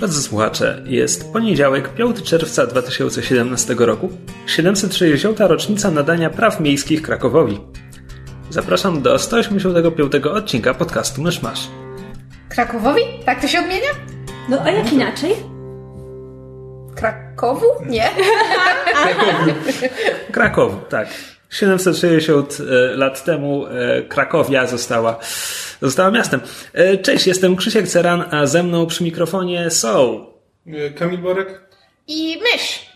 Drodzy słuchacze, jest poniedziałek, 5 czerwca 2017 roku, 760. rocznica nadania praw miejskich Krakowowi. Zapraszam do 185 odcinka podcastu Myszmasz. Krakowowi? Tak to się odmienia? No a jak inaczej? Krakowu? Nie. Krakow, tak. 760 e, lat temu e, Krakowia została, została miastem. E, Cześć, jestem Krzysiek Ceran, a ze mną przy mikrofonie są. Kamil Borek? I mysz.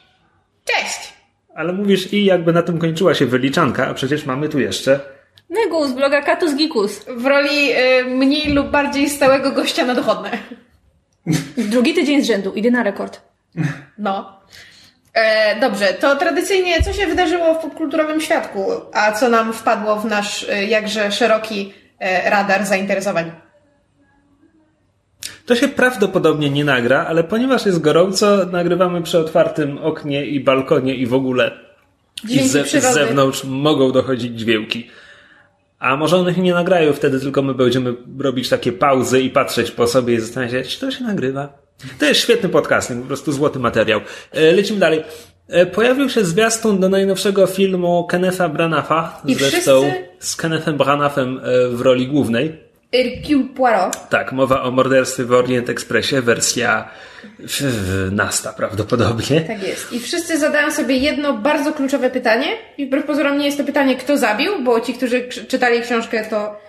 Cześć. Ale mówisz i jakby na tym kończyła się wyliczanka, a przecież mamy tu jeszcze. Negus, bloga Katus Gikus. W roli mniej lub bardziej stałego gościa na dochodne. Drugi tydzień z rzędu, idę na rekord. No. E, dobrze, to tradycyjnie co się wydarzyło w popkulturowym świadku, a co nam wpadło w nasz y, jakże szeroki e, radar zainteresowań? To się prawdopodobnie nie nagra, ale ponieważ jest gorąco, nagrywamy przy otwartym oknie i balkonie i w ogóle i Dźwięki z przyrody. zewnątrz mogą dochodzić dźwięki. A może one się nie nagrają, wtedy tylko my będziemy robić takie pauzy i patrzeć po sobie i zastanawiać się, czy to się nagrywa. To jest świetny podcasting, po prostu złoty materiał. E, Lecimy dalej. E, Pojawił się zwiastun do najnowszego filmu Kennetha Branafa, I zresztą wszyscy- z Kennethem Branaghem e, w roli głównej. Hercule Poirot. Tak, mowa o morderstwie w Orient Expressie, wersja Nasta prawdopodobnie. Tak jest. I wszyscy zadają sobie jedno bardzo kluczowe pytanie. I wbrew pozorom nie jest to pytanie, kto zabił, bo ci, którzy czytali książkę, to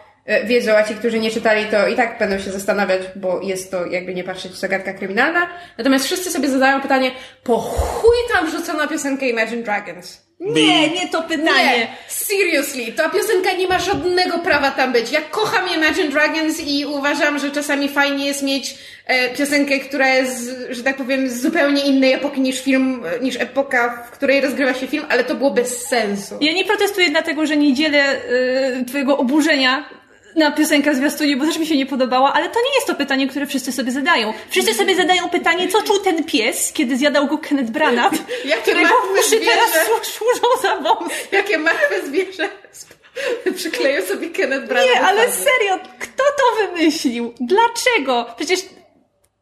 wiedzą, a ci, którzy nie czytali, to i tak będą się zastanawiać, bo jest to, jakby nie patrzeć, zagadka kryminalna. Natomiast wszyscy sobie zadają pytanie, po chuj tam wrzucono piosenkę Imagine Dragons? Nie, nie to pytanie. Nie, seriously, ta piosenka nie ma żadnego prawa tam być. Ja kocham Imagine Dragons i uważam, że czasami fajnie jest mieć e, piosenkę, która jest, że tak powiem, z zupełnie innej epoki niż film, e, niż epoka, w której rozgrywa się film, ale to było bez sensu. Ja nie protestuję dlatego, że nie dzielę y, twojego oburzenia na piosenkę zwiastunie, bo też mi się nie podobała, ale to nie jest to pytanie, które wszyscy sobie zadają. Wszyscy sobie zadają pytanie, co czuł ten pies, kiedy zjadał go Kenneth Branagh, Jakie którego uszy teraz służą za wąs. Jakie martwe zwierzę przykleję sobie Kenneth Branagh. Nie, ale serio, kto to wymyślił? Dlaczego? Przecież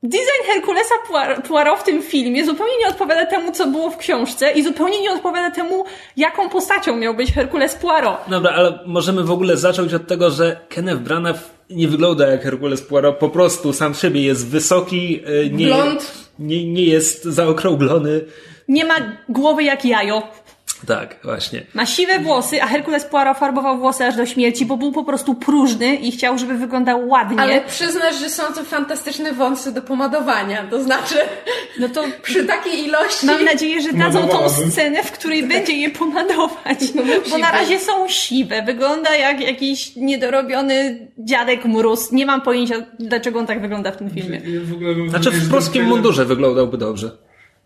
design Herkulesa Poir- Poirot w tym filmie zupełnie nie odpowiada temu, co było w książce i zupełnie nie odpowiada temu, jaką postacią miał być Herkules Poirot. Dobra, ale możemy w ogóle zacząć od tego, że Kenneth Branagh nie wygląda jak Hercules Poirot, po prostu sam siebie jest wysoki, y, nie, Blond. nie, nie jest zaokrąglony. Nie ma głowy jak jajo. Tak, właśnie. Ma siwe włosy, a Herkules Poirot farbował włosy aż do śmierci, bo był po prostu próżny i chciał, żeby wyglądał ładnie. Ale przyznasz, że są to fantastyczne wąsy do pomadowania, to znaczy No to przy takiej ilości... mam nadzieję, że dadzą tą scenę, w której będzie je pomadować. No musi Bo na razie są siwe. Wygląda jak jakiś niedorobiony dziadek mróz. Nie mam pojęcia, dlaczego on tak wygląda w tym filmie. Ja w ogóle mam Znaczy w polskim mundurze wyglądał dobrze.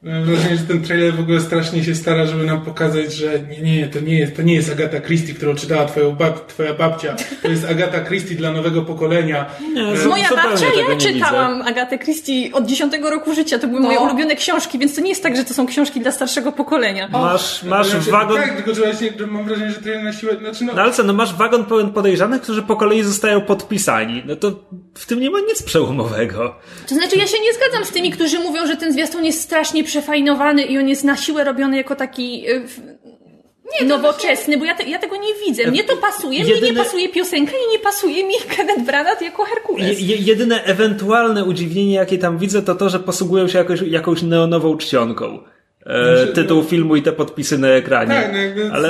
Mam wrażenie, że ten trailer w ogóle strasznie się stara, żeby nam pokazać, że nie, nie, to nie jest, to nie jest Agata Christie, którą czytała twoją bab, twoja babcia. To jest Agata Christie dla nowego pokolenia. Nie, E, Moja babcia, ja czytałam Agatę Christie od 10 roku życia. To były moje No. ulubione książki, więc to nie jest tak, że to są książki dla starszego pokolenia. Masz, masz Znaczy, wagon... Tak, tylko że właśnie że mam wrażenie, że trailer na siłę, znaczy no, No ale co, no masz wagon pełen podejrzanych, którzy po kolei zostają podpisani. No to w tym nie ma nic przełomowego. To znaczy, ja się nie zgadzam z tymi, którzy mówią, że ten zwiastun jest strasznie przefajnowany i on jest na siłę robiony jako taki y, w- nowoczesny, bo ja, te, ja tego nie widzę. Mnie to pasuje, mnie Jedyne- nie pasuje piosenka i nie pasuje mi Kenneth Branagh jako Herkules. Je- jedyne ewentualne udziwnienie, jakie tam widzę, to to, że posługują się jakoś, jakąś neonową czcionką. E, Znaczy, tytuł filmu i te podpisy na ekranie. Tak, no jakby, Ale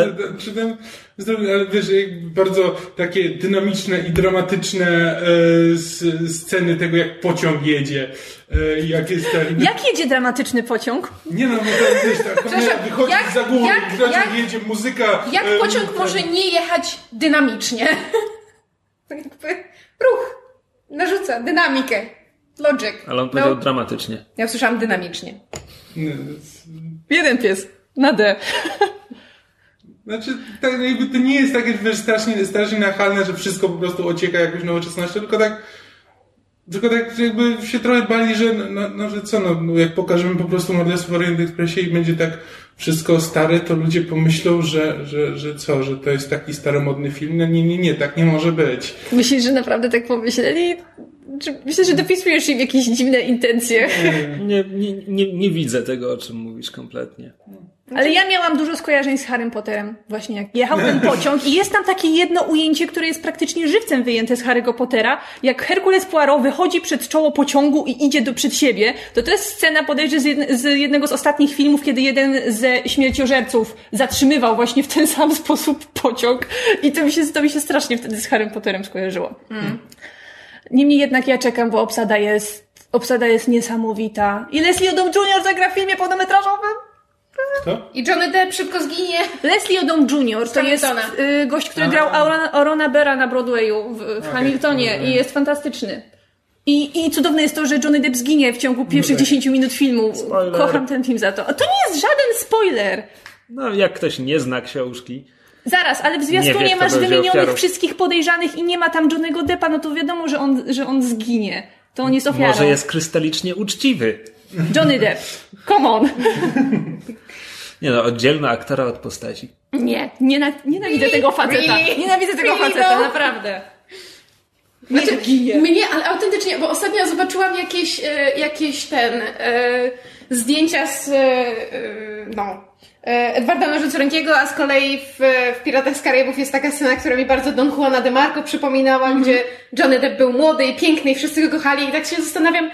tam, zrobi- ale wiesz, bardzo takie dynamiczne i dramatyczne e, s, sceny tego, jak pociąg jedzie, e, jak jest ten... Jak jedzie dramatyczny pociąg? Nie no, bo tam wiesz, ta kamera wychodzi jak- za góry, jak- jak- jedzie, muzyka... Jak e, pociąg ten- może nie jechać dynamicznie? Jakby Ruch narzuca dynamikę. Logic. Ale on powiedział No, dramatycznie. ja usłyszałam dynamicznie. Nie, Jeden pies. Na D. Znaczy, tak, jakby to nie jest takie wiesz, strasznie, strasznie nachalne, że wszystko po prostu ocieka jakąś nowoczesnością, tylko tak tylko tak jakby się trochę bali, że, no, no, że co, no, jak pokażemy po prostu morderstwo w Orient Expressie i będzie tak wszystko stare, to ludzie pomyślą, że, że, że co, że to jest taki staromodny film. No nie, nie, nie, tak nie może być. Myślisz, że naprawdę tak pomyśleli? Myślę, że dopisujesz im jakieś dziwne intencje. Nie, nie, nie, nie widzę tego, o czym mówisz kompletnie. Ale ja miałam dużo skojarzeń z Harrym Potterem. Właśnie jak jechał ten pociąg i jest tam takie jedno ujęcie, które jest praktycznie żywcem wyjęte z Harry'ego Pottera. Jak Herkules Poirot wychodzi przed czoło pociągu i idzie do przed siebie, to to jest scena podejrzewam z, jedne, z jednego z ostatnich filmów, kiedy jeden ze śmierciożerców zatrzymywał właśnie w ten sam sposób pociąg i to mi się, to mi się strasznie wtedy z Harrym Potterem skojarzyło. Mm. Niemniej jednak ja czekam, bo obsada jest, obsada jest niesamowita. I Leslie Odom Jr. zagra w filmie pełnometrażowym. To? I Johnny Depp szybko zginie. Leslie Odom Jr. to jest y, gość, który grał Aurona, Aurona Bera na Broadwayu w, w Hamiltonie i jest fantastyczny. I, I cudowne jest to, że Johnny Depp zginie w ciągu pierwszych 10 minut filmu. Spoiler. Kocham ten film za to. A to nie jest żaden spoiler! No, jak ktoś nie zna książki, Zaraz, ale w Nie zwiastunie kto masz będzie wymienionych ofiarą. wszystkich podejrzanych i nie ma tam Johnnego Deppa, no to wiadomo, że on, że on zginie. To on jest ofiarą. może jest krystalicznie uczciwy. Johnny Depp. Come on. Nie no, oddzielna aktora od postaci. Nie, niena, nienawidzę tego faceta. Really? Nienawidzę tego Really, faceta, no? naprawdę. Znaczy, mnie, ale autentycznie, bo ostatnio zobaczyłam jakieś, e, jakieś ten, e, zdjęcia z, e, no, Edwarda Nożycorękiego, a z kolei w, w Piratach z Karaibów jest taka scena, która mi bardzo Don Juana de Marco przypominała, gdzie Johnny Depp był młody i piękny i wszyscy go kochali. I tak się zastanawiam,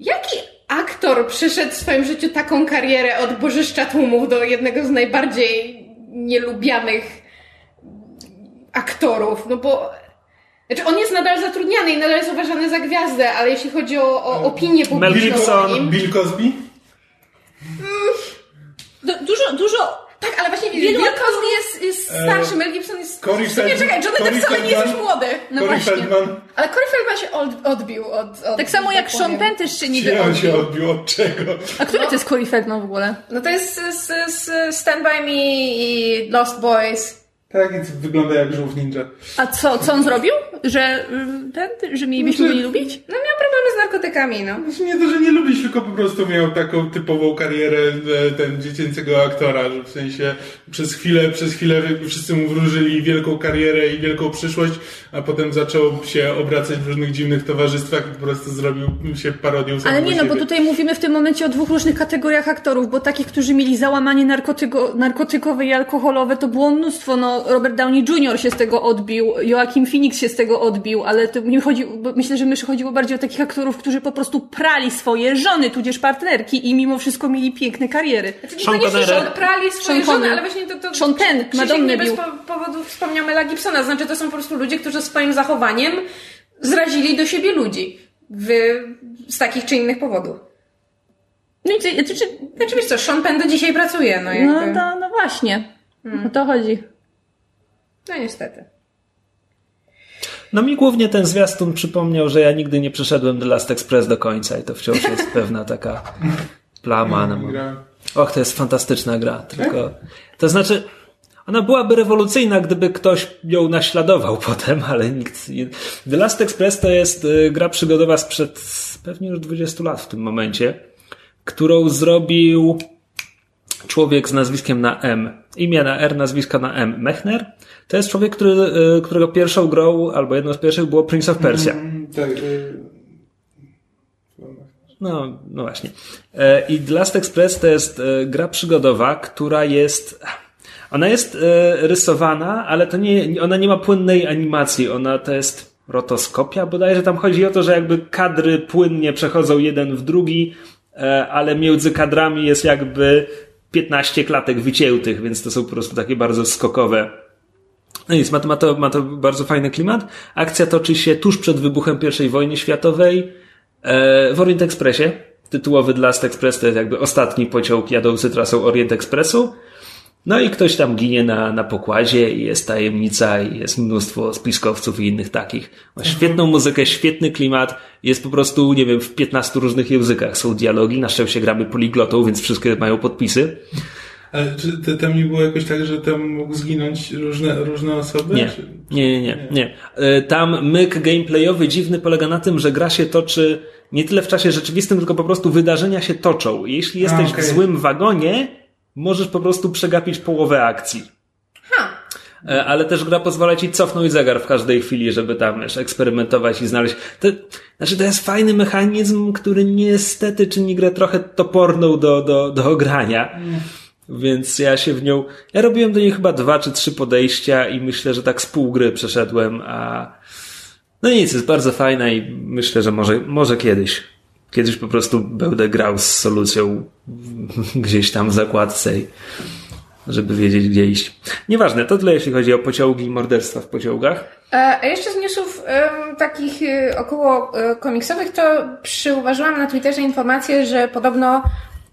jaki aktor przyszedł w swoim życiu taką karierę od bożyszcza tłumów do jednego z najbardziej nielubianych aktorów, no bo znaczy on jest nadal zatrudniany i nadal jest uważany za gwiazdę, ale jeśli chodzi o, o opinię Mel publiczną o Gibson, nim... Bill Cosby? Du- dużo, dużo Tak, ale właśnie Wielu Bill aktorów- Cosby jest, jest starszy, Mel Gibson jest... Corey Feldman- czekaj, Johnny Depp wcale nie jest już młody. No Corey właśnie. Feldman? Ale Corey Feldman się od, odbił od, od... Tak samo jak Sean. Penn też się niby on się odbił. odbił od czego? A który to jest Corey Feldman w ogóle? No to jest z, z, z Stand By Me i Lost Boys. Tak, i wygląda jak żółw ninja. A co, co on zrobił? Że y, ten, że mielibyśmy Znaczy- go nie lubić? No miał problemy z narkotykami, no. Znaczy nie to, że nie lubisz, tylko po prostu miał taką typową karierę ten dziecięcego aktora, że w sensie przez chwilę, przez chwilę wszyscy mu wróżyli wielką karierę i wielką przyszłość, a potem zaczął się obracać w różnych dziwnych towarzystwach i po prostu zrobił się parodią Ale nie, no bo tutaj mówimy w tym momencie o dwóch różnych kategoriach aktorów, bo takich, którzy mieli załamanie narkotyko, narkotykowe i alkoholowe, to było mnóstwo. No, Robert Downey Jr. się z tego odbił, Joaquin Phoenix się z tego odbił, ale to mi chodzi, myślę, że myszy chodziło bardziej o takich aktorów, którzy po prostu prali swoje żony, tudzież partnerki i mimo wszystko mieli piękne kariery. Znaczy, niekoniecznie, Connery. że prali swoje Sean żony, ale właśnie to... to Sean Penn, Madonnę nie bez po- powodu wspomniał Mela Gibsona. Znaczy, to są po prostu ludzie, którzy swoim zachowaniem zrazili do siebie ludzi. W, z takich czy innych powodów. No i co, czy, czy, Znaczy, wiesz co, Sean Penn do dzisiaj pracuje, no no, jakby. to, no właśnie. O to chodzi. No niestety. No mi głównie ten zwiastun przypomniał, że ja nigdy nie przeszedłem The Last Express do końca i to wciąż jest pewna taka plama. No. Och, to jest fantastyczna gra, tylko to znaczy ona byłaby rewolucyjna, gdyby ktoś ją naśladował potem, ale nikt. nie- The Last Express to jest y, gra przygodowa sprzed pewnie już 20 lat w tym momencie, którą zrobił człowiek z nazwiskiem na M. Imię na R, nazwiska na M. Mechner. To jest człowiek, który, y, którego pierwszą grą, albo jedną z pierwszych było Prince of Persia. Mm, Tak, y, No, no właśnie. E, I The Last Express to jest e, gra przygodowa, która jest. Ona jest e, rysowana, ale to nie, ona nie ma płynnej animacji. Ona to jest rotoskopia bodajże. Tam chodzi o to, że jakby kadry płynnie przechodzą jeden w drugi, e, ale między kadrami jest jakby 15 klatek wyciętych, więc to są po prostu takie bardzo skokowe no nic, ma to, ma, to, ma to bardzo fajny klimat. Akcja toczy się tuż przed wybuchem I wojny światowej e, w Orient Expressie. Tytułowy The Last Express to jest jakby ostatni pociąg jadący trasą Orient Expressu. No i ktoś tam ginie na, na pokładzie i jest tajemnica i jest mnóstwo spiskowców i innych takich. Ma świetną muzykę, świetny klimat. Jest po prostu, nie wiem, w 15 różnych językach są dialogi. Na szczęście gramy poliglotą, więc wszystkie mają podpisy. Ale czy to, tam nie było jakoś tak, że tam mógł zginąć różne, różne osoby? Nie. Czy... Nie, nie, nie, nie. E, Tam myk gameplayowy dziwny polega na tym, że gra się toczy nie tyle w czasie rzeczywistym, tylko po prostu wydarzenia się toczą. Jeśli jesteś okej. w złym wagonie, możesz po prostu przegapić połowę akcji. Ha! E, Ale też gra pozwala ci cofnąć zegar w każdej chwili, żeby tam wiesz, eksperymentować i znaleźć. To, znaczy, to jest fajny mechanizm, który niestety czyni grę trochę toporną do, do, do ogrania. Więc ja się w nią. Ja robiłem do niej chyba dwa czy trzy podejścia i myślę, że tak z pół gry przeszedłem, a. No nic, jest bardzo fajna i myślę, że może, może kiedyś. Kiedyś po prostu będę grał z solucją gdzieś tam w zakładce żeby wiedzieć, gdzie iść. Nieważne, to tyle jeśli chodzi o pociągi i morderstwa w pociągach. E, A jeszcze z newsów em, takich e, około komiksowych, to przyuważyłam na Twitterze informację, że podobno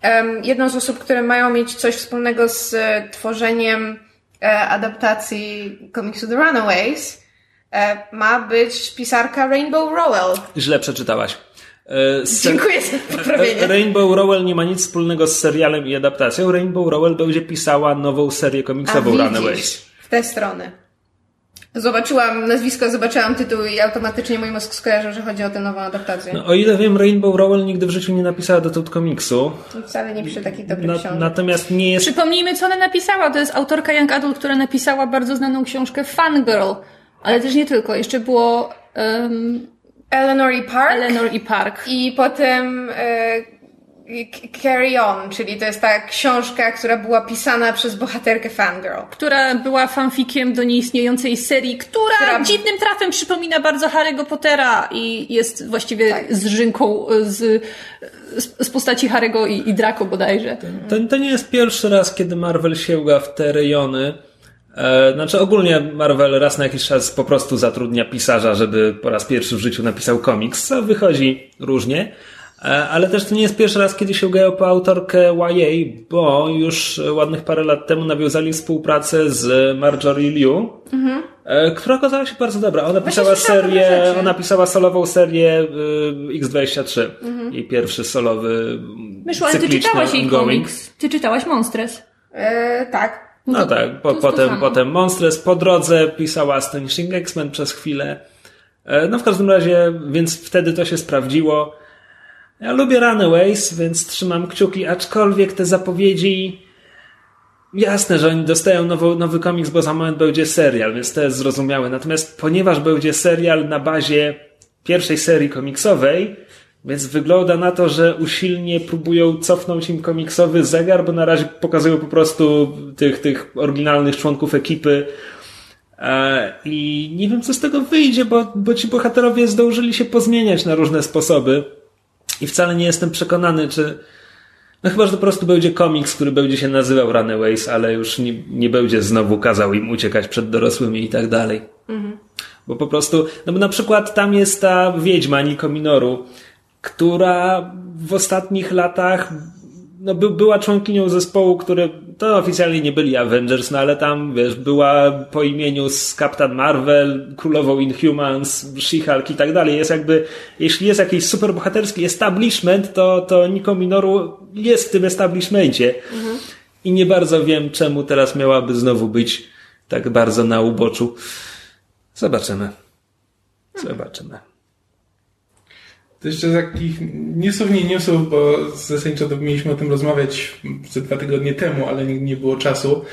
em, jedną z osób, które mają mieć coś wspólnego z tworzeniem e, adaptacji komiksu The Runaways, e, ma być pisarka Rainbow Rowell. Źle przeczytałaś. E, se- Dziękuję za poprawienie. Rainbow Rowell nie ma nic wspólnego z serialem i adaptacją. Rainbow Rowell będzie pisała nową serię komiksową widzisz, Runaways. w tę stronę. Zobaczyłam nazwisko, zobaczyłam tytuł i automatycznie mój mózg skojarzył, że chodzi o tę nową adaptację. No, o ile wiem, Rainbow Rowell nigdy w życiu nie napisała dotąd komiksu. Wcale nie przy takich dobrych Na, książkach. natomiast nie jest. Przypomnijmy, co ona napisała. To jest autorka Young Adult, która napisała bardzo znaną książkę Fangirl. Ale też nie tylko. Jeszcze było um, Eleanor i Park. Eleanor i Park. I potem e, Carry On, czyli to jest ta książka, która była pisana przez bohaterkę Fangirl. która była fanfikiem do nieistniejącej serii, która, Która- dziwnym trafem przypomina bardzo Harry'ego Pottera i jest właściwie Tak. z, z, z postaci Harry'ego i, i Draco bodajże. To, to nie jest pierwszy raz, kiedy Marvel sięga w te rejony. E, Znaczy ogólnie Marvel raz na jakiś czas po prostu zatrudnia pisarza, żeby po raz pierwszy w życiu napisał komiks, co wychodzi różnie. E, Ale też to nie jest pierwszy raz, kiedy sięgają po autorkę YA, bo już ładnych parę lat temu nawiązali współpracę z Marjorie Liu, e, która okazała się bardzo dobra. Ona pisała serię, ona pisała solową serię y, X23. Jej pierwszy solowy Myszło, ale ty czytałaś jej komiks. Ty czytałaś Monstres. E, tak. No to- tak, po, potem, samo. potem Monstres po drodze pisała Astonishing X-Men przez chwilę. E, No w każdym razie, więc wtedy to się sprawdziło. Ja lubię Runaways, więc trzymam kciuki, aczkolwiek te zapowiedzi jasne, że oni dostają nowy, nowy komiks, bo za moment będzie serial, więc to jest zrozumiałe. Natomiast ponieważ będzie serial na bazie pierwszej serii komiksowej, więc wygląda na to, że usilnie próbują cofnąć im komiksowy zegar, bo na razie pokazują po prostu tych, tych oryginalnych członków ekipy. E, I nie wiem, co z tego wyjdzie, bo, bo ci bohaterowie zdążyli się pozmieniać na różne sposoby. I wcale nie jestem przekonany, czy. No chyba, że to po prostu będzie komiks, który będzie się nazywał Runaways, ale już nie, nie będzie znowu kazał im uciekać przed dorosłymi i tak dalej. Bo po prostu, no bo na przykład tam jest ta wiedźma Niko Minoru, która w ostatnich latach no, by, była członkinią zespołu, który to oficjalnie nie byli Avengers, no ale tam, wiesz, była po imieniu z Captain Marvel, królową Inhumans, She-Hulk i tak dalej. Jest jakby, jeśli jest jakiś superbohaterski establishment, to, to Niko Minoru jest w tym establishmencie. I nie bardzo wiem, czemu teraz miałaby znowu być tak bardzo na uboczu. Zobaczymy. Zobaczymy. To jeszcze takich newsów, nie newsów, bo zasadniczo to mieliśmy o tym rozmawiać ze dwa tygodnie temu, ale nie, nie było czasu.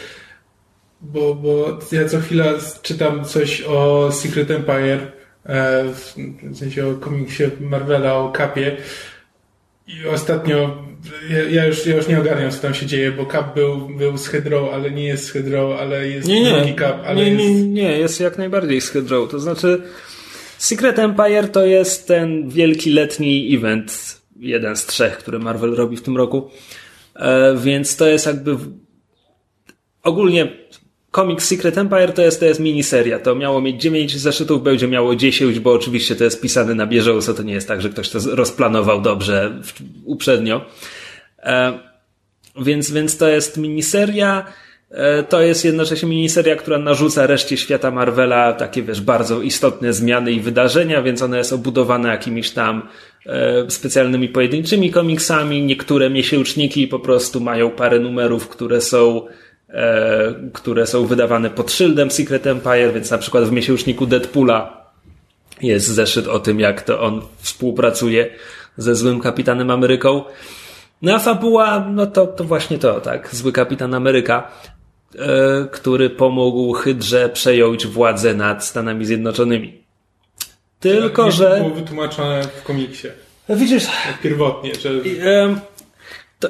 Bo, bo ja co chwila czytam coś o Secret Empire, e, w, sensie o komiksie Marvela, o kapie. I ostatnio ja, ja, już, ja już nie ogarniam, co tam się dzieje, bo Cap był, był z Hydro, ale nie jest z Hydro, ale jest Nie, nie, drugi Cap, ale nie, jest... nie, nie, jest jak najbardziej z Hydro. To znaczy, Secret Empire to jest ten wielki letni event, jeden z trzech, który Marvel robi w tym roku. E, więc to jest jakby ogólnie komiks Secret Empire to jest, to jest miniseria. To miało mieć 9 zeszytów, będzie miało 10, bo oczywiście to jest pisane na bieżąco. To nie jest tak, że ktoś to rozplanował dobrze uprzednio. E, więc, więc to jest miniseria. E, to jest jednocześnie miniseria, która narzuca reszcie świata Marvela takie, wiesz, bardzo istotne zmiany i wydarzenia, więc ona jest obudowana jakimiś tam e, specjalnymi pojedynczymi komiksami. Niektóre miesięczniki po prostu mają parę numerów, które są e, które są wydawane pod szyldem Secret Empire, więc na przykład w miesięczniku Deadpoola jest zeszyt o tym, jak to on współpracuje ze złym Kapitanem Ameryką. No a fabuła, no to, to właśnie to, tak, zły Kapitan Ameryka. E, który pomógł Hydrze przejąć władzę nad Stanami Zjednoczonymi. Tylko, nie że. było wytłumaczone w komiksie. Widzisz. Jak pierwotnie, że. To...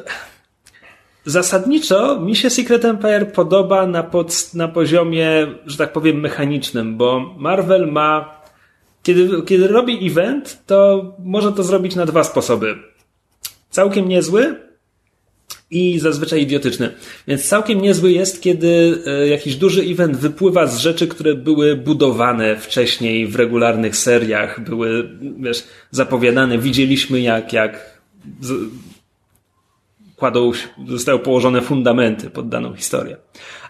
Zasadniczo mi się Secret Empire podoba na, pod, na poziomie, że tak powiem, mechanicznym, bo Marvel ma. Kiedy, kiedy robi event, to może to zrobić na dwa sposoby. Całkiem niezły, i zazwyczaj idiotyczny. Więc całkiem niezły jest, kiedy e, jakiś duży event wypływa z rzeczy, które były budowane wcześniej w regularnych seriach, były, wiesz, zapowiadane. Widzieliśmy jak, jak z, kładą, zostały położone fundamenty pod daną historię.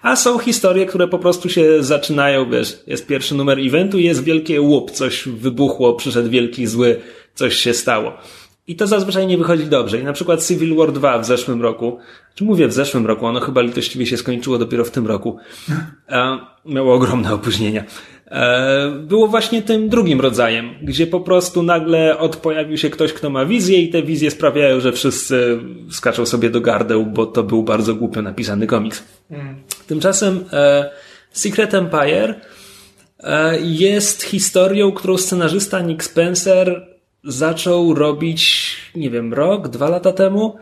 A są historie, które po prostu się zaczynają, wiesz, jest pierwszy numer eventu jest wielkie łup, coś wybuchło, przyszedł wielki zły, coś się stało. I to zazwyczaj nie wychodzi dobrze. I na przykład Civil War 2 w zeszłym roku, czy mówię w zeszłym roku, ono chyba litościwie się skończyło dopiero w tym roku. E, miało ogromne opóźnienia. E, było właśnie tym drugim rodzajem, gdzie po prostu nagle od pojawił się ktoś, kto ma wizję i te wizje sprawiają, że wszyscy skaczą sobie do gardeł, bo to był bardzo głupio napisany komiks. Mm. Tymczasem e, Secret Empire e, jest historią, którą scenarzysta Nick Spencer zaczął robić, nie wiem, rok, dwa lata temu.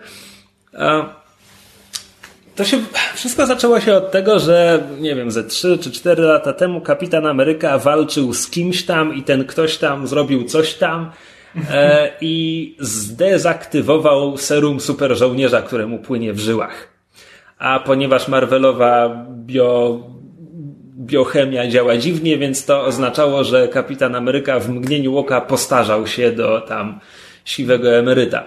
To się, wszystko zaczęło się od tego, że nie wiem, ze trzy czy cztery lata temu kapitan Ameryka walczył z kimś tam i ten ktoś tam zrobił coś tam e, i zdezaktywował serum super żołnierza, któremu płynie w żyłach. A ponieważ Marvelowa bio, biochemia działa dziwnie, więc to oznaczało, że kapitan Ameryka w mgnieniu oka postarzał się do tam siwego emeryta.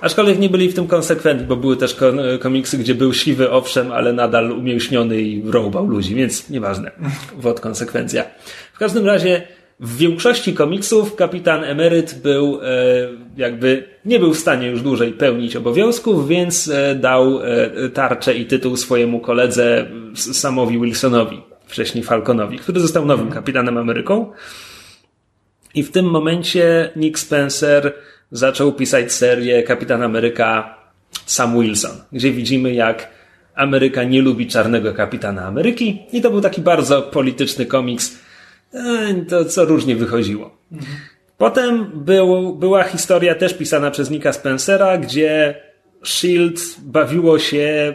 Aczkolwiek nie byli w tym konsekwentni, bo były też komiksy, gdzie był siwy, owszem, ale nadal umięśniony i rąbał ludzi, więc nieważne. Wod konsekwencja. W każdym razie w większości komiksów kapitan emeryt był e, jakby nie był w stanie już dłużej pełnić obowiązków, więc e, dał e, tarczę i tytuł swojemu koledze Samowi Wilsonowi wcześniej Falconowi, który został nowym mhm. kapitanem Ameryką. I w tym momencie Nick Spencer zaczął pisać serię Kapitan Ameryka Sam Wilson, gdzie widzimy jak Ameryka nie lubi czarnego kapitana Ameryki i to był taki bardzo polityczny komiks, to co różnie wychodziło. Mhm. Potem był, była historia też pisana przez Nicka Spencera, gdzie Shield bawiło się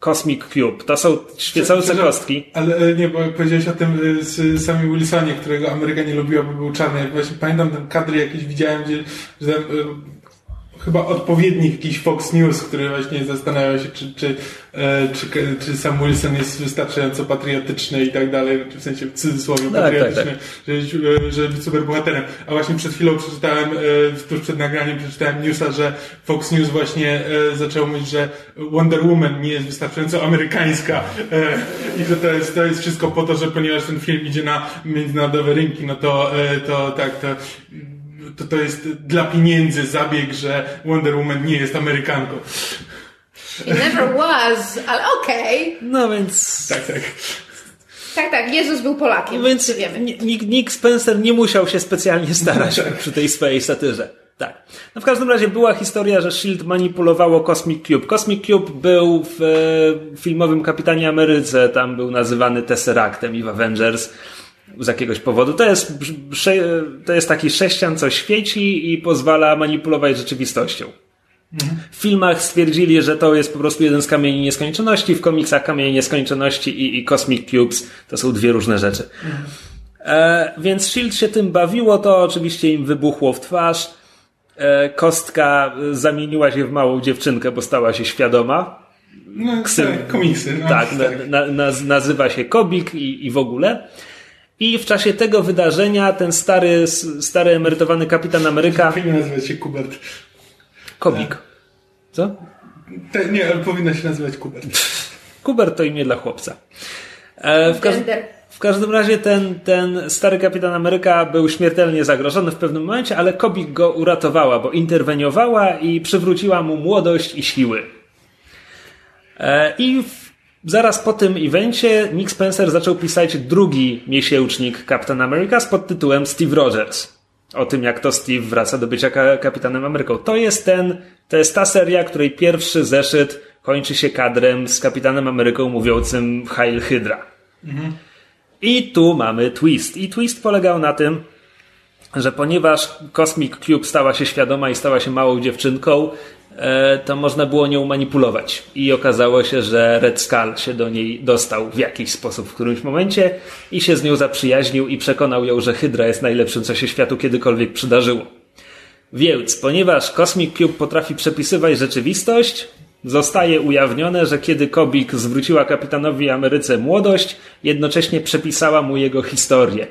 Cosmic Cube. To są świecące kostki. Ale e, nie, bo powiedziałeś o tym e, z Sami Wilsonie, którego Ameryka nie lubiła, bo był czarny. Właśnie pamiętam ten kadry jakiś widziałem, gdzie że e, chyba odpowiednik jakiś Fox News, który właśnie zastanawia się, czy, czy, e, czy, czy Sam Wilson jest wystarczająco patriotyczny i tak dalej, w sensie w cudzysłowie tak, patriotyczny, tak, tak. Żeby, żeby być superbohaterem. A właśnie przed chwilą przeczytałem, e, tuż przed nagraniem przeczytałem newsa, że Fox News właśnie e, zaczął mówić, że Wonder Woman nie jest wystarczająco amerykańska i że to jest, to jest wszystko po to, że ponieważ ten film idzie na międzynarodowe rynki, no to, to tak, to to, to jest dla pieniędzy zabieg, że Wonder Woman nie jest Amerykanką. She never was, ale okej. Okay. No więc... Tak, tak. Tak, tak, Jezus był Polakiem, więc wiemy. Nick, Nick Spencer nie musiał się specjalnie starać tak. przy tej swojej satyrze. Tak. No w każdym razie była historia, że Shield manipulowało Cosmic Cube. Cosmic Cube był w e, filmowym Kapitanie Ameryce, tam był nazywany Tesseractem i w Avengers z jakiegoś powodu. To jest, to jest taki sześcian, co świeci i pozwala manipulować rzeczywistością. W filmach stwierdzili, że to jest po prostu jeden z kamieni nieskończoności, w komiksach kamienie nieskończoności i, i Cosmic Cubes to są dwie różne rzeczy. E, więc Shield się tym bawiło, to oczywiście im wybuchło w twarz. E, kostka zamieniła się w małą dziewczynkę, bo stała się świadoma. No, Ksy... tak, komiksy. No, tak, tak. Na, na, nazywa się Kobik i, i w ogóle. I w czasie tego wydarzenia ten stary, stary emerytowany kapitan Ameryka. Powinien nazywać się Kubert. Kobik. Co? Te, nie, ale powinna się nazywać Kubert. Kubert to imię dla chłopca. E, w, każ w każdym razie ten, ten stary kapitan Ameryka był śmiertelnie zagrożony w pewnym momencie, ale Kobik go uratowała, bo interweniowała i przywróciła mu młodość i siły. E, I w, zaraz po tym evencie Nick Spencer zaczął pisać drugi miesięcznik Captain America z pod tytułem Steve Rogers. O tym, jak to Steve wraca do bycia ka- kapitanem Ameryką. To jest ten, to jest ta seria, której pierwszy zeszyt kończy się kadrem z kapitanem Ameryką mówiącym Heil Hydra. I tu mamy twist. I twist polegał na tym, że ponieważ Cosmic Cube stała się świadoma i stała się małą dziewczynką, to można było nią manipulować. I okazało się, że Red Skull się do niej dostał w jakiś sposób w którymś momencie i się z nią zaprzyjaźnił i przekonał ją, że Hydra jest najlepszym, co się światu kiedykolwiek przydarzyło. Więc, ponieważ Cosmic Cube potrafi przepisywać rzeczywistość, zostaje ujawnione, że kiedy Kobik zwróciła kapitanowi Ameryce młodość, jednocześnie przepisała mu jego historię.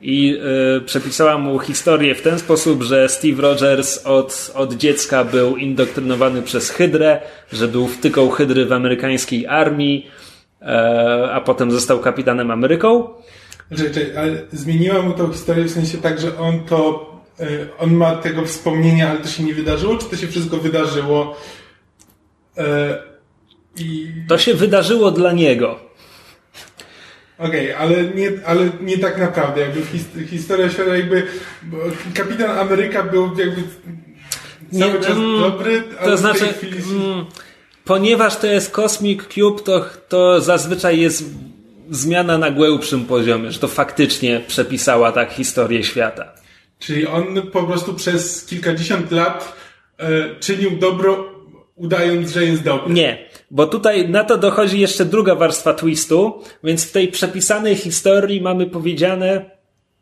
I y, przepisała mu historię w ten sposób, że Steve Rogers od, od dziecka był indoktrynowany przez Hydrę, że był wtyką Hydry w amerykańskiej armii, e, a potem został kapitanem Ameryką. Czekaj, czekaj, ale zmieniła mu tą historię w sensie tak, że on to, y, on ma tego wspomnienia, ale to się nie wydarzyło, czy to się wszystko wydarzyło? To się wydarzyło dla niego. Okej, ale, nie, ale nie tak naprawdę. Jakby his, historia świata jakby... bo Kapitan Ameryka był jakby cały Nie, czas mm, dobry, ale To w znaczy, tej chwili... mm, ponieważ to jest Cosmic Cube, to, to zazwyczaj jest zmiana na głębszym poziomie, że to faktycznie przepisała tak historię świata. Czyli on po prostu przez kilkadziesiąt lat e, czynił dobro, udając, że jest dobry. Nie, bo tutaj na to dochodzi jeszcze druga warstwa twistu, więc w tej przepisanej historii mamy powiedziane,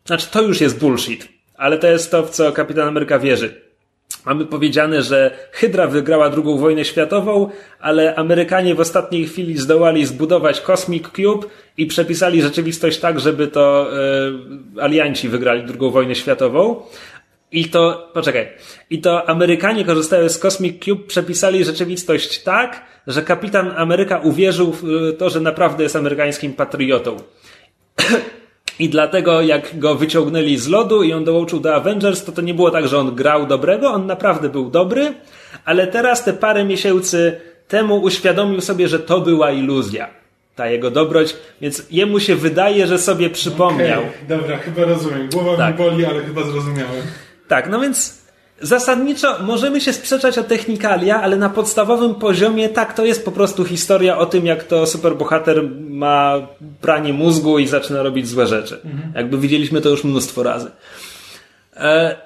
znaczy to już jest bullshit, ale to jest to, w co Kapitan Ameryka wierzy. Mamy powiedziane, że Hydra wygrała II wojnę światową, ale Amerykanie w ostatniej chwili zdołali zbudować Cosmic Cube i przepisali rzeczywistość tak, żeby to e, alianci wygrali II wojnę światową. I to, poczekaj, i to Amerykanie korzystając z Cosmic Cube przepisali rzeczywistość tak, że kapitan Ameryka uwierzył w e, to, że naprawdę jest amerykańskim patriotą. I dlatego jak go wyciągnęli z lodu i on dołączył do Avengers, to to nie było tak, że on grał dobrego, on naprawdę był dobry, ale teraz te parę miesięcy temu uświadomił sobie, że to była iluzja. Ta jego dobroć, więc jemu się wydaje, że sobie przypomniał. Okej, dobra, chyba rozumiem. Głowa Tak. mi boli, ale chyba zrozumiałem. Tak, no więc zasadniczo możemy się sprzeczać o technikalia, ale na podstawowym poziomie tak, to jest po prostu historia o tym, jak to superbohater ma pranie mózgu i zaczyna robić złe rzeczy. Jakby widzieliśmy to już mnóstwo razy. E,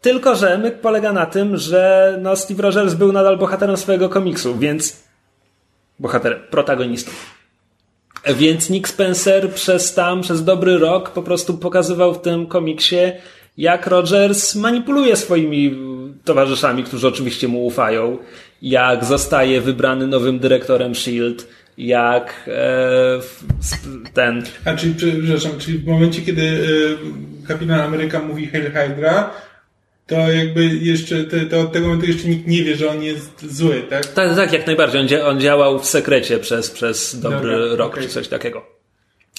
tylko, że myk polega na tym, że no, Steve Rogers był nadal bohaterem swojego komiksu, więc bohaterem, protagonistą. Więc Nick Spencer przez tam, przez dobry rok po prostu pokazywał w tym komiksie, jak Rogers manipuluje swoimi towarzyszami, którzy oczywiście mu ufają, jak zostaje wybrany nowym dyrektorem S.H.I.E.L.D., jak e, ten... A czyli, przepraszam, czyli w momencie, kiedy y, Kapitan Ameryka mówi Hail Hydra, to jakby jeszcze, te, to od tego momentu jeszcze nikt nie wie, że on jest zły, tak? Tak, tak, jak najbardziej. On, on działał w sekrecie przez, przez dobry Dobra, rok, okej. czy coś takiego.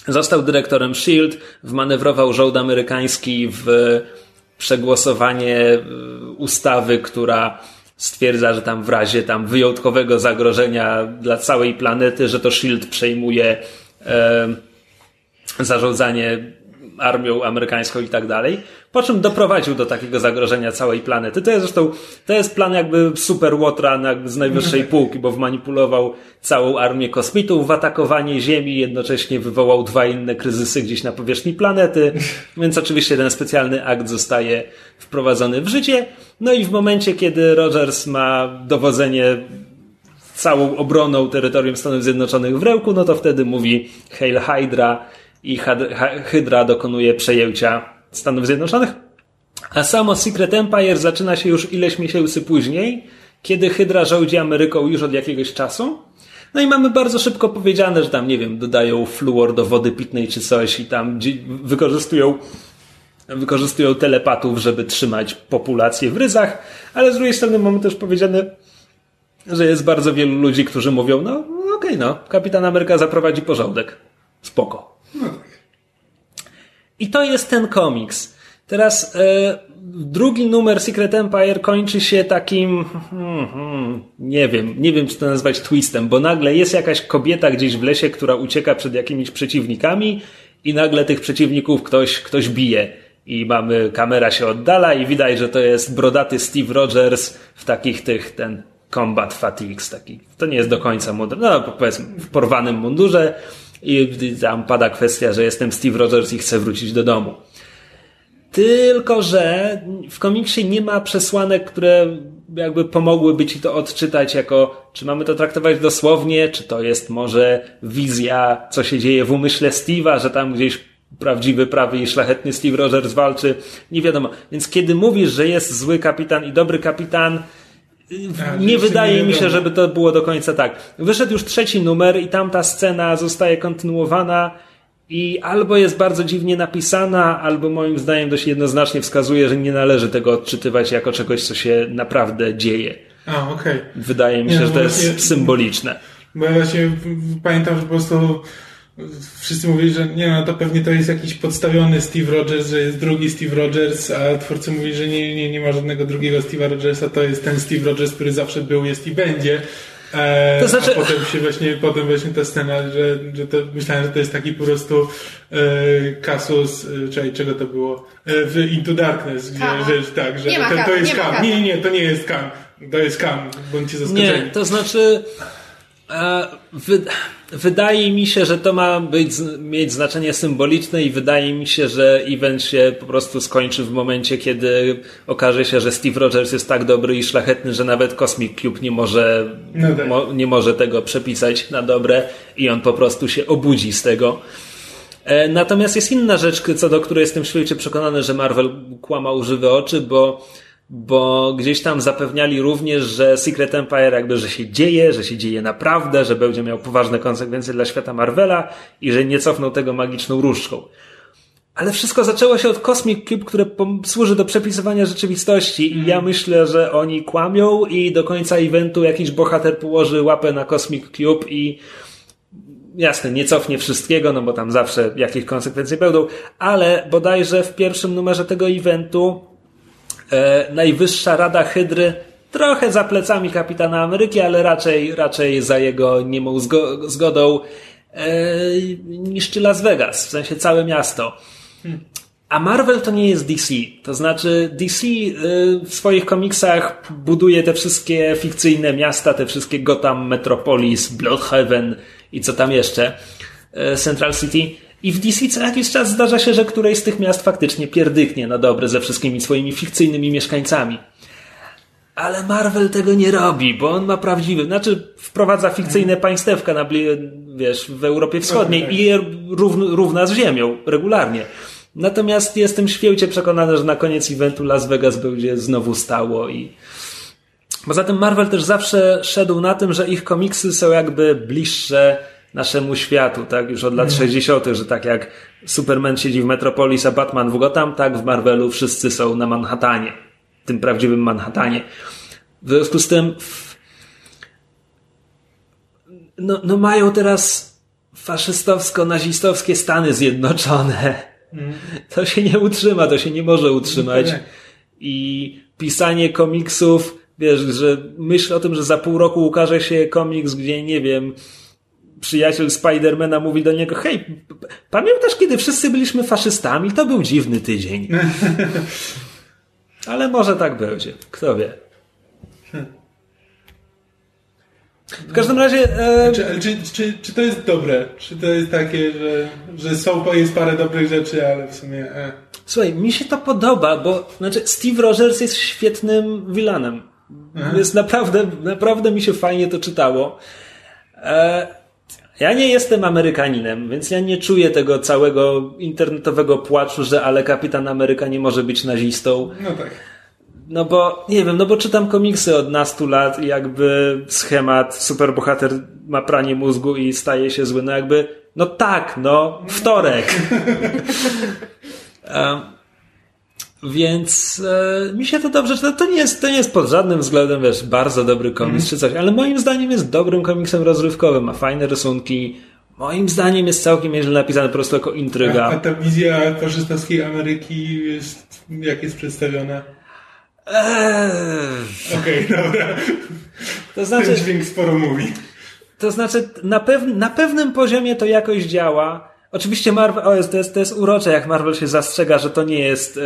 Został dyrektorem S.H.I.E.L.D., wmanewrował żołd amerykański w przegłosowanie y, ustawy, która stwierdza, że tam w razie tam wyjątkowego zagrożenia dla całej planety, że to S.H.I.E.L.D. przejmuje e, zarządzanie armią amerykańską i tak dalej. Po czym doprowadził do takiego zagrożenia całej planety. To jest zresztą, to jest plan jakby super Łotran jakby z najwyższej półki, bo wmanipulował całą armię kosmitów w atakowanie Ziemi, jednocześnie wywołał dwa inne kryzysy gdzieś na powierzchni planety, więc oczywiście ten specjalny akt zostaje wprowadzony w życie. No i w momencie, kiedy Rogers ma dowodzenie całą obroną terytorium Stanów Zjednoczonych w ręku, no to wtedy mówi Hail Hydra i Hydra dokonuje przejęcia Stanów Zjednoczonych. A samo Secret Empire zaczyna się już ileś miesięcy później, kiedy Hydra rządzi Ameryką już od jakiegoś czasu. No i mamy bardzo szybko powiedziane, że tam, nie wiem, dodają fluor do wody pitnej czy coś i tam wykorzystują wykorzystują telepatów, żeby trzymać populację w ryzach, ale z drugiej strony mamy też powiedziane, że jest bardzo wielu ludzi, którzy mówią, no, okej, no. Kapitan Ameryka zaprowadzi porządek. Spoko. No tak. I to jest ten komiks. Teraz e, drugi numer Secret Empire kończy się takim, hmm, hmm, nie wiem, nie wiem czy to nazwać twistem, bo nagle jest jakaś kobieta gdzieś w lesie, która ucieka przed jakimiś przeciwnikami i nagle tych przeciwników ktoś, ktoś bije. I mamy, kamera się oddala i widać, że to jest brodaty Steve Rogers w takich tych, ten combat fatigues taki. To nie jest do końca mundur, no powiedzmy w porwanym mundurze i tam pada kwestia, że jestem Steve Rogers i chcę wrócić do domu. Tylko, że w komiksie nie ma przesłanek, które jakby pomogłyby ci to odczytać jako, czy mamy to traktować dosłownie, czy to jest może wizja, co się dzieje w umyśle Steve'a, że tam gdzieś prawdziwy, prawy i szlachetny Steve Rogers walczy. Nie wiadomo. Więc kiedy mówisz, że jest zły kapitan i dobry kapitan, nie wydaje mi się, żeby to było do końca tak. Wyszedł już trzeci numer i tam ta scena zostaje kontynuowana i albo jest bardzo dziwnie napisana, albo moim zdaniem dość jednoznacznie wskazuje, że nie należy tego odczytywać jako czegoś, co się naprawdę dzieje. A, okej. Okay. Wydaje mi się, Nie, że to jest symboliczne. Bo ja właśnie pamiętam, że po prostu wszyscy mówili, że nie no, to pewnie to jest jakiś podstawiony Steve Rogers, że jest drugi Steve Rogers, a twórcy mówili, że nie, nie, nie ma żadnego drugiego Steve'a Rogersa, to jest ten Steve Rogers, który zawsze był, jest i będzie. E, To znaczy- A potem się właśnie, potem właśnie ta scena, że, że to, myślałem, że to jest taki po prostu e, kasus, e, czekaj, czego to było? E, w Into Darkness, gdzie, Kam. że tak, że Nie ma ten, to jest nie Kam. Nie, nie, nie, to nie jest Kam. To jest Kam, bądźcie zaskoczeni. Nie, to znaczy wy, wydaje mi się, że to ma być, mieć znaczenie symboliczne i wydaje mi się, że event się po prostu skończy w momencie, kiedy okaże się, że Steve Rogers jest tak dobry i szlachetny, że nawet Cosmic Cube nie może, No tak. mo, nie może tego przepisać na dobre i on po prostu się obudzi z tego. E, Natomiast jest inna rzecz, co do której jestem święcie przekonany, że Marvel kłamał żywe oczy, bo, bo gdzieś tam zapewniali również, że Secret Empire jakby, że się dzieje, że się dzieje naprawdę, że będzie miał poważne konsekwencje dla świata Marvela i że nie cofnął tego magiczną różdżką. Ale wszystko zaczęło się od Cosmic Cube, które służy do przepisywania rzeczywistości i ja myślę, że oni kłamią i do końca eventu jakiś bohater położy łapę na Cosmic Cube i jasne, nie cofnie wszystkiego, no bo tam zawsze jakieś konsekwencje będą, ale bodajże w pierwszym numerze tego eventu e, Najwyższa Rada Hydry trochę za plecami kapitana Ameryki, ale raczej, raczej za jego niemą zgo- zgodą e, niszczy Las Vegas, w sensie całe miasto. A Marvel to nie jest DC. To znaczy, DC y, w swoich komiksach buduje te wszystkie fikcyjne miasta, te wszystkie Gotham, Metropolis, Bloodhaven i co tam jeszcze, y, Central City. I w DC co jakiś czas zdarza się, że któreś z tych miast faktycznie pierdyknie na dobre ze wszystkimi swoimi fikcyjnymi mieszkańcami. Ale Marvel tego nie robi, bo on ma prawdziwy, znaczy wprowadza fikcyjne państewka na, wiesz, w Europie Wschodniej i je równ, równa z ziemią, regularnie. Natomiast jestem święcie przekonany, że na koniec eventu Las Vegas będzie znowu stało i Poza tym Marvel też zawsze szedł na tym, że ich komiksy są jakby bliższe naszemu światu, tak? Już od lat 60., że tak jak Superman siedzi w Metropolis, a Batman w Gotham, tak w Marvelu wszyscy są na Manhattanie. Tym prawdziwym Manhattanie. W związku z tym no, no mają teraz faszystowsko-nazistowskie Stany Zjednoczone. To się nie utrzyma, to się nie może utrzymać. I pisanie komiksów, wiesz, że myśl o tym, że za pół roku ukaże się komiks, gdzie nie wiem, przyjaciel Spidermana mówi do niego, hej, pamiętasz kiedy wszyscy byliśmy faszystami? To był dziwny tydzień. Ale może tak będzie, kto wie. W każdym razie, e, Czy, czy, czy, czy to jest dobre? Czy to jest takie, że, że są, jest parę dobrych rzeczy, ale w sumie... E. Słuchaj, mi się to podoba, bo znaczy Steve Rogers jest świetnym vilanem. Jest naprawdę, naprawdę mi się fajnie to czytało. E, ja nie jestem Amerykaninem, więc ja nie czuję tego całego internetowego płaczu, że ale kapitan Ameryka nie może być nazistą. No tak. No bo, nie wiem, no bo czytam komiksy od nastu lat i jakby schemat, superbohater ma pranie mózgu i staje się zły, no jakby, no tak, no, wtorek. Em, Więc e, mi się to dobrze czyta. To nie, jest, to nie jest pod żadnym względem, wiesz, bardzo dobry komiks Mhm. czy coś, ale moim zdaniem jest dobrym komiksem rozrywkowym. Ma fajne rysunki. Moim zdaniem jest całkiem nieźle napisany po prostu jako intryga. A, a ta wizja faszystowskiej Ameryki jest, jak jest przedstawiona? Eee, Okej, dobra. to znaczy, Ten dźwięk sporo mówi. To znaczy, na, pew, na pewnym poziomie to jakoś działa. Oczywiście Marvel, o, jest, to, jest, to jest urocze, jak Marvel się zastrzega, że to nie jest, e,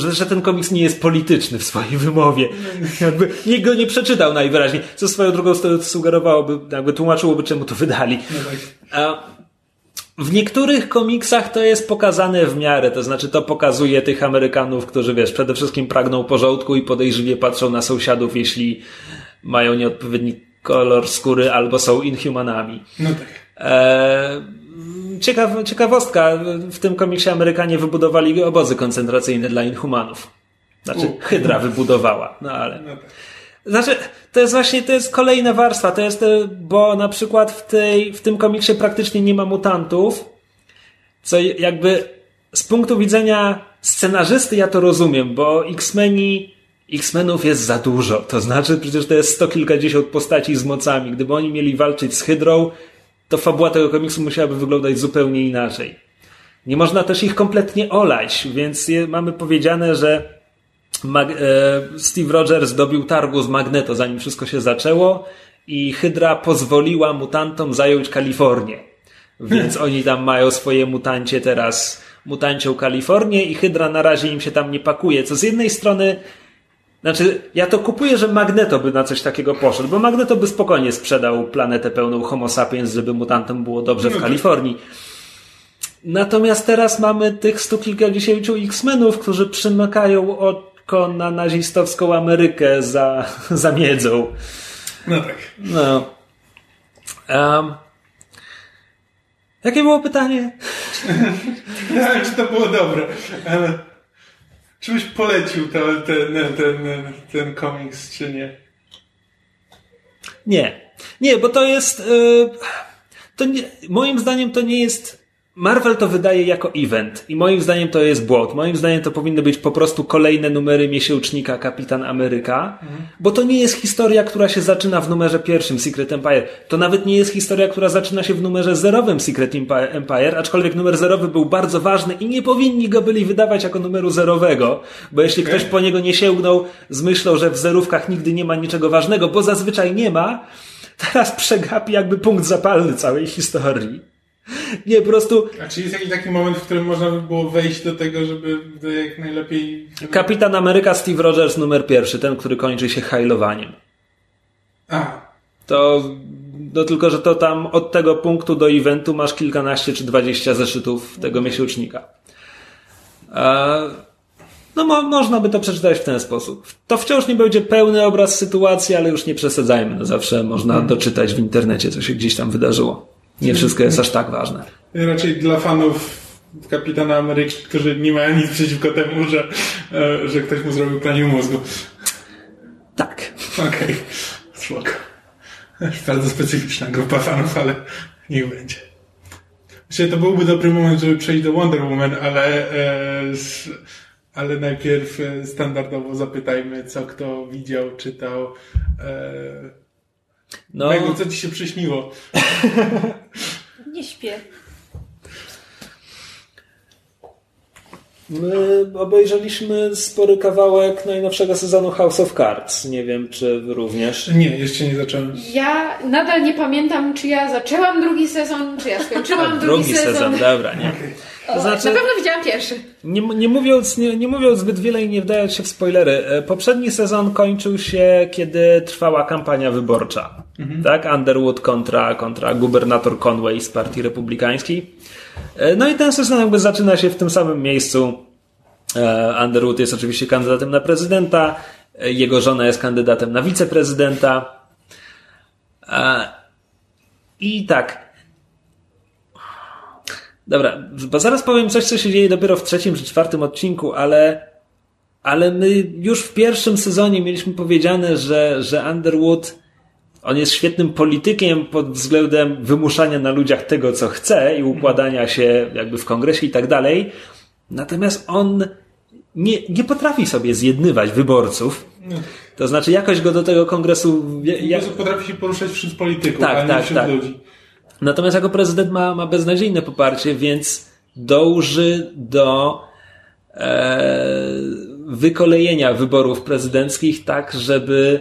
że, że ten komiks nie jest polityczny w swojej wymowie. Jakby nikt go nie przeczytał najwyraźniej, co swoją drugą stronę sugerowałoby, jakby tłumaczyłoby, czemu to wydali. No. A w niektórych komiksach to jest pokazane w miarę, to znaczy to pokazuje tych Amerykanów, którzy wiesz, przede wszystkim pragną porządku i podejrzliwie patrzą na sąsiadów, jeśli mają nieodpowiedni kolor skóry albo są inhumanami. No tak. Eee, ciekaw, ciekawostka, w tym komiksie Amerykanie wybudowali obozy koncentracyjne dla inhumanów. Znaczy, U. Hydra wybudowała, no ale... No tak. Znaczy, to jest właśnie, to jest kolejna warstwa, to jest, e, bo na przykład w tej, w tym komiksie praktycznie nie ma mutantów, co jakby z punktu widzenia scenarzysty ja to rozumiem, bo X-Meni, X-Menów jest za dużo, to znaczy przecież to jest sto kilkadziesiąt postaci z mocami, gdyby oni mieli walczyć z Hydrą, to fabuła tego komiksu musiałaby wyglądać zupełnie inaczej. Nie można też ich kompletnie olać, więc je, mamy powiedziane, że Mag- e, Steve Rogers dobił targu z Magneto, zanim wszystko się zaczęło i Hydra pozwoliła mutantom zająć Kalifornię. Więc oni tam mają swoje mutancie teraz, mutancią Kalifornię i Hydra na razie im się tam nie pakuje, co z jednej strony znaczy, ja to kupuję, że Magneto by na coś takiego poszedł, bo Magneto by spokojnie sprzedał planetę pełną Homo sapiens, żeby mutantom było dobrze w Kalifornii. Natomiast teraz mamy tych stu kilkadziesięciu X-Menów, którzy przymykają oko na nazistowską Amerykę za, za miedzą. No tak. No. Um, jakie było pytanie? Nie wiem, czy to było dobre, ale czy byś polecił ten, ten, ten, ten komiks, czy nie? Nie. Nie, bo to jest. Yy, to nie, moim zdaniem to nie jest. Marvel to wydaje jako event i moim zdaniem to jest błąd. Moim zdaniem to powinny być po prostu kolejne numery miesięcznika Kapitan Ameryka, bo to nie jest historia, która się zaczyna w numerze pierwszym Secret Empire. To nawet nie jest historia, która zaczyna się w numerze zerowym Secret Empi- Empire, aczkolwiek numer zerowy był bardzo ważny i nie powinni go byli wydawać jako numeru zerowego, bo jeśli ktoś po niego nie sięgnął z myślą, że w zerówkach nigdy nie ma niczego ważnego, bo zazwyczaj nie ma, teraz przegapi jakby punkt zapalny całej historii. Nie, po prostu A czy jest jakiś taki moment, w którym można by było wejść do tego, żeby jak najlepiej... Kapitan Ameryka Steve Rogers numer pierwszy, ten, który kończy się hajlowaniem. A, To, no tylko, że to tam od tego punktu do eventu masz kilkanaście czy dwadzieścia zeszytów tego miesięcznika. A, no mo, można by to przeczytać w ten sposób. To wciąż nie będzie pełny obraz sytuacji, ale już nie przesadzajmy. No zawsze można doczytać w internecie, co się gdzieś tam wydarzyło. Nie wszystko jest aż tak ważne. raczej dla fanów Kapitana Ameryki, którzy nie mają nic przeciwko temu, że, e, że ktoś mu zrobił pranie mózgu. Tak. Okej, spoko. Bardzo specyficzna grupa fanów, ale niech będzie. Myślę, to byłby dobry moment, żeby przejść do Wonder Woman, ale, e, ale najpierw e, standardowo zapytajmy, co kto widział, czytał. No, Megu, co ci się przyśniło? Nie śpię. My obejrzeliśmy spory kawałek najnowszego sezonu House of Cards. Nie wiem, czy wy również. Nie, jeszcze nie zacząłem. Ja nadal nie pamiętam, czy ja zaczęłam drugi sezon, czy ja skończyłam drugi, Drugi sezon, dobra, nie. To znaczy, Na pewno widziałam pierwszy. nie, nie, mówiąc, nie, nie mówiąc zbyt wiele i nie wdając się w spoilery, e, poprzedni sezon kończył się, kiedy trwała kampania wyborcza. Tak? Underwood kontra, kontra gubernator Conway z Partii Republikańskiej. E, No i ten sezon jakby zaczyna się w tym samym miejscu. E, Underwood jest oczywiście kandydatem na prezydenta, e, jego żona jest kandydatem na wiceprezydenta. I tak. Dobra, bo zaraz powiem coś, co się dzieje dopiero w trzecim czy czwartym odcinku, ale, ale my już w pierwszym sezonie mieliśmy powiedziane, że, że Underwood on jest świetnym politykiem pod względem wymuszania na ludziach tego, co chce i układania się jakby w kongresie i tak dalej. Natomiast on nie, nie potrafi sobie zjednywać wyborców. To znaczy jakoś go do tego kongresu... Ja... potrafi się poruszać wśród polityków, tak, a nie tak, wśród tak. ludzi. Natomiast jako prezydent ma, ma beznadziejne poparcie, więc dąży do e, wykolejenia wyborów prezydenckich tak, żeby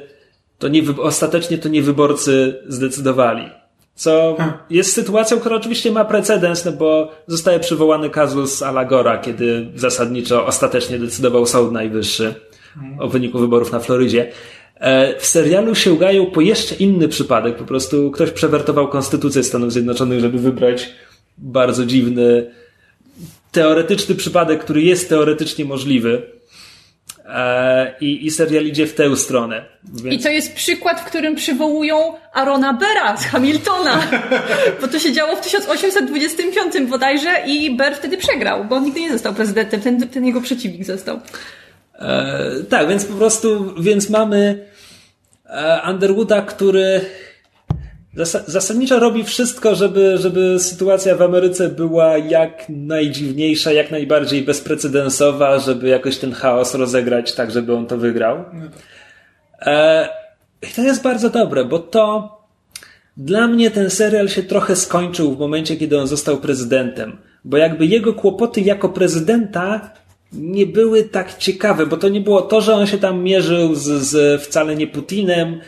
to nie, ostatecznie to nie wyborcy zdecydowali. Co jest sytuacją, która oczywiście ma precedens, no bo zostaje przywołany kazus Alagora, kiedy zasadniczo ostatecznie decydował Sąd Najwyższy o wyniku wyborów na Florydzie. E, w serialu sięgają po jeszcze inny przypadek. Po prostu ktoś przewertował konstytucję Stanów Zjednoczonych, żeby wybrać bardzo dziwny, teoretyczny przypadek, który jest teoretycznie możliwy. E, I, I serial idzie w tę stronę. Więc... I to jest przykład, w którym przywołują Arona Bera z Hamiltona. bo to się działo w 1825 bodajże i Ber wtedy przegrał, bo on nigdy nie został prezydentem, ten, ten jego przeciwnik został. E, tak, więc po prostu, więc mamy e, Underwooda, który zasadniczo robi wszystko, żeby, żeby sytuacja w Ameryce była jak najdziwniejsza, jak najbardziej bezprecedensowa, żeby jakoś ten chaos rozegrać tak, żeby on to wygrał. E, I to jest bardzo dobre, bo to dla mnie ten serial się trochę skończył w momencie, kiedy on został prezydentem. Bo jakby jego kłopoty jako prezydenta nie były tak ciekawe, bo to nie było to, że on się tam mierzył z, z wcale nie Putinem.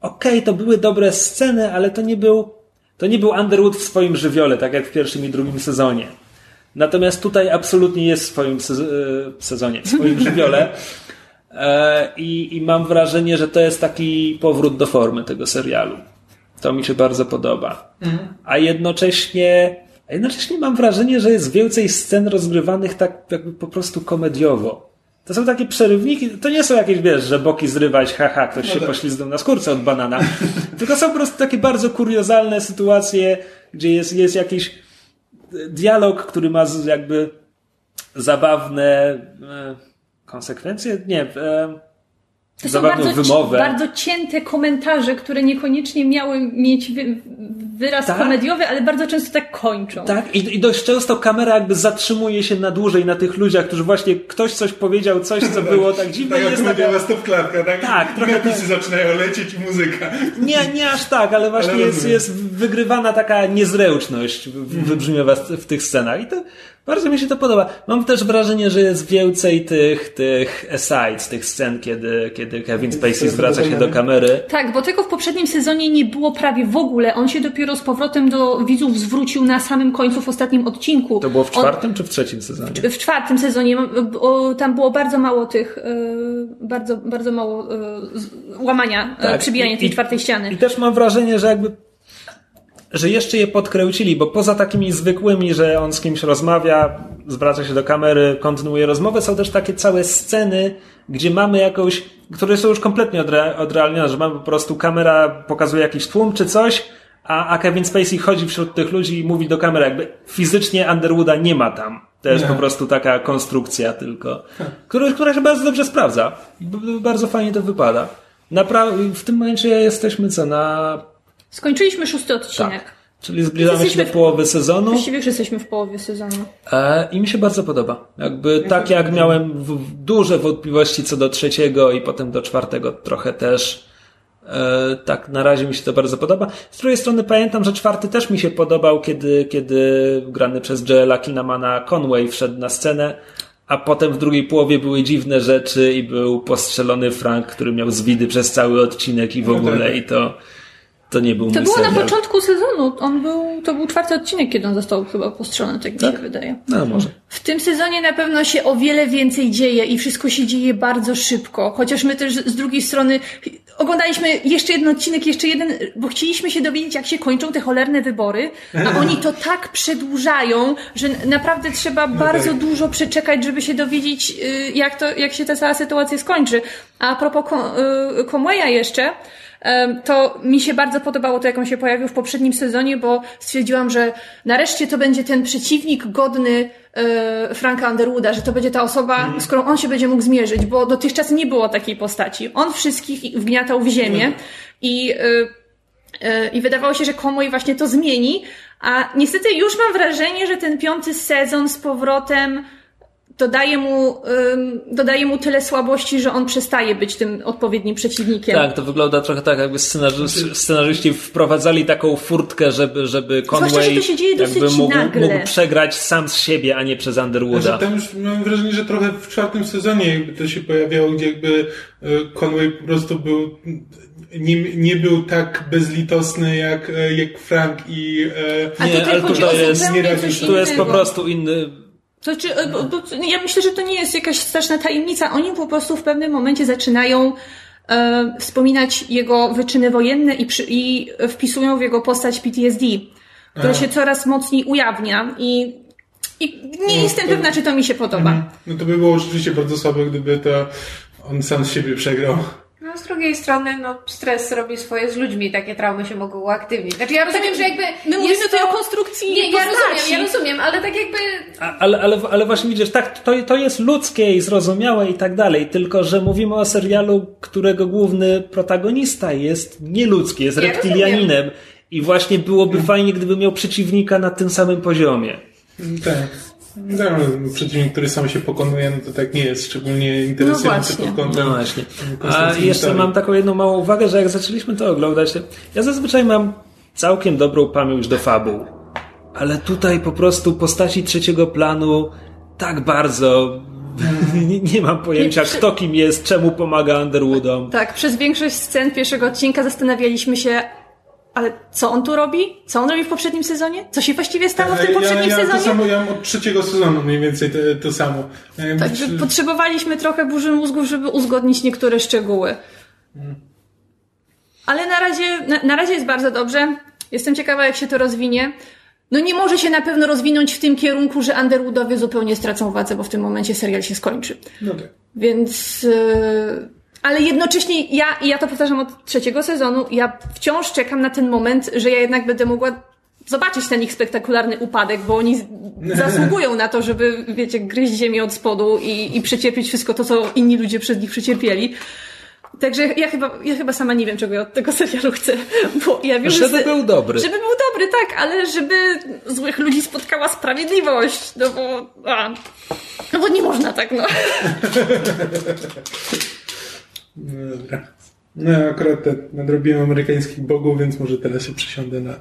Okej, okay, to były dobre sceny, ale to nie był, to nie był Underwood w swoim żywiole, tak jak w pierwszym i drugim sezonie. Natomiast tutaj absolutnie jest w swoim e, sezonie, w swoim żywiole. E, I, I mam wrażenie, że to jest taki powrót do formy tego serialu. To mi się bardzo podoba. Mhm. A jednocześnie a jednocześnie mam wrażenie, że jest więcej scen rozgrywanych tak jakby po prostu komediowo. To są takie przerywniki, to nie są jakieś, wiesz, że boki zrywać, haha, ktoś no się tak. poślizgnął na skórce od banana. Tylko są po prostu takie bardzo kuriozalne sytuacje, gdzie jest, jest jakiś dialog, który ma jakby zabawne e, konsekwencje? Nie. E, to są bardzo, wymowę. bardzo cięte komentarze, które niekoniecznie miały mieć wy, wyraz tak? komediowy, ale bardzo często tak kończą. Tak, I, i dość często kamera jakby zatrzymuje się na dłużej na tych ludziach, którzy właśnie ktoś coś powiedział, coś, co było tak dziwne. tak jest taka... stopklatka, tak? Tak. Trochę Napisy tak. zaczynają lecieć i muzyka. Nie, nie aż tak, ale właśnie ale jest, jest wygrywana taka niezręczność wybrzmiewa w tych scenach i to bardzo mi się to podoba. Mam też wrażenie, że jest więcej tych, tych asides, tych scen, kiedy, kiedy Kevin Spacey zwraca się do kamery. Tak, bo tego w poprzednim sezonie nie było prawie w ogóle. On się dopiero z powrotem do widzów zwrócił na samym końcu w ostatnim odcinku. To było w czwartym On... czy w trzecim sezonie? W, w czwartym sezonie. Tam było bardzo mało tych, e, bardzo, bardzo mało e, łamania, e, tak. przybijania tej I, czwartej ściany. I też mam wrażenie, że jakby że jeszcze je podkręcili, bo poza takimi zwykłymi, że on z kimś rozmawia, zwraca się do kamery, kontynuuje rozmowę, są też takie całe sceny, gdzie mamy jakąś, które są już kompletnie odre, odrealnione, że mamy po prostu kamera pokazuje jakiś tłum czy coś, a, a Kevin Spacey chodzi wśród tych ludzi i mówi do kamery, jakby fizycznie Underwooda nie ma tam. To jest nie. po prostu taka konstrukcja tylko, która, która się bardzo dobrze sprawdza. Bardzo fajnie to wypada. Napra- w tym momencie jesteśmy co, na Skończyliśmy szósty odcinek. Tak. Czyli zbliżamy się do połowy sezonu. Właściwie już jesteśmy w połowie sezonu. E, I mi się bardzo podoba. Jakby tak jak miałem duże wątpliwości co do trzeciego i potem do czwartego trochę też. E, tak, na razie mi się to bardzo podoba. Z drugiej strony pamiętam, że czwarty też mi się podobał, kiedy, kiedy grany przez Joela Kinamana Conway wszedł na scenę, a potem w drugiej połowie były dziwne rzeczy i był postrzelony Frank, który miał zwidy przez cały odcinek i w no ogóle tak. i to to nie był To było serial. na początku sezonu. On był, to był czwarty odcinek, kiedy on został chyba postrzelony, tak mi tak? się wydaje. No, może. W tym sezonie na pewno się o wiele więcej dzieje i wszystko się dzieje bardzo szybko. Chociaż my też z drugiej strony oglądaliśmy jeszcze jeden odcinek, jeszcze jeden, bo chcieliśmy się dowiedzieć, jak się kończą te cholerne wybory, a oni to tak przedłużają, że naprawdę trzeba no bardzo tak. dużo przeczekać, żeby się dowiedzieć, y, jak to, jak się ta cała sytuacja skończy. A, propos y, Conwaya jeszcze, to mi się bardzo podobało to, jak on się pojawił w poprzednim sezonie, bo stwierdziłam, że nareszcie to będzie ten przeciwnik godny e, Franka Underwooda, że to będzie ta osoba, mhm. z którą on się będzie mógł zmierzyć, bo dotychczas nie było takiej postaci. On wszystkich wgniatał w ziemię mhm. i, e, e, i wydawało się, że Conway właśnie to zmieni, a niestety już mam wrażenie, że ten piąty sezon z powrotem dodaje mu, ym, dodaje mu tyle słabości, że on przestaje być tym odpowiednim przeciwnikiem. Tak, to wygląda trochę tak, jakby scenarzy scenarzyści wprowadzali taką furtkę, żeby, żeby Zwłaszcza, że Conway to się dzieje dosyć jakby mógł, mógł przegrać sam z siebie, a nie przez Underwooda. Znaczy, tam już mam wrażenie, że trochę w czwartym sezonie jakby to się pojawiało, gdzie jakby e, Conway po prostu był nie, nie był tak bezlitosny jak, e, jak Frank i e, Nie, ale chodzi to jest- nie Tu jest po prostu inny... To bo, bo, ja myślę, że to nie jest jakaś straszna tajemnica. Oni po prostu w pewnym momencie zaczynają e, wspominać jego wyczyny wojenne i, przy, i wpisują w jego postać PTSD, która się coraz mocniej ujawnia i, i nie No, jestem to- pewna, czy to mi się podoba. no to by było rzeczywiście bardzo słabe, gdyby to on sam z siebie przegrał. No z drugiej strony, no stres robi swoje z ludźmi, takie traumy się mogą uaktywnić. Znaczy ja rozumiem, że jakby My mówimy jest tutaj to... o konstrukcji Nie, ja postaci. rozumiem, ja rozumiem, ale tak jakby... A- Ale, ale, ale właśnie widzisz, tak, to, to jest ludzkie i zrozumiałe i tak dalej, tylko że mówimy o serialu, którego główny protagonista jest nieludzki, jest Ja reptilianinem i właśnie byłoby fajnie, gdyby miał przeciwnika na tym samym poziomie. Tak. No, przeciwnik, który sam się pokonuje, no to tak nie jest szczególnie interesujący właśnie. pod kątem No właśnie. A konstrukcji jeszcze mam taką jedną małą uwagę, że jak zaczęliśmy to oglądać, ja zazwyczaj mam całkiem dobrą pamięć do fabuł. Ale tutaj po prostu postaci trzeciego planu tak bardzo nie, nie mam pojęcia, kto kim jest, czemu pomaga Underwoodom. Tak, przez większość scen pierwszego odcinka zastanawialiśmy się, ale co on tu robi? Co on robi w poprzednim sezonie? Co się właściwie stało w tym poprzednim ja, ja sezonie? To samo, ja mam od trzeciego sezonu mniej więcej to, to samo. Także czy- potrzebowaliśmy trochę burzy mózgów, żeby uzgodnić niektóre szczegóły. Ale na razie, na, na razie jest bardzo dobrze. Jestem ciekawa, jak się to rozwinie. No nie może się na pewno rozwinąć w tym kierunku, że Underwoodowie zupełnie stracą władzę, bo w tym momencie serial się skończy. No tak. Więc. Yy, ale jednocześnie ja, i ja to powtarzam od trzeciego sezonu, ja wciąż czekam na ten moment, że ja jednak będę mogła zobaczyć ten ich spektakularny upadek, bo oni zasługują na to, żeby, wiecie, gryźć ziemię od spodu i, i przecierpieć wszystko to, co inni ludzie przez nich przecierpieli. Także ja chyba, ja chyba sama nie wiem, czego ja od tego serialu chcę, bo ja wiem, że... Żeby se- był dobry. Żeby był dobry, tak, ale żeby złych ludzi spotkała sprawiedliwość, no bo... A, no bo nie można tak, no. No dobra. No akurat te, nadrobiłem amerykańskich bogów, więc może teraz się przesiądę na,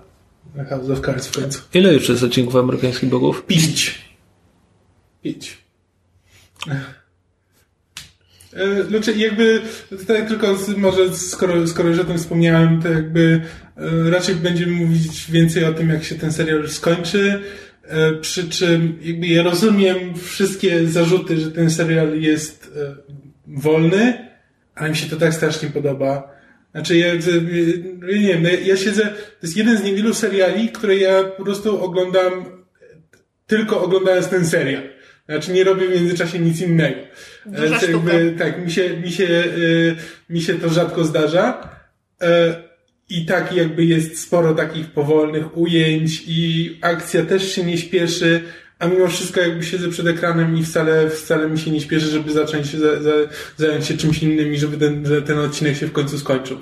na House of Cards w końcu. Ile już jest odcinków amerykańskich bogów? Pić. Pić. E, Znaczy jakby, tak tylko z, może skoro, skoro już o tym wspomniałem, to jakby e, raczej będziemy mówić więcej o tym, jak się ten serial już skończy. E, Przy czym jakby ja rozumiem wszystkie zarzuty, że ten serial jest wolny, ale mi się to tak strasznie podoba. Znaczy ja, nie wiem, no ja, siedzę, to jest jeden z niewielu seriali, które ja po prostu oglądam tylko oglądając ten serial. Znaczy nie robię w międzyczasie nic innego. Duża E, sztuka. tak, mi się, mi, się, e, mi się to rzadko zdarza. E, I tak jakby jest sporo takich powolnych ujęć i akcja też się nie śpieszy, a mimo wszystko jakby siedzę przed ekranem i wcale, wcale mi się nie śpieszy, żeby zacząć się za, za, zająć się czymś innym i żeby ten, że ten odcinek się w końcu skończył.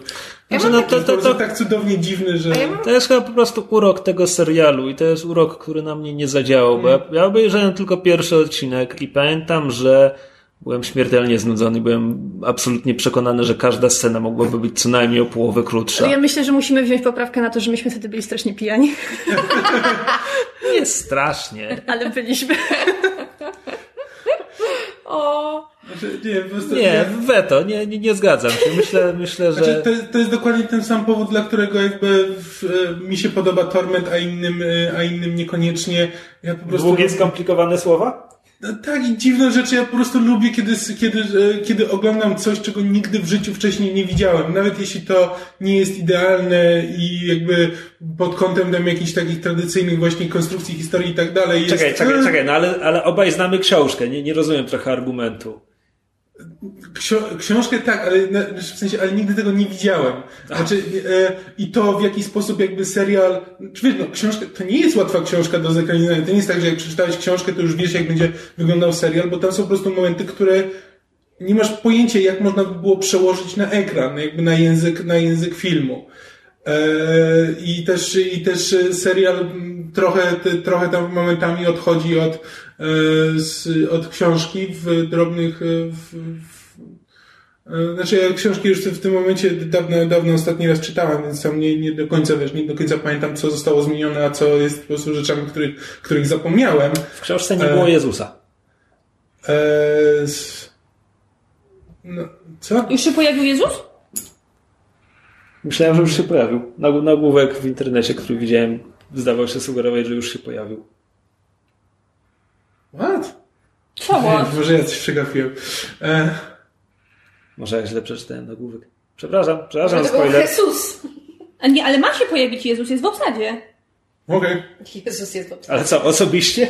Ja Znaczy, no to, to, To, tak cudownie dziwny, że... A ja mam to jest chyba po prostu urok tego serialu i to jest urok, który na mnie nie zadziałał, bo ja, ja obejrzałem tylko pierwszy odcinek i pamiętam, że byłem śmiertelnie znudzony, byłem absolutnie przekonany, że każda scena mogłaby być co najmniej o połowę krótsza. Ja myślę, że musimy wziąć poprawkę na to, że myśmy wtedy byli strasznie pijani, Nie strasznie. ale byliśmy. o. Znaczy, nie, po prostu, Nie, weto, nie, nie, nie zgadzam się. Myślę, myślę że... Znaczy, to, jest- to jest dokładnie ten sam powód, dla którego jakby w, e, mi się podoba Torment, a innym, e, a innym niekoniecznie. Ja po prostu... Długie, skomplikowane słowa? No, tak, i dziwne rzeczy. Ja po prostu lubię, kiedy, kiedy, e, kiedy oglądam coś, czego nigdy w życiu wcześniej nie widziałem. Nawet jeśli to nie jest idealne i jakby pod kątem tam jakichś takich tradycyjnych właśnie konstrukcji historii i tak dalej. Jest, Czekaj, czekaj, czekaj, no ale, ale obaj znamy książkę, nie, nie rozumiem trochę argumentu. Ksio- książkę tak, ale w sensie, ale nigdy tego nie widziałem. Znaczy, e, i to w jaki sposób jakby serial, czy wiesz, no, książka, to nie jest łatwa książka do zekranizowania. To nie jest tak, że jak przeczytałeś książkę, to już wiesz, jak będzie wyglądał serial, bo tam są po prostu momenty, które nie masz pojęcia, jak można by było przełożyć na ekran, jakby na język, na język filmu. E, I też, i też serial mm, trochę, trochę tam momentami odchodzi od, z, od książki w drobnych, e, w, w, e, znaczy ja książki już w tym momencie dawno, dawno ostatni raz czytałem, więc tam nie, nie do końca, wiesz, nie do końca pamiętam, co zostało zmienione, a co jest po prostu rzeczami, których, których zapomniałem. W książce nie było Jezusa. E, no, co? Już się pojawił Jezus? Myślałem, że już się pojawił. Nag- Nagłówek w internecie, który widziałem, zdawał się sugerować, że już się pojawił. What? Czemu? Może ja coś przegapiłem. E, Może ja źle przeczytałem nagłówek. Przepraszam, przepraszam, był spoiler. Jezus. A nie, ale ma się pojawić Jezus, jest w obsadzie. Okej. Jezus jest dobrze. Ale co, osobiście?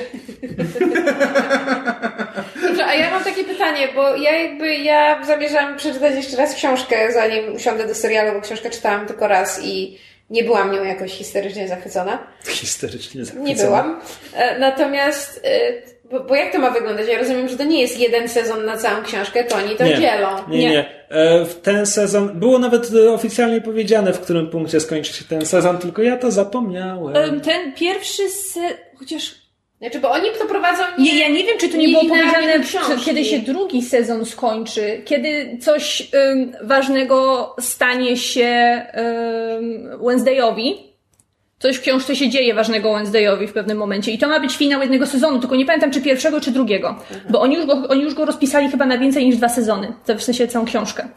Dobrze, a ja mam takie pytanie, bo ja jakby, ja zamierzam przeczytać jeszcze raz książkę, zanim usiądę do serialu, bo książkę czytałam tylko raz i nie byłam nią jakoś historycznie zachwycona. Historycznie zachwycony. Nie byłam. E, Natomiast, e, bo, bo jak to ma wyglądać? Ja rozumiem, że to nie jest jeden sezon na całą książkę, to oni to Nie, dzielą. nie, nie. E, W ten sezon, było nawet e, oficjalnie powiedziane, w którym punkcie skończy się ten sezon, tylko ja to zapomniałem. Em, Ten pierwszy se... chociaż... Znaczy, bo oni to prowadzą nie... Nie, ja nie wiem, czy to nie nie było powiedziane, czy- kiedy się drugi sezon skończy, kiedy coś ym, ważnego stanie się ym, Wednesdayowi. Coś w książce się dzieje ważnego Wednesdayowi w pewnym momencie. I to ma być finał jednego sezonu, tylko nie pamiętam, czy pierwszego, czy drugiego. Bo oni już, go, oni już go rozpisali chyba na więcej niż dwa sezony. To w sensie całą książkę.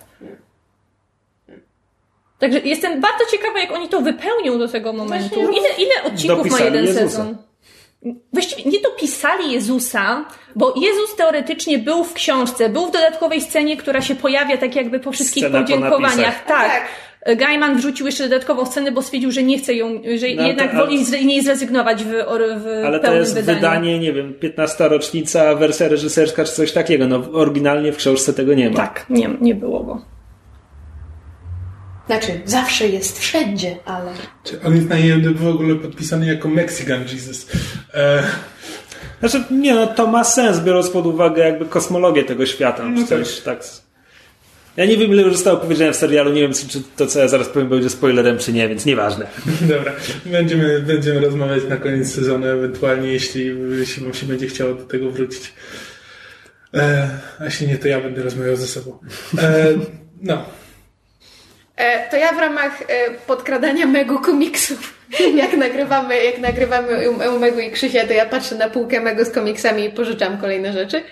Także jestem bardzo ciekawa, jak oni to wypełnią do tego momentu. Ile, ile odcinków ma jeden Jezusa. sezon? Właściwie nie dopisali Jezusa, bo Jezus teoretycznie był w książce, był w dodatkowej scenie, która się pojawia tak jakby po wszystkich Scena po podziękowaniach. napisach. Tak. Gaiman wrzucił jeszcze dodatkową scenę, bo stwierdził, że nie chce ją, że No, jednak to- woli z niej zrezygnować w, w Ale to jest wydaniu. wydanie, nie wiem, 15 rocznica, wersja reżyserska czy coś takiego. No oryginalnie w książce tego nie ma. Tak, nie, nie było go. Znaczy, zawsze jest wszędzie, ale... Czy On jest na IMDb w ogóle podpisany jako Mexican Jesus. E, Znaczy, nie no, to ma sens, biorąc pod uwagę jakby kosmologię tego świata. No czy coś, tak. Ja nie wiem, ile już zostało powiedziane w serialu, nie wiem, czy, to, co ja zaraz powiem, będzie spoilerem, czy nie, więc nieważne. dobra, będziemy, będziemy rozmawiać na koniec sezonu, ewentualnie jeśli, jeśli wam się będzie chciało do tego wrócić. E, a jeśli nie, to ja będę rozmawiał ze sobą. E, no. E, to ja w ramach e, podkradania Megu komiksów, jak nagrywamy, jak nagrywamy u, Megu i Krzysia, to ja patrzę na półkę Megu z komiksami i pożyczam kolejne rzeczy.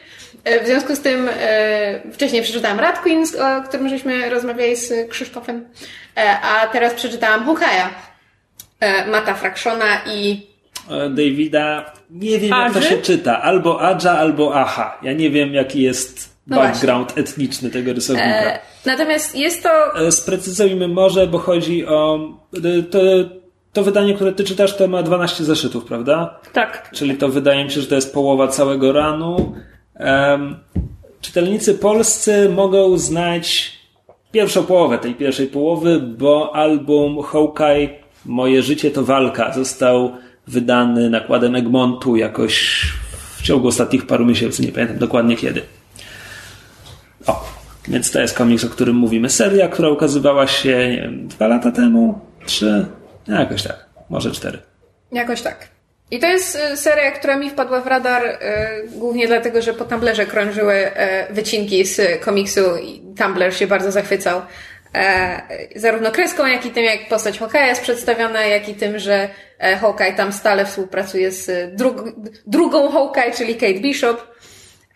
E, w związku z tym e, wcześniej przeczytałam Rat Queens, o którym żeśmy rozmawiali z Krzysztofem, e, a teraz przeczytałam Hawkeye'a e, Mata Fractiona i Davida, nie wiem, jak to się czyta. Albo Adża, albo Aha. Ja nie wiem, jaki jest No background etniczny tego rysownika. e, natomiast jest to E, Sprecyzujmy może, bo chodzi o. To, to wydanie, które ty czytasz, to ma 12 zeszytów, prawda? Tak. Czyli to wydaje mi się, że to jest połowa całego ranu. Em, czytelnicy polscy mogą znać pierwszą połowę tej pierwszej połowy, bo album Hawkeye Moje życie to walka został wydany nakładem Egmontu jakoś w ciągu ostatnich paru miesięcy, nie pamiętam dokładnie kiedy. O, więc to jest komiks, o którym mówimy. Seria, która ukazywała się, nie wiem, dwa lata temu? Trzy? Jakoś tak. Może cztery. Jakoś tak. I to jest e, seria, która mi wpadła w radar e, głównie dlatego, że po Tumblerze krążyły e, wycinki z komiksu i Tumblr się bardzo zachwycał e, zarówno kreską, jak i tym, jak postać Hawkeye'a jest przedstawiona, jak i tym, że e, Hawkeye tam stale współpracuje z drug- drugą Hawkeye, czyli Kate Bishop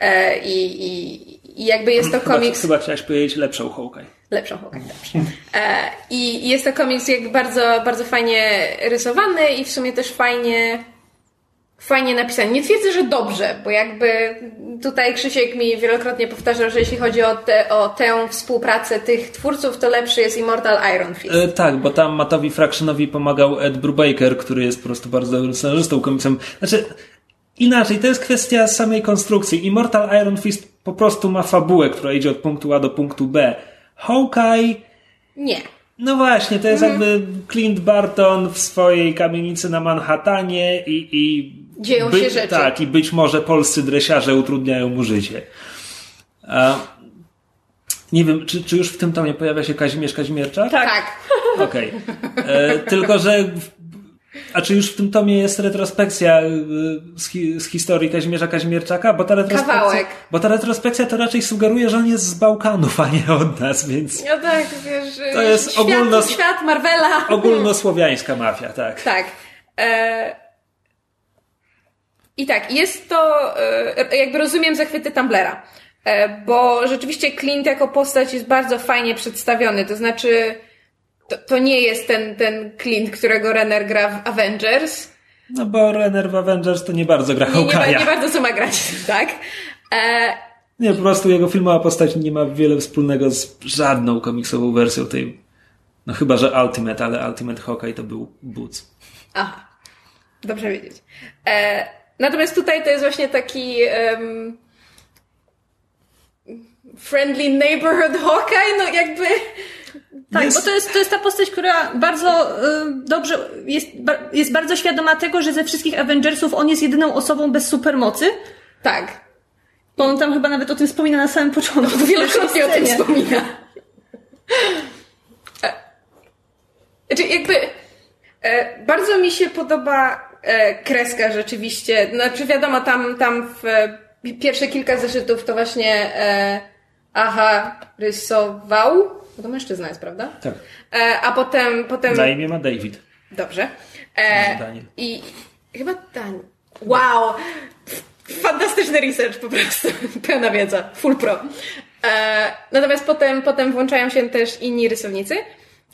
e, i, i, i jakby jest to Chyba, komiks... chyba chciałaś powiedzieć lepszą Hawkeye. Lepszą Hawkeye, dobrze. I jest to komiks jakby bardzo, bardzo fajnie rysowany i w sumie też fajnie, fajnie napisany. Nie twierdzę, że dobrze, bo jakby tutaj Krzysiek mi wielokrotnie powtarzał, że jeśli chodzi o, te, o tę współpracę tych twórców, to lepszy jest Immortal Iron Fist. E, tak, bo tam Matowi Fractionowi pomagał Ed Brubaker, który jest po prostu bardzo dobrym scenarzystą komiksem. Znaczy, inaczej, to jest kwestia samej konstrukcji. Immortal Iron Fist po prostu ma fabułę, która idzie od punktu A do punktu B. Hawkeye Nie. No właśnie, to jest jakby Clint Barton w swojej kamienicy na Manhattanie i. i Dzieją się rzeczy. Tak, i być może polscy dresiarze utrudniają mu życie. A, nie wiem, czy, czy już w tym tomie pojawia się Kazimierz Kazimierczak? Tak. Tak. Okej. E, Tylko, że a czy już w tym tomie jest retrospekcja y, z, hi, z historii Kazimierza Kazimierczaka? Bo ta retrospekcja, Kawałek. Bo ta retrospekcja to raczej sugeruje, że on jest z Bałkanów, a nie od nas, więc No tak, wiesz, To jest świat, ogólno- świat Marvela. ogólnosłowiańska mafia, tak. Tak. E... I tak, jest to, e, jakby rozumiem zachwyty Tumblera, e, bo rzeczywiście Clint jako postać jest bardzo fajnie przedstawiony, to znaczy to, to nie jest ten, ten Clint, którego Renner gra w Avengers, No bo Renner w Avengers to nie bardzo gra nie, nie, nie bardzo co ma grać, tak? E, Nie, po prostu jego filmowa postać nie ma wiele wspólnego z żadną komiksową wersją tej. No chyba, że Ultimate, ale Ultimate Hawkeye to był Boots. Aha, dobrze wiedzieć. E, natomiast tutaj to jest właśnie taki em, friendly neighborhood Hawkeye, no jakby... Tak, Jest- bo to jest, to jest ta postać, która bardzo y, dobrze jest, ba, jest bardzo świadoma tego, że ze wszystkich Avengersów on jest jedyną osobą bez supermocy. Tak, Bo on tam chyba nawet o tym wspomina na samym początku. w wielokrotnie o tym wspomina. E, Znaczy jakby e, bardzo mi się podoba kreska rzeczywiście. Znaczy wiadomo, tam, tam w e, pierwsze kilka zeszytów to właśnie e, Aha rysował. Bo to mężczyzna jest, prawda? Tak. E, a potem, potem Na imię ma David. Dobrze. E, Daniel. I chyba Daniel. Wow! Fantastyczny research po prostu. Pełna wiedza. Full pro. E, natomiast potem, potem włączają się też inni rysownicy.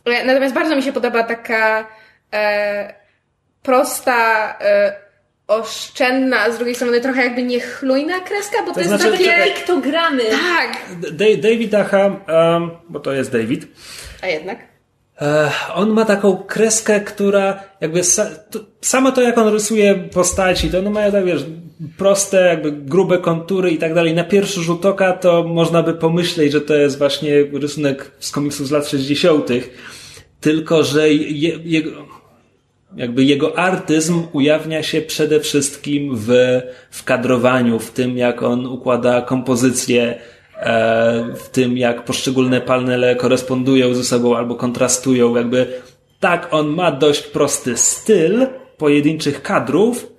E, natomiast bardzo mi się podoba taka e, prosta, e, oszczędna, a z drugiej strony trochę jakby niechlujna kreska, bo to, jest znaczy, takie... czekaj. Piktogramy. Tak! Da- David Aha, um, bo to jest David, A jednak. e, on ma taką kreskę, która jakby sa, to, samo to, jak on rysuje postaci, to one mają tak, wiesz, proste, jakby grube kontury i tak dalej. Na pierwszy rzut oka to można by pomyśleć, że to jest właśnie rysunek z komiksów z lat 60., tylko że je, jego, jakby jego artyzm ujawnia się przede wszystkim w, w kadrowaniu, w tym jak on układa kompozycję, e, w tym jak poszczególne panele korespondują ze sobą albo kontrastują. Jakby tak, on ma dość prosty styl pojedynczych kadrów,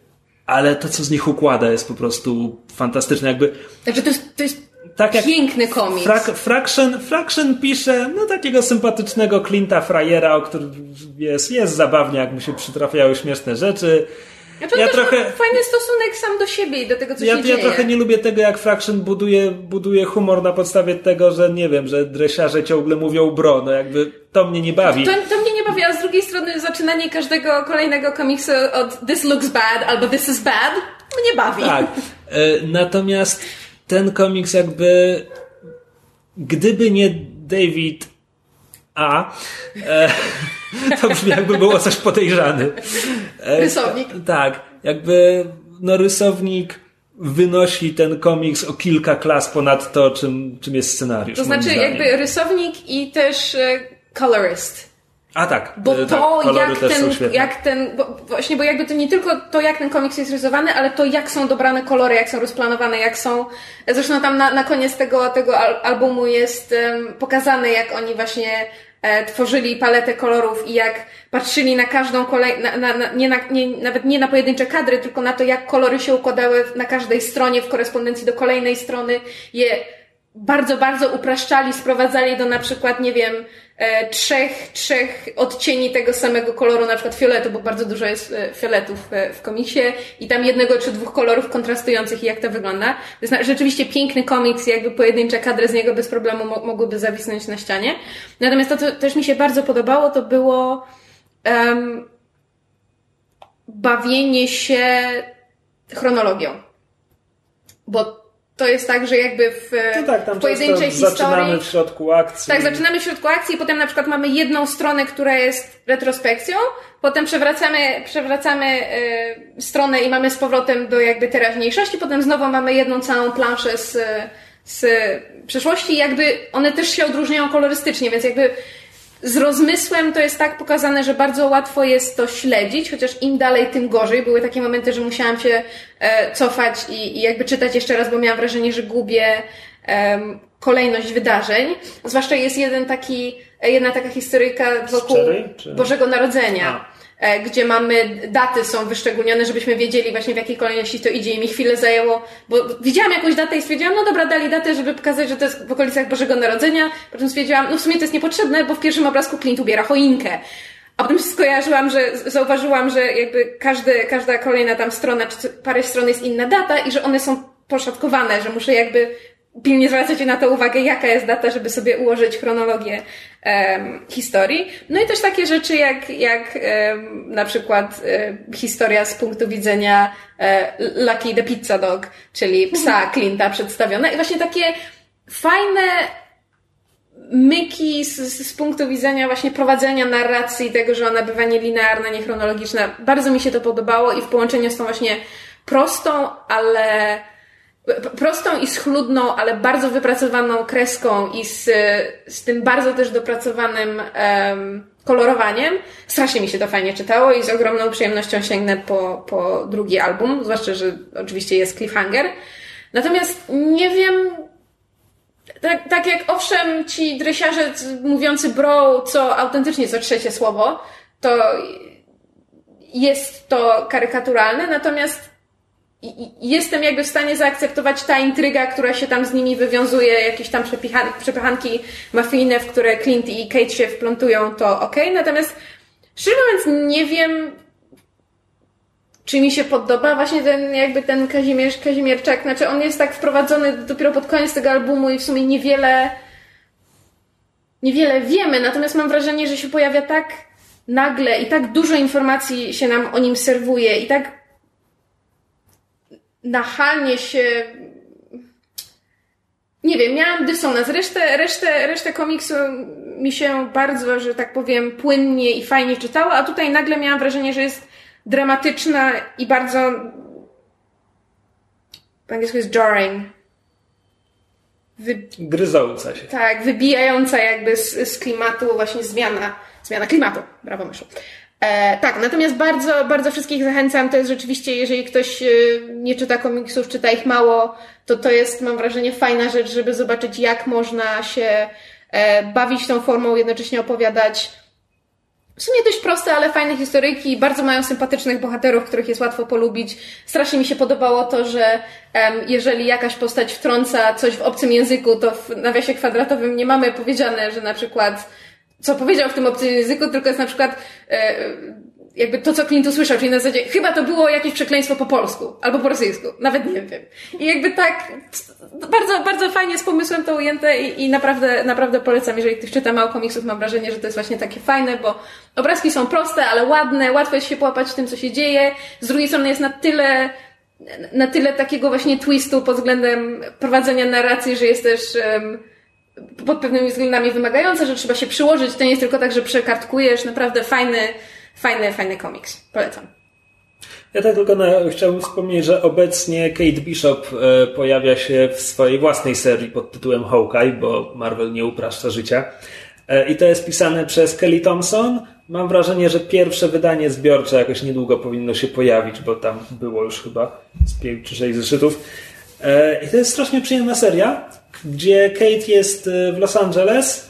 ale to, co z nich układa, jest po prostu fantastyczne. Jakby Znaczy to jest, to jest tak jak piękny komiks. Frak, Fraction, Fraction pisze no takiego sympatycznego Clint'a Frajera, o którym jest, jest zabawnie, jak mu się przytrafiały śmieszne rzeczy. Znaczy, Ja trochę, fajny stosunek sam do siebie i do tego, co ja, się ja dzieje. trochę nie lubię tego, jak Fraction buduje, buduje humor na podstawie tego, że nie wiem, że dresiarze ciągle mówią bro, no jakby to mnie nie bawi. To, to mnie nie bawi, a z drugiej strony zaczynanie każdego kolejnego komiksu od this looks bad albo this is bad mnie bawi. Tak. E, Natomiast ten komiks jakby gdyby nie David A, e, to brzmi jakby było coś podejrzany. E, Rysownik. Tak, jakby no rysownik wynosi ten komiks o kilka klas ponad to, czym, czym jest scenariusz. To znaczy jakby rysownik i też e, colorist. A tak, Bo tak, to kolory jak ten, jak ten, bo właśnie, bo jakby to nie tylko to jak ten komiks jest rysowany, ale to jak są dobrane kolory, jak są rozplanowane, jak są, zresztą tam na, na koniec tego, tego al- albumu jest em, pokazane jak oni właśnie e, tworzyli paletę kolorów i jak patrzyli na każdą kolej, na, na, na, nie na, nie, nawet nie na pojedyncze kadry, tylko na to jak kolory się układały na każdej stronie w korespondencji do kolejnej strony, je bardzo, bardzo upraszczali, sprowadzali do na przykład, nie wiem, trzech, trzech odcieni tego samego koloru, na przykład fioletu, bo bardzo dużo jest e, fioletów e, w komiksie i tam jednego czy dwóch kolorów kontrastujących i jak to wygląda. To jest rzeczywiście piękny komiks, jakby pojedyncze kadry z niego bez problemu mo- mogłyby zawisnąć na ścianie. Natomiast to, co też mi się bardzo podobało, to było em, bawienie się chronologią. Bo to jest tak, że jakby w, No tak, tam w pojedynczej często zaczynamy historii. w środku akcji. Tak, zaczynamy w środku akcji, potem na przykład mamy jedną stronę, która jest retrospekcją, potem przewracamy, przewracamy y, stronę i mamy z powrotem do jakby teraźniejszości, potem znowu mamy jedną całą planszę z, z przeszłości i jakby one też się odróżniają kolorystycznie, więc jakby z rozmysłem to jest tak pokazane, że bardzo łatwo jest to śledzić, chociaż im dalej, tym gorzej. Były takie momenty, że musiałam się e, cofać i, i jakby czytać jeszcze raz, bo miałam wrażenie, że gubię em, kolejność wydarzeń. Zwłaszcza jest jeden taki e, jedna taka historyjka wokół Bożego Narodzenia. e, Gdzie mamy daty są wyszczególnione, żebyśmy wiedzieli właśnie w jakiej kolejności to idzie i mi chwilę zajęło, bo widziałam jakąś datę i stwierdziłam, no dobra, dali datę, żeby pokazać, że to jest w okolicach Bożego Narodzenia. Potem stwierdziłam, no w sumie to jest niepotrzebne, bo w pierwszym obrazku Clint ubiera choinkę. A potem skojarzyłam, że zauważyłam, że jakby każdy, każda kolejna tam strona, czy parę stron jest inna data i że one są poszatkowane, że muszę jakby pilnie zwracać na to uwagę, jaka jest data, żeby sobie ułożyć chronologię em, historii. No i też takie rzeczy jak, jak em, na przykład e, historia z punktu widzenia e, Lucky the Pizza Dog, czyli psa Clint'a przedstawiona i właśnie takie fajne myki z, z, punktu widzenia właśnie prowadzenia narracji, tego, że ona bywa nielinearna, niechronologiczna. Bardzo mi się to podobało i w połączeniu z tą właśnie prostą, ale prostą i schludną, ale bardzo wypracowaną kreską i z, z tym bardzo też dopracowanym em, kolorowaniem. Strasznie mi się to fajnie czytało i z ogromną przyjemnością sięgnę po, po drugi album, zwłaszcza, że oczywiście jest cliffhanger. Natomiast nie wiem, tak, tak jak owszem, ci dresiarze mówiący bro, co autentycznie co trzecie słowo, to jest to karykaturalne, natomiast i- jestem jakby w stanie zaakceptować ta intryga, która się tam z nimi wywiązuje, jakieś tam przepychanki mafijne, w które Clint i Kate się wplątują, to okej, natomiast szczerze mówiąc nie wiem, czy mi się podoba właśnie ten, jakby ten Kazimierz, Kazimierczak, znaczy on jest tak wprowadzony dopiero pod koniec tego albumu i w sumie niewiele, niewiele wiemy, natomiast mam wrażenie, że się pojawia tak nagle i tak dużo informacji się nam o nim serwuje i tak nachalnie się nie wiem, miałam dysonans. Resztę, resztę, resztę komiksu mi się bardzo, że tak powiem, płynnie i fajnie czytało, a tutaj nagle miałam wrażenie, że jest dramatyczna i bardzo po angielsku jest jarring. Wy, Gryząca się. tak, wybijająca jakby z, z klimatu właśnie zmiana, zmiana klimatu. Brawo, myszu. E, tak, natomiast bardzo, bardzo wszystkich zachęcam. To jest rzeczywiście, jeżeli ktoś e, nie czyta komiksów, czyta ich mało, to to jest, mam wrażenie, fajna rzecz, żeby zobaczyć, jak można się e, bawić tą formą, jednocześnie opowiadać w sumie dość proste, ale fajne historyjki. Bardzo mają sympatycznych bohaterów, których jest łatwo polubić. Strasznie mi się podobało to, że em, jeżeli jakaś postać wtrąca coś w obcym języku, to w nawiasie kwadratowym nie mamy powiedziane, że na przykład co powiedział w tym obcym języku, tylko jest na przykład e, jakby to, co Clint usłyszał, czyli na zasadzie chyba to było jakieś przekleństwo po polsku albo po rosyjsku, nawet nie wiem. I jakby tak bardzo, bardzo fajnie z pomysłem to ujęte i, i naprawdę, naprawdę polecam, jeżeli ktoś czyta mało komiksów, mam wrażenie, że to jest właśnie takie fajne, bo obrazki są proste, ale ładne, łatwo jest się połapać w tym, co się dzieje. Z drugiej strony jest na tyle na tyle takiego właśnie twistu pod względem prowadzenia narracji, że jest też em, pod pewnymi względami wymagające, że trzeba się przyłożyć. To nie jest tylko tak, że przekartkujesz. Naprawdę fajny, fajny, fajny komiks. Polecam. Ja tak tylko na, chciałbym wspomnieć, że obecnie Kate Bishop e, pojawia się w swojej własnej serii pod tytułem Hawkeye, bo Marvel nie upraszcza życia. E, I to jest pisane przez Kelly Thompson. Mam wrażenie, że pierwsze wydanie zbiorcze jakoś niedługo powinno się pojawić, bo tam było już chyba z pięć czy sześć zeszytów. E, I to jest strasznie przyjemna seria, gdzie Kate jest e, w Los Angeles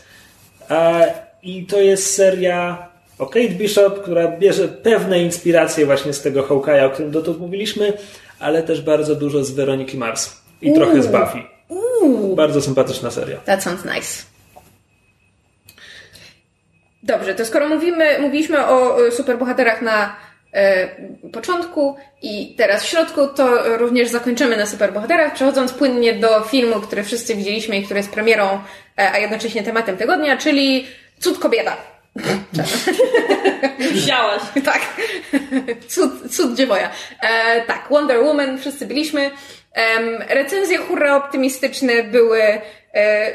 i to jest seria o Kate Bishop, która bierze pewne inspiracje właśnie z tego Hawkeye'a, o którym dotąd mówiliśmy, ale też bardzo dużo z Weroniki Mars i trochę z Buffy. Bardzo sympatyczna seria. That sounds nice. Dobrze, to skoro mówimy, mówiliśmy o e, superbohaterach na początku i teraz w środku, to również zakończymy na superbohaterach, przechodząc płynnie do filmu, który wszyscy widzieliśmy i który jest premierą, e, a jednocześnie tematem tygodnia, czyli Cud kobieta. Wzięłaś. tak. Cud, cud dziewoja. E, tak, Wonder Woman, wszyscy byliśmy. Em, recenzje hurra optymistyczne były e, e,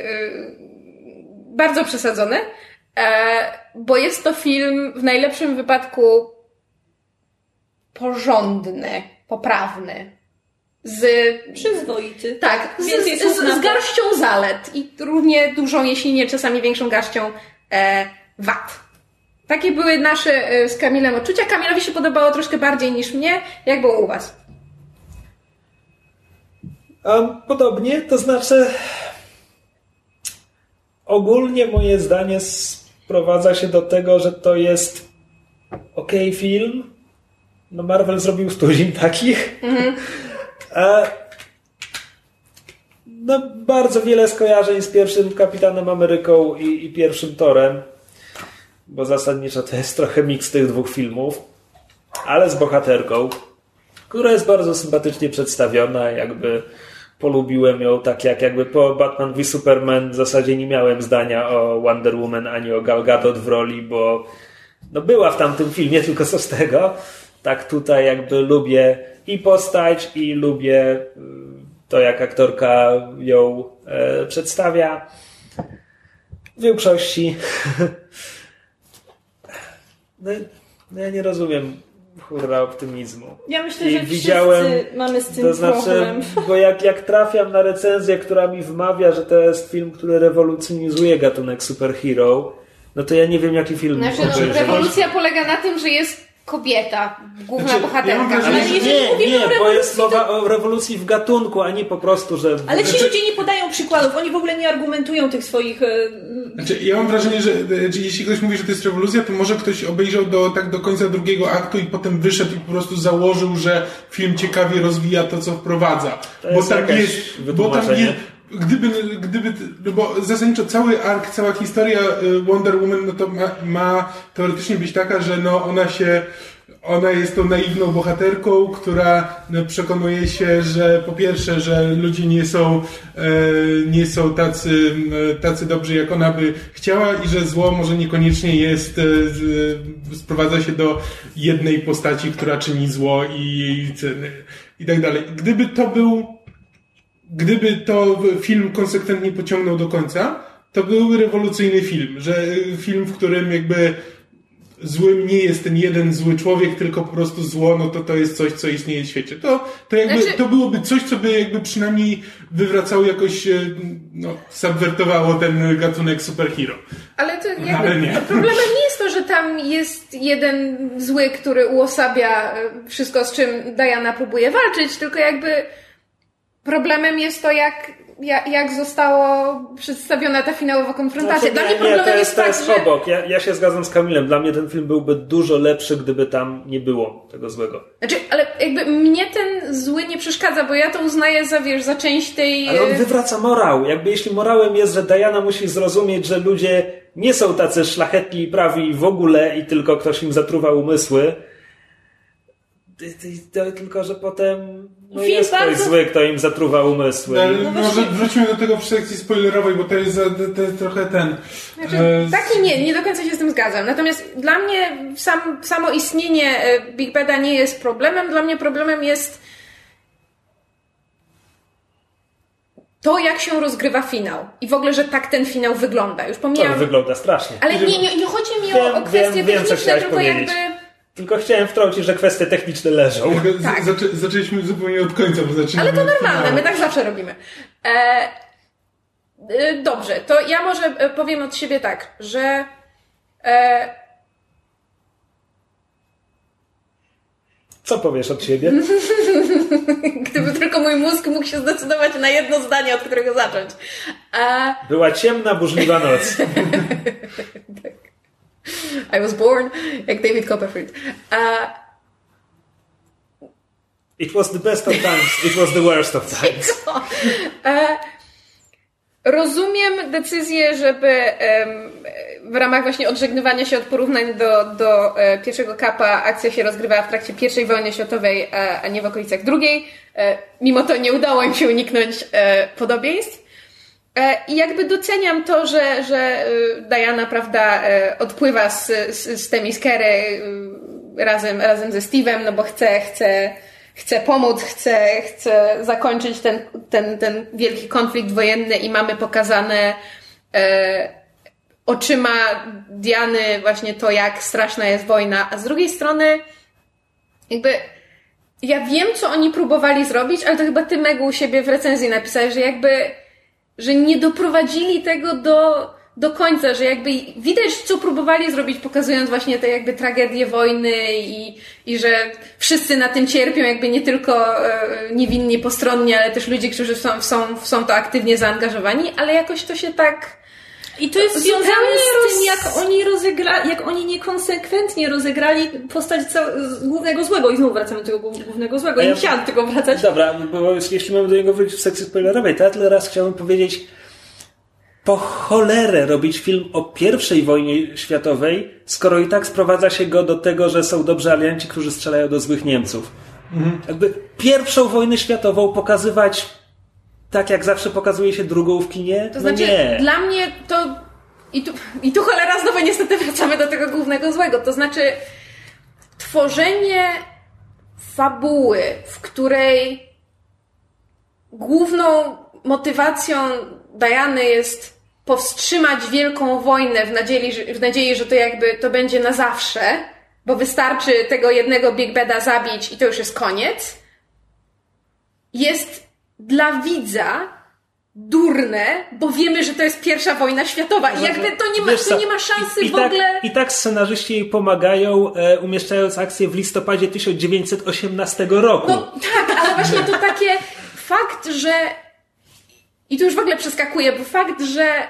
bardzo przesadzone, e, bo jest to film w najlepszym wypadku porządny, poprawny. Z Przyzwoity. tak, z, z, z, z garścią zalet i równie dużą, jeśli nie czasami większą garścią e, wad. Takie były nasze e, z Kamilem odczucia. Kamilowi się podobało troszkę bardziej niż mnie. Jak było u Was? Um, podobnie, to znaczy ogólnie moje zdanie sprowadza się do tego, że to jest ok film. No Marvel zrobił stuzin takich. A no, bardzo wiele skojarzeń z pierwszym Kapitanem Ameryką i, i pierwszym Torem, bo zasadniczo to jest trochę miks tych dwóch filmów, ale z bohaterką, która jest bardzo sympatycznie przedstawiona, jakby polubiłem ją tak jak jakby po Batman v Superman w zasadzie nie miałem zdania o Wonder Woman ani o Gal Gadot w roli, bo no była w tamtym filmie, tylko co z tego. Tak tutaj jakby lubię i postać i lubię y, to jak aktorka ją e, przedstawia. W większości no, no ja nie rozumiem hurra optymizmu. Ja myślę, I że widziałem, wszyscy mamy z tym to znaczy, problem. bo jak, jak trafiam na recenzję, która mi wmawia, że to jest film, który rewolucjonizuje gatunek superhero, no to ja nie wiem, jaki film Znaczy, no, rewolucja polega na tym, że jest kobieta, główna Znaczy, ja bohaterka. mam wrażenie, Ale że- jeżeli Nie, mówimy nie, o bo rewolucji, jest mowa o rewolucji w gatunku, a nie po prostu, że... Ale ci ludzie nie podają przykładów, oni w ogóle nie argumentują tych swoich... e, Znaczy, ja mam wrażenie, że e, że jeśli ktoś mówi, że to jest rewolucja, to może ktoś obejrzał do, tak do końca drugiego aktu i potem wyszedł i po prostu założył, że film ciekawie rozwija to, co wprowadza. To bo jest tam jest, bo tam jest, gdyby, gdyby, no bo zasadniczo cały ark, cała historia y, Wonder Woman, no to ma, ma teoretycznie być taka, że no ona się ona jest tą naiwną bohaterką, która no, przekonuje się, że po pierwsze, że ludzie nie są, e, nie są tacy, e, tacy dobrzy, jak ona by chciała i że zło może niekoniecznie jest, e, sprowadza się do jednej postaci, która czyni zło i, i, i tak dalej. Gdyby to był, gdyby to film konsekwentnie pociągnął do końca, to byłby rewolucyjny film, że e, film, w którym jakby złym nie jest ten jeden zły człowiek, tylko po prostu zło, no to to jest coś, co istnieje w świecie. To, to jakby, Znaczy- to byłoby coś, co by jakby przynajmniej wywracało jakoś, e, no, subwertowało ten gatunek superhero. Ale to jakby Ale nie. problemem nie jest to, że tam jest jeden zły, który uosabia e, wszystko, z czym Diana próbuje walczyć, tylko jakby problemem jest to, jak, jak, jak zostało przedstawiona ta finałowa konfrontacja. Dla Znaczy, mnie nie, nie, problemem to jest, jest, to jest że... obok. Ja, ja się zgadzam z Kamilem. Dla mnie ten film byłby dużo lepszy, gdyby tam nie było tego złego. Znaczy, ale jakby mnie ten zły nie przeszkadza, bo ja to uznaję za, wiesz, za część tej... Ale on e, wywraca morał. Jakby jeśli morałem jest, że Diana musi zrozumieć, że ludzie nie są tacy szlachetni i prawi w ogóle i tylko ktoś im zatruwa umysły, tylko, że potem no Film jest ktoś bardzo- zły, kto im zatruwa umysły. Ale No może właśnie- wróćmy do tego w sekcji spoilerowej, bo to jest, za, to jest trochę ten... Znaczy, e, tak i nie, nie do końca się z tym zgadzam. Natomiast dla mnie sam, samo istnienie e, Big Bada nie jest problemem. Dla mnie problemem jest to, jak się rozgrywa finał. I w ogóle, że tak ten finał wygląda. Już To pomijam... wygląda strasznie. Ale nie, nie, nie chodzi mi o, Wiem, o kwestie wiem, wiem, techniczne, chciałeś tylko powiedzieć. jakby... Tylko chciałem wtrącić, że kwestie techniczne leżą. tak. zaczę, zaczęliśmy zupełnie od końca, bo zaczynamy Ale to normalne, my tak zawsze robimy. E, e, dobrze, to ja może e, powiem od siebie tak, że e, Co powiesz od siebie? gdyby tylko mój mózg mógł się zdecydować na jedno zdanie, od którego zacząć. E, Była ciemna, burzliwa noc. I was born jak David Copperfield. E, It was the best of times, it was the worst of times. E, rozumiem decyzję, żeby em, w ramach właśnie odżegnywania się od porównań do, do e, pierwszego kapa akcja się rozgrywała w trakcie pierwszej wojny światowej, e, a nie w okolicach drugiej. E, mimo to nie udało im się uniknąć e, podobieństw. E, I jakby doceniam to, że, że e, Diana, prawda, e, odpływa z, z, z Temiskery e, razem, razem ze Steve'em, no bo chce, chce, chce pomóc, chce, chce zakończyć ten, ten, ten wielki konflikt wojenny i mamy pokazane e, oczyma Diany właśnie to, jak straszna jest wojna, a z drugiej strony jakby ja wiem, co oni próbowali zrobić, ale to chyba ty, Megu, u siebie w recenzji napisałeś, że jakby że nie doprowadzili tego do, do końca, że jakby widać, co próbowali zrobić, pokazując właśnie te jakby tragedię wojny i, i że wszyscy na tym cierpią, jakby nie tylko e, niewinnie postronnie, ale też ludzie, którzy są, są, są to aktywnie zaangażowani, ale jakoś to się tak I to jest związane z tym, jak oni rozegrali, jak oni niekonsekwentnie rozegrali postać ca- z- głównego złego. I znowu wracamy do tego głów- głównego złego. A Nie ja- chciałam do tego wracać. Dobra, bo jeśli mamy do niego wrócić w sekcji spoilerowej, to ja tyle raz chciałbym powiedzieć po cholerę robić film o pierwszej wojnie światowej, skoro i tak sprowadza się go do tego, że są dobrzy alianci, którzy strzelają do złych Niemców. Jakby pierwszą wojnę światową pokazywać tak, jak zawsze pokazuje się drugą w kinie? To no znaczy, nie. dla mnie to. I tu, I tu cholera znowu niestety wracamy do tego głównego złego. To znaczy, tworzenie fabuły, w której główną motywacją Diany jest powstrzymać wielką wojnę w nadziei, że- w nadziei, że to jakby to będzie na zawsze, bo wystarczy tego jednego Big Bada zabić i to już jest koniec, jest dla widza durne, bo wiemy, że to jest pierwsza wojna światowa i jakby to nie ma, Wiesz to nie ma szansy i, i w ogóle... Tak, I tak scenarzyści jej pomagają, e, umieszczając akcję w listopadzie 1918 roku. No tak, ale właśnie to takie fakt, że i tu już w ogóle przeskakuję, bo fakt, że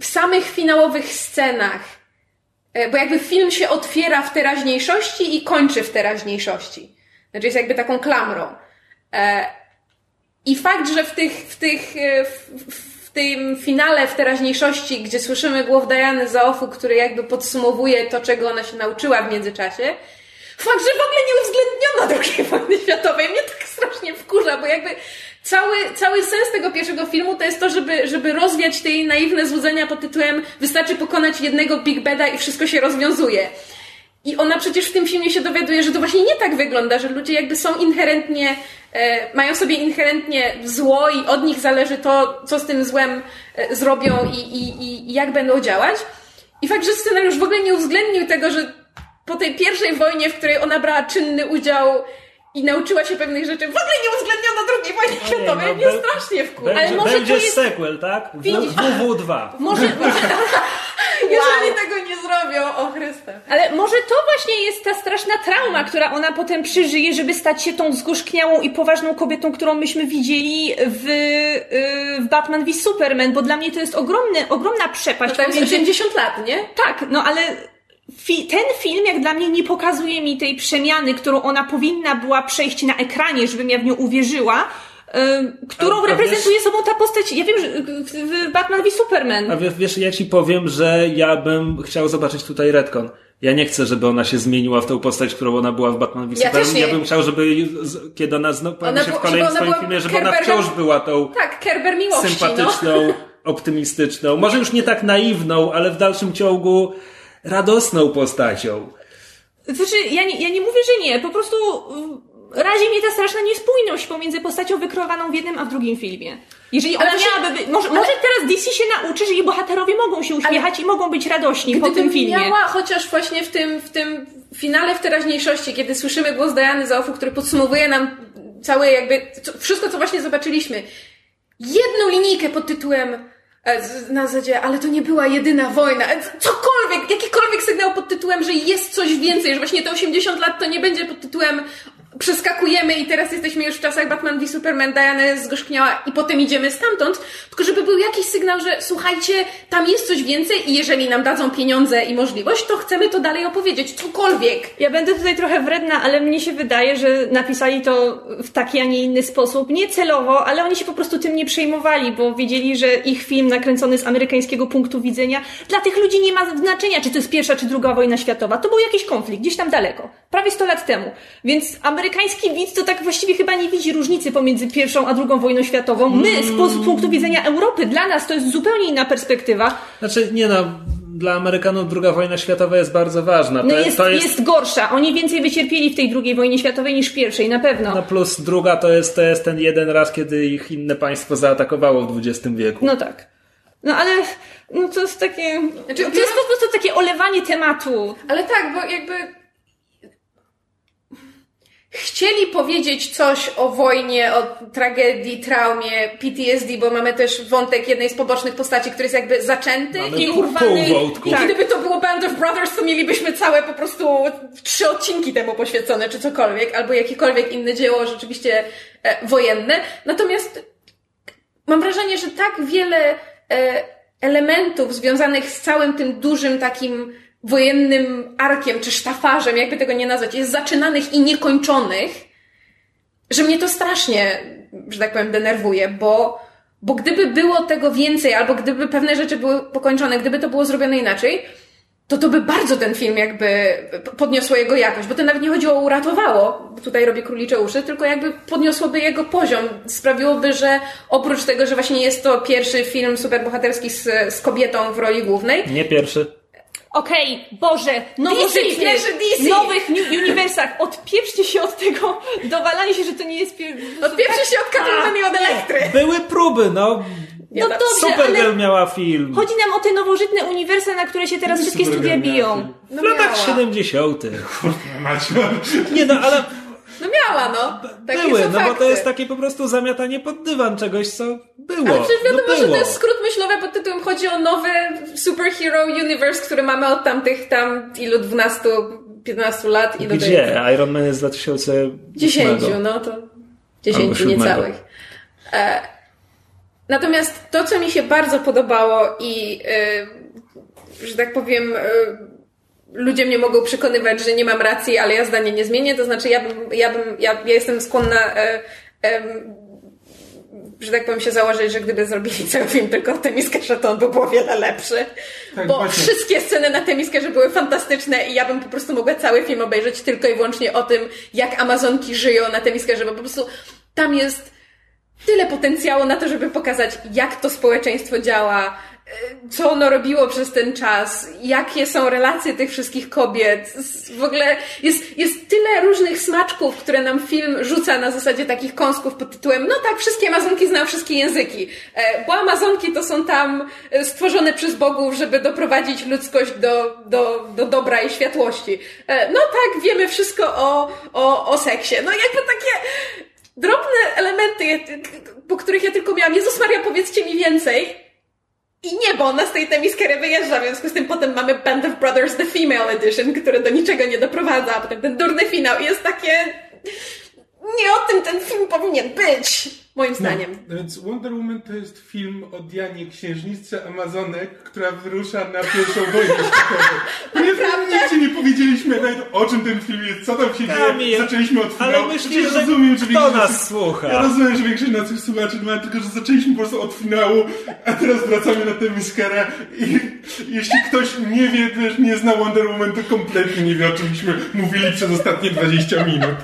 w samych finałowych scenach, e, bo jakby film się otwiera w teraźniejszości i kończy w teraźniejszości. Znaczy jest jakby taką klamrą. E, I fakt, że w tych, w tych, e, w, w- tym finale w teraźniejszości, gdzie słyszymy głos Diany Zaofu, który jakby podsumowuje to, czego ona się nauczyła w międzyczasie, Fakt, że w ogóle nie uwzględniono II wojny światowej. Mnie tak strasznie wkurza, bo jakby cały, cały sens tego pierwszego filmu to jest to, żeby, żeby rozwiać te naiwne złudzenia pod tytułem wystarczy pokonać jednego Big Bada i wszystko się rozwiązuje. I ona przecież w tym filmie się dowiaduje, że to właśnie nie tak wygląda, że ludzie jakby są inherentnie, e, mają sobie inherentnie zło i od nich zależy to, co z tym złem e, zrobią i, i, i, jak będą działać. I fakt, że scenariusz w ogóle nie uwzględnił tego, że po tej pierwszej wojnie, w której ona brała czynny udział i nauczyła się pewnych rzeczy, w ogóle nie uwzględniono II wojny światowej. no Mnie be- strasznie wkurza. Będzie, ale może będzie to jest- sequel, tak? W, Widzisz- WW2. Może, Jeżeli tego nie zrobią, o Chryste. ale może to właśnie jest ta straszna trauma, która ona potem przeżyje, żeby stać się tą zgorzkniałą i poważną kobietą, którą myśmy widzieli w, y, w Batman v Superman, bo dla mnie to jest ogromny, ogromna przepaść. No to jest pomiędzy- 80 lat, nie? Tak, no ale fi- ten film jak dla mnie nie pokazuje mi tej przemiany, którą ona powinna była przejść na ekranie, żebym ja w nią uwierzyła, którą reprezentuje sobą ta postać, ja wiem, że y, w Batman v Superman. A wiesz, wiesz, ja ci powiem, że ja bym chciał zobaczyć tutaj Redcon. Ja nie chcę, żeby ona się zmieniła w tą postać, którą ona była w Batman v Ja Superman. Ja bym chciał, żeby kiedy ona znowu pojawi się w kolejnym swoim filmie, żeby ona wciąż była tą Tak, Kerber miłości, no. sympatyczną, optymistyczną, może już nie tak naiwną, ale w dalszym ciągu radosną postacią. Znaczy, ja nie, ja nie mówię, że nie, po prostu y, razi mnie ta straszna niespójność pomiędzy postacią wykreowaną w jednym, a w drugim filmie. Jeżeli ona Ale właśnie- miałaby być, może, może teraz DC się nauczy, że jej bohaterowie mogą się uśmiechać i mogą być radośni po tym filmie. miała chociaż właśnie w tym, w tym finale w teraźniejszości, kiedy słyszymy głos Diany Zaofu, który podsumowuje nam całe jakby, wszystko co właśnie zobaczyliśmy, jedną linijkę pod tytułem e, na zasadzie, ale to nie była jedyna wojna. E, Cokolwiek, jakikolwiek sygnał pod tytułem, że jest coś więcej, że właśnie te 80 lat to nie będzie pod tytułem przeskakujemy i teraz jesteśmy już w czasach Batman v Superman, Diana zgorzkniała i potem idziemy stamtąd, tylko żeby był jakiś sygnał, że słuchajcie, tam jest coś więcej i jeżeli nam dadzą pieniądze i możliwość, to chcemy to dalej opowiedzieć, cokolwiek. Ja będę tutaj trochę wredna, ale mnie się wydaje, że napisali to w taki, a nie inny sposób. Nie celowo, ale oni się po prostu tym nie przejmowali, bo wiedzieli, że ich film nakręcony z amerykańskiego punktu widzenia dla tych ludzi nie ma znaczenia, czy to jest pierwsza, czy druga wojna światowa. To był jakiś konflikt, gdzieś tam daleko. Prawie 100 lat temu. Więc amerykański widz to tak właściwie chyba nie widzi różnicy pomiędzy pierwszą a drugą wojną światową. My, z po- z punktu widzenia Europy, dla nas to jest zupełnie inna perspektywa. Znaczy, nie no, dla Amerykanów druga wojna światowa jest bardzo ważna. To, No jest, to jest... gorsza. Oni więcej wycierpieli w tej drugiej wojnie światowej niż pierwszej, na pewno. No plus druga to jest, to jest ten jeden raz, kiedy ich inne państwo zaatakowało w XX wieku. No tak. No ale no to jest takie. Znaczy, to jest po prostu takie olewanie tematu. Ale tak, bo jakby chcieli powiedzieć coś o wojnie, o tragedii, traumie, PTSD, bo mamy też wątek jednej z pobocznych postaci, który jest jakby zaczęty Mamy i urwany. I Tak. gdyby to było Band of Brothers, to mielibyśmy całe po prostu trzy odcinki temu poświęcone, czy cokolwiek, albo jakiekolwiek inne dzieło rzeczywiście e, wojenne. Natomiast mam wrażenie, że tak wiele e, elementów związanych z całym tym dużym takim wojennym arkiem czy sztafarzem, jakby tego nie nazwać, jest zaczynanych i niekończonych, że mnie to strasznie, że tak powiem, denerwuje, bo, bo gdyby było tego więcej, albo gdyby pewne rzeczy były pokończone, gdyby to było zrobione inaczej, to to by bardzo ten film jakby podniosło jego jakość, bo to nawet nie chodziło o uratowało, tutaj robię królicze uszy, tylko jakby podniosłoby jego poziom, sprawiłoby, że oprócz tego, że właśnie jest to pierwszy film superbohaterski z, z kobietą w roli głównej, Nie pierwszy. Okej, Boże, nowożytny, pierwszy DC. nowych ni- uniwersach, odpieprzcie się od tego dowalania się, że to nie jest pier... odpieprzy się od Catwoman i od Elektry. Były próby, no. No dobrze, Supergirl ale miała film. chodzi nam o te nowożytne uniwersa, na które się teraz wszystkie Supergirl studia biją. film. W latach miała. 70. Macie. Nie no, ale No miała, no. Takie były, no bo to fakty. jest takie po prostu zamiatanie pod dywan czegoś, co było. Ale przecież wiadomo, no że to jest skrót myślowy pod tytułem chodzi o nowy superhero universe, który mamy od tamtych tam ilu 12, 15 lat i do tej Gdzie? Iron Man jest z 2008. 10, no to 10 Albo siódmego. niecałych. E, natomiast to, co mi się bardzo podobało i e, że tak powiem, e, ludzie mnie mogą przekonywać, że nie mam racji, ale ja zdanie nie zmienię, to znaczy ja bym, ja bym, ja, ja jestem skłonna e, em, że tak powiem się założyć, że gdyby zrobili cały film tylko o Temiskerze, to on by był o wiele lepszy. Tak, bo właśnie. wszystkie sceny na Temiskerze były fantastyczne i ja bym po prostu mogła cały film obejrzeć tylko i wyłącznie o tym, jak Amazonki żyją na Temiskerze, bo po prostu tam jest tyle potencjału na to, żeby pokazać, jak to społeczeństwo działa, co ono robiło przez ten czas, jakie są relacje tych wszystkich kobiet. W ogóle jest, jest tyle różnych smaczków, które nam film rzuca na zasadzie takich kąsków pod tytułem no tak, wszystkie Amazonki znają wszystkie języki, E, bo Amazonki to są tam e, stworzone przez bogów, żeby doprowadzić ludzkość do, do, do dobra i światłości. E, No tak, wiemy wszystko o, o, o seksie. No jakby takie drobne elementy, po których ja tylko miałam, Jezus Maria, powiedzcie mi więcej. I nie, bo ona z tej temiskery wyjeżdża, w związku z tym potem mamy Band of Brothers The Female Edition, które do niczego nie doprowadza, a potem ten durny finał i jest takie... Nie o tym ten film powinien być, moim zdaniem. No, więc Wonder Woman to jest film o Dianie, księżniczce Amazonek, która wyrusza na pierwszą wojnę światową. Naprawdę? nigdzie nie powiedzieliśmy nawet o czym ten film jest, co tam się dzieje. Zaczęliśmy od ale finału. myślisz, ja że rozumiem, że kto większość nas słucha? Ja rozumiem, że większość naszych słuchaczy ma, tylko że zaczęliśmy po prostu od finału, a teraz wracamy na tę miskerę i jeśli ktoś nie wie, też nie zna Wonder Woman, to kompletnie nie wie, o czymśmy mówili przez ostatnie 20 minut.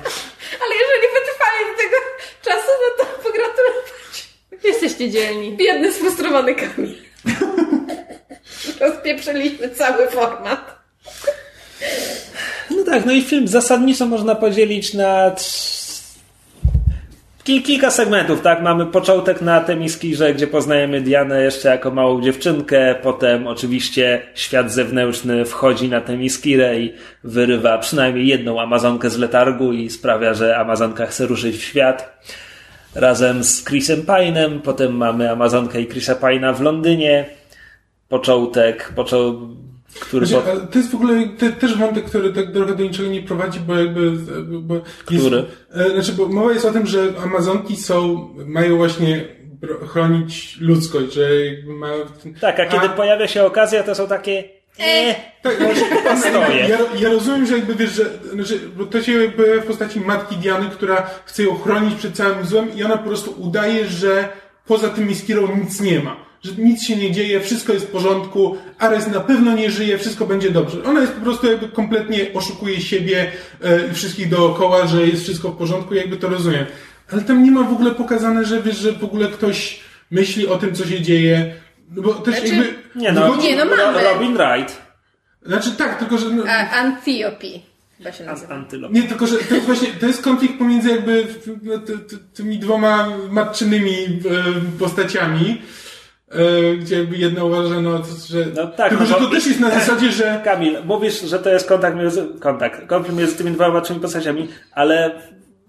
Ale jeżeli wytrwali do tego czasu, no to pogratulować. Jesteście dzielni. Biedny, sfrustrowany Kamil. Rozpieprzyliśmy cały format. No tak, no i film zasadniczo można podzielić na kilka segmentów, tak? Mamy początek na Temiskirze, gdzie poznajemy Dianę jeszcze jako małą dziewczynkę, potem oczywiście świat zewnętrzny wchodzi na Temiskirę i wyrywa przynajmniej jedną Amazonkę z letargu i sprawia, że Amazonka chce ruszyć w świat. Razem z Chrisem Pine'em, potem mamy Amazonkę i Chrisa Pine'a w Londynie. Początek, począł, który... Znaczy, ale to jest w ogóle te, też wątek, który tak trochę do niczego nie prowadzi, bo jakby... Bo jest, Który? e, Znaczy, bo mowa jest o tym, że Amazonki są, mają właśnie chronić ludzkość, że jakby mają... Tak, a kiedy pojawia się okazja, to są takie... E, Tak, Postoje. ja, ja rozumiem, że jakby wiesz, że znaczy, bo to się pojawia w postaci matki Diany, która chce ją chronić przed całym złem i ona po prostu udaje, że poza tym Miskirą nic nie ma. Że nic się nie dzieje, wszystko jest w porządku, Ares na pewno nie żyje, wszystko będzie dobrze. Ona jest po prostu jakby kompletnie oszukuje siebie e, i wszystkich dookoła, że jest wszystko w porządku, jakby to rozumiem. Ale tam nie ma w ogóle pokazane, że wiesz, że w ogóle ktoś myśli o tym, co się dzieje. No bo też Znaczy- jakby... Nie no, wychodzi- Nie, no mamy. Ro- Robin Wright. Znaczy tak, tylko że... No, A, Antiope chyba się nazywa. Antylop. Nie, tylko że to jest właśnie, to jest konflikt pomiędzy jakby no, ty, ty, tymi dwoma matczynymi e, postaciami, e, gdzie jakby jedna uważa, no, że... No tak, tylko, no że bo- to też jest na zasadzie, że... Kamil, mówisz, że to jest kontakt między, kontakt, konflikt między tymi dwoma maczymi postaciami, ale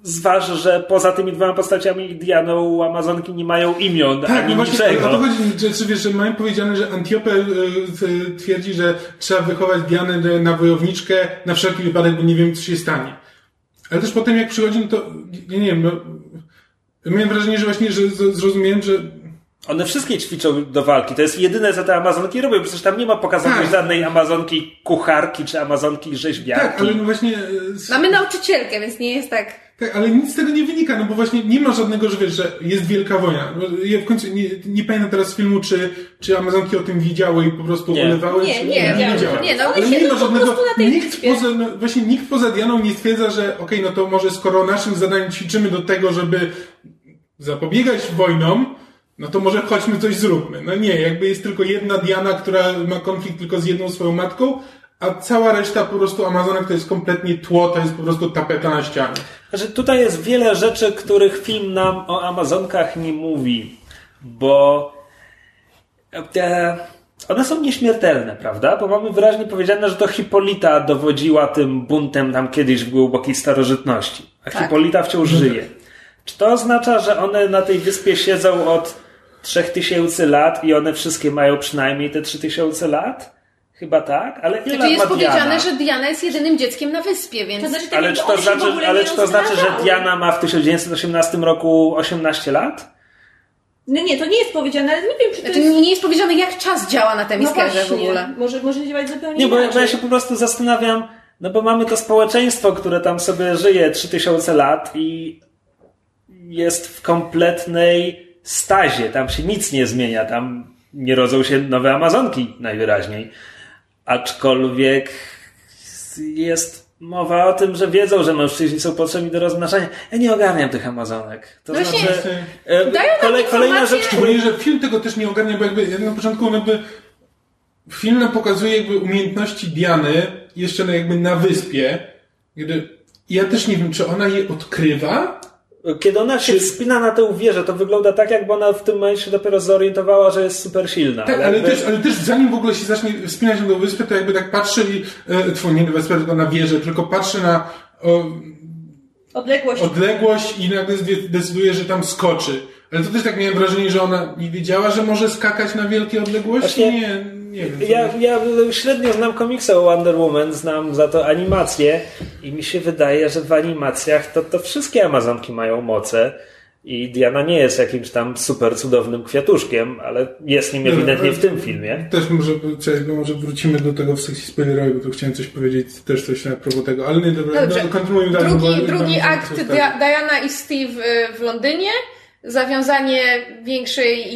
zważ, że poza tymi dwoma postaciami Dianą Amazonki nie mają imion Tak, ani no właśnie niczego. o to chodzi, że, że, wiesz, że mają powiedziane, że Antiope t- twierdzi, że trzeba wychować Dianę na wojowniczkę na wszelki wypadek, bo nie wiem, co się stanie. Ale też potem jak przychodzi, no to, ja nie wiem, no, miałem wrażenie, że właśnie, że zrozumiałem, że One wszystkie ćwiczą do walki. To jest jedyne, co te Amazonki robią. Przecież tam nie ma pokazanej Tak. żadnej Amazonki kucharki czy Amazonki rzeźbiarki. Tak, ale no właśnie... s- Mamy nauczycielkę, więc nie jest tak. Tak, ale nic z tego nie wynika, no bo właśnie nie ma żadnego, że wiesz, że jest wielka wojna. Ja w końcu nie, nie pamiętam teraz filmu, czy, czy Amazonki o tym wiedziały i po prostu Nie. ulewały, Nie, czy nie wiedziały. wiedziały. Nie, no, ale nie ma żadnego, prostu na tej nikt wyspie. poza, no, właśnie nikt poza Dianą nie stwierdza, że okej, no to może skoro naszym zadaniem ćwiczymy do tego, żeby zapobiegać wojnom, no to może chodźmy coś zróbmy. No nie, jakby jest tylko jedna Diana, która ma konflikt tylko z jedną swoją matką, a cała reszta po prostu Amazonek to jest kompletnie tło, to jest po prostu tapeta na ścianie. Znaczy, tutaj jest wiele rzeczy, których film nam o Amazonkach nie mówi, bo e, one są nieśmiertelne, prawda? Bo mamy wyraźnie powiedziane, że to Hipolita dowodziła tym buntem tam kiedyś w głębokiej starożytności, a Tak. Hipolita wciąż żyje. Czy to oznacza, że one na tej wyspie siedzą od 3000 lat i one wszystkie mają przynajmniej te 3000 lat? Chyba tak, ale ile Znaczy lat jest ma Diana? powiedziane, że Diana jest jedynym dzieckiem na wyspie, więc... To znaczy, tak Ale czy to w znaczy, ale czy to znaczy, że. Diana ma w 1918 roku 18 lat? No nie, to nie jest powiedziane, ale nie wiem, czy to Znaczy, jest... nie jest powiedziane, jak czas działa na No Temiskerze w właśnie, ogóle. Może, może działać zupełnie Nie, bo, inaczej. bo ja się po prostu zastanawiam, no bo mamy to społeczeństwo, które tam sobie żyje 3000 lat i jest w kompletnej stazie. Tam się nic nie zmienia, tam nie rodzą się nowe Amazonki najwyraźniej. Aczkolwiek jest mowa o tym, że wiedzą, że mężczyźni są potrzebni do rozmnażania. Ja nie ogarniam tych Amazonek. To Właśnie, znaczy, e, dają nam kolej, kolejna rzecz, Szczególnie, że film tego też nie ogarnia, bo jakby jak na początku on jakby film nam pokazuje jakby umiejętności Diany jeszcze na, jakby na wyspie. Gdy, ja też nie wiem, czy ona je odkrywa, Kiedy ona się wspina na tę wieżę, to wygląda tak, jakby ona w tym momencie dopiero zorientowała, że jest super silna. tak, ale jakby- też, ale też zanim w ogóle się zacznie wspinać na tą wyspę, to jakby tak patrzy i, e, nie na wyspę, tylko na wieżę, tylko patrzy na o, Odległość. odległość i nagle decyduje, że tam skoczy. Ale to też tak miałem wrażenie, że ona nie wiedziała, że może skakać na wielkie odległości? Właśnie- nie, nie wiem. Ja, ja średnio znam komiksy o Wonder Woman, znam za to animacje i mi się wydaje, że w animacjach to, to wszystkie Amazonki mają moce i Diana nie jest jakimś tam super cudownym kwiatuszkiem, ale jest nim ewidentnie w tym filmie. Też może, bo może wrócimy do tego w sekcji spoilerowej, bo tu chciałem coś powiedzieć, też coś na propos tego, ale nie, dobra, Dobrze. no, kontynuujmy dalej. Drugi, bo- drugi bo- akt Diana i Steve y, w Londynie, zawiązanie większej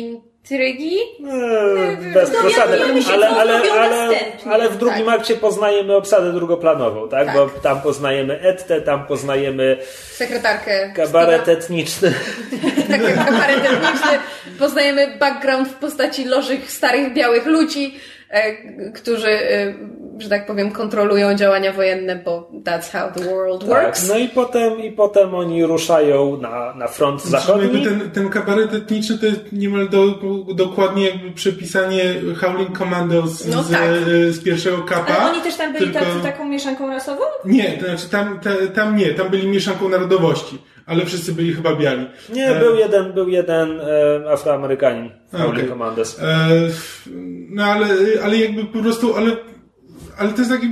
intrygi. Eee, bez No, przesady, ale, ale, ale, ale w drugim Tak. akcie poznajemy obsadę drugoplanową, tak? Tak. Bo tam poznajemy Ettę, tam poznajemy Sekretarkę kabaret Steve'a. etniczny. Tak, kabaret etniczny. Poznajemy background w postaci lożych, starych, białych ludzi, którzy, e, że tak powiem, kontrolują działania wojenne, bo that's how the world Tak, works. no i potem, i potem oni ruszają na, na front Znaczy, zachodni. jakby ten, ten kabaret etniczny to jest niemal do, dokładnie jakby przepisanie Howling Commandos No z, tak. e, z pierwszego kapa. Ale oni też tam byli tylko- tacy, taką mieszanką rasową? Nie, to znaczy tam, te, tam nie, tam byli mieszanką narodowości, ale wszyscy byli chyba biali. Nie, E, był jeden, był jeden e, Afroamerykanin w. Commandos. E, no ale, ale jakby po prostu, ale, ale to jest taki,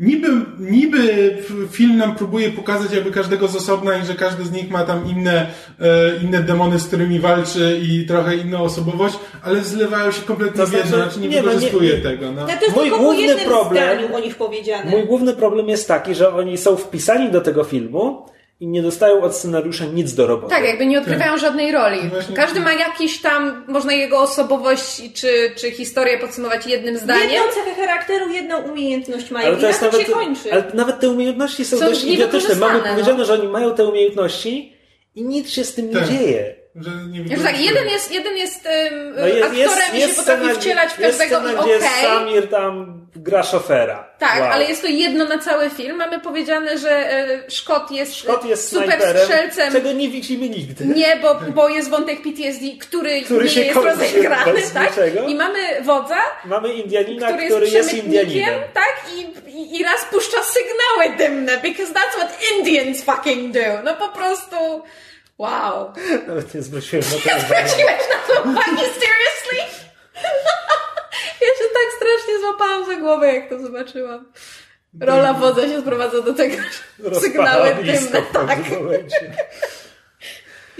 niby, niby film nam próbuje pokazać jakby każdego z osobna i że każdy z nich ma tam inne, e, inne demony, z którymi walczy i trochę inną osobowość, ale zlewają się kompletnie To w jedno, znaczy, znaczy nie, nie, no, wykorzystuje nie- tego. No. Ale to jest Mój główny problem- o nich powiedziane. Mój główny problem jest taki, że oni są wpisani do tego filmu i nie dostają od scenariusza nic do roboty. Tak, jakby nie odgrywają żadnej roli. Właśnie- Każdy ma jakiś tam, można jego osobowość czy, czy historię podsumować jednym zdaniem. Jedną cechę charakteru, jedną umiejętność mają Ale i to jest na tym nawet, się kończy. ale nawet te umiejętności są, Są dość idiotyczne. Mamy niewykorzystane, powiedziane, no. że oni mają te umiejętności i nic się z tym nie Tak. dzieje. Że nie Już tak, jeden jest, jeden jest um, No jest, aktorem jest, i jest się potrafi scena, wcielać w jest każdego scena, i gdzie okej. Samir tam gra szofera. Tak, Wow. ale jest to jedno na cały film. Mamy powiedziane, że e, Szkot jest, Szkot jest super strzelcem. czego nie widzimy nigdy. Nie, bo, bo jest wątek PTSD, który, Który nie się jest rozegrany, tak? niczego. I mamy wodza, Mamy Indianina, który który, jest jest przemytnikiem, Indianinem. tak? I, i, I raz puszcza sygnały dymne, because that's what Indians fucking do. No po prostu, wow. Nawet nie zwróciłem na to uwagi. zwróciłeś na to uwagi, seriously? Ja się tak strasznie złapałam za głowę, jak to zobaczyłam. Rola wodza się sprowadza do tego, że sygnały dymne, w tak. momencie.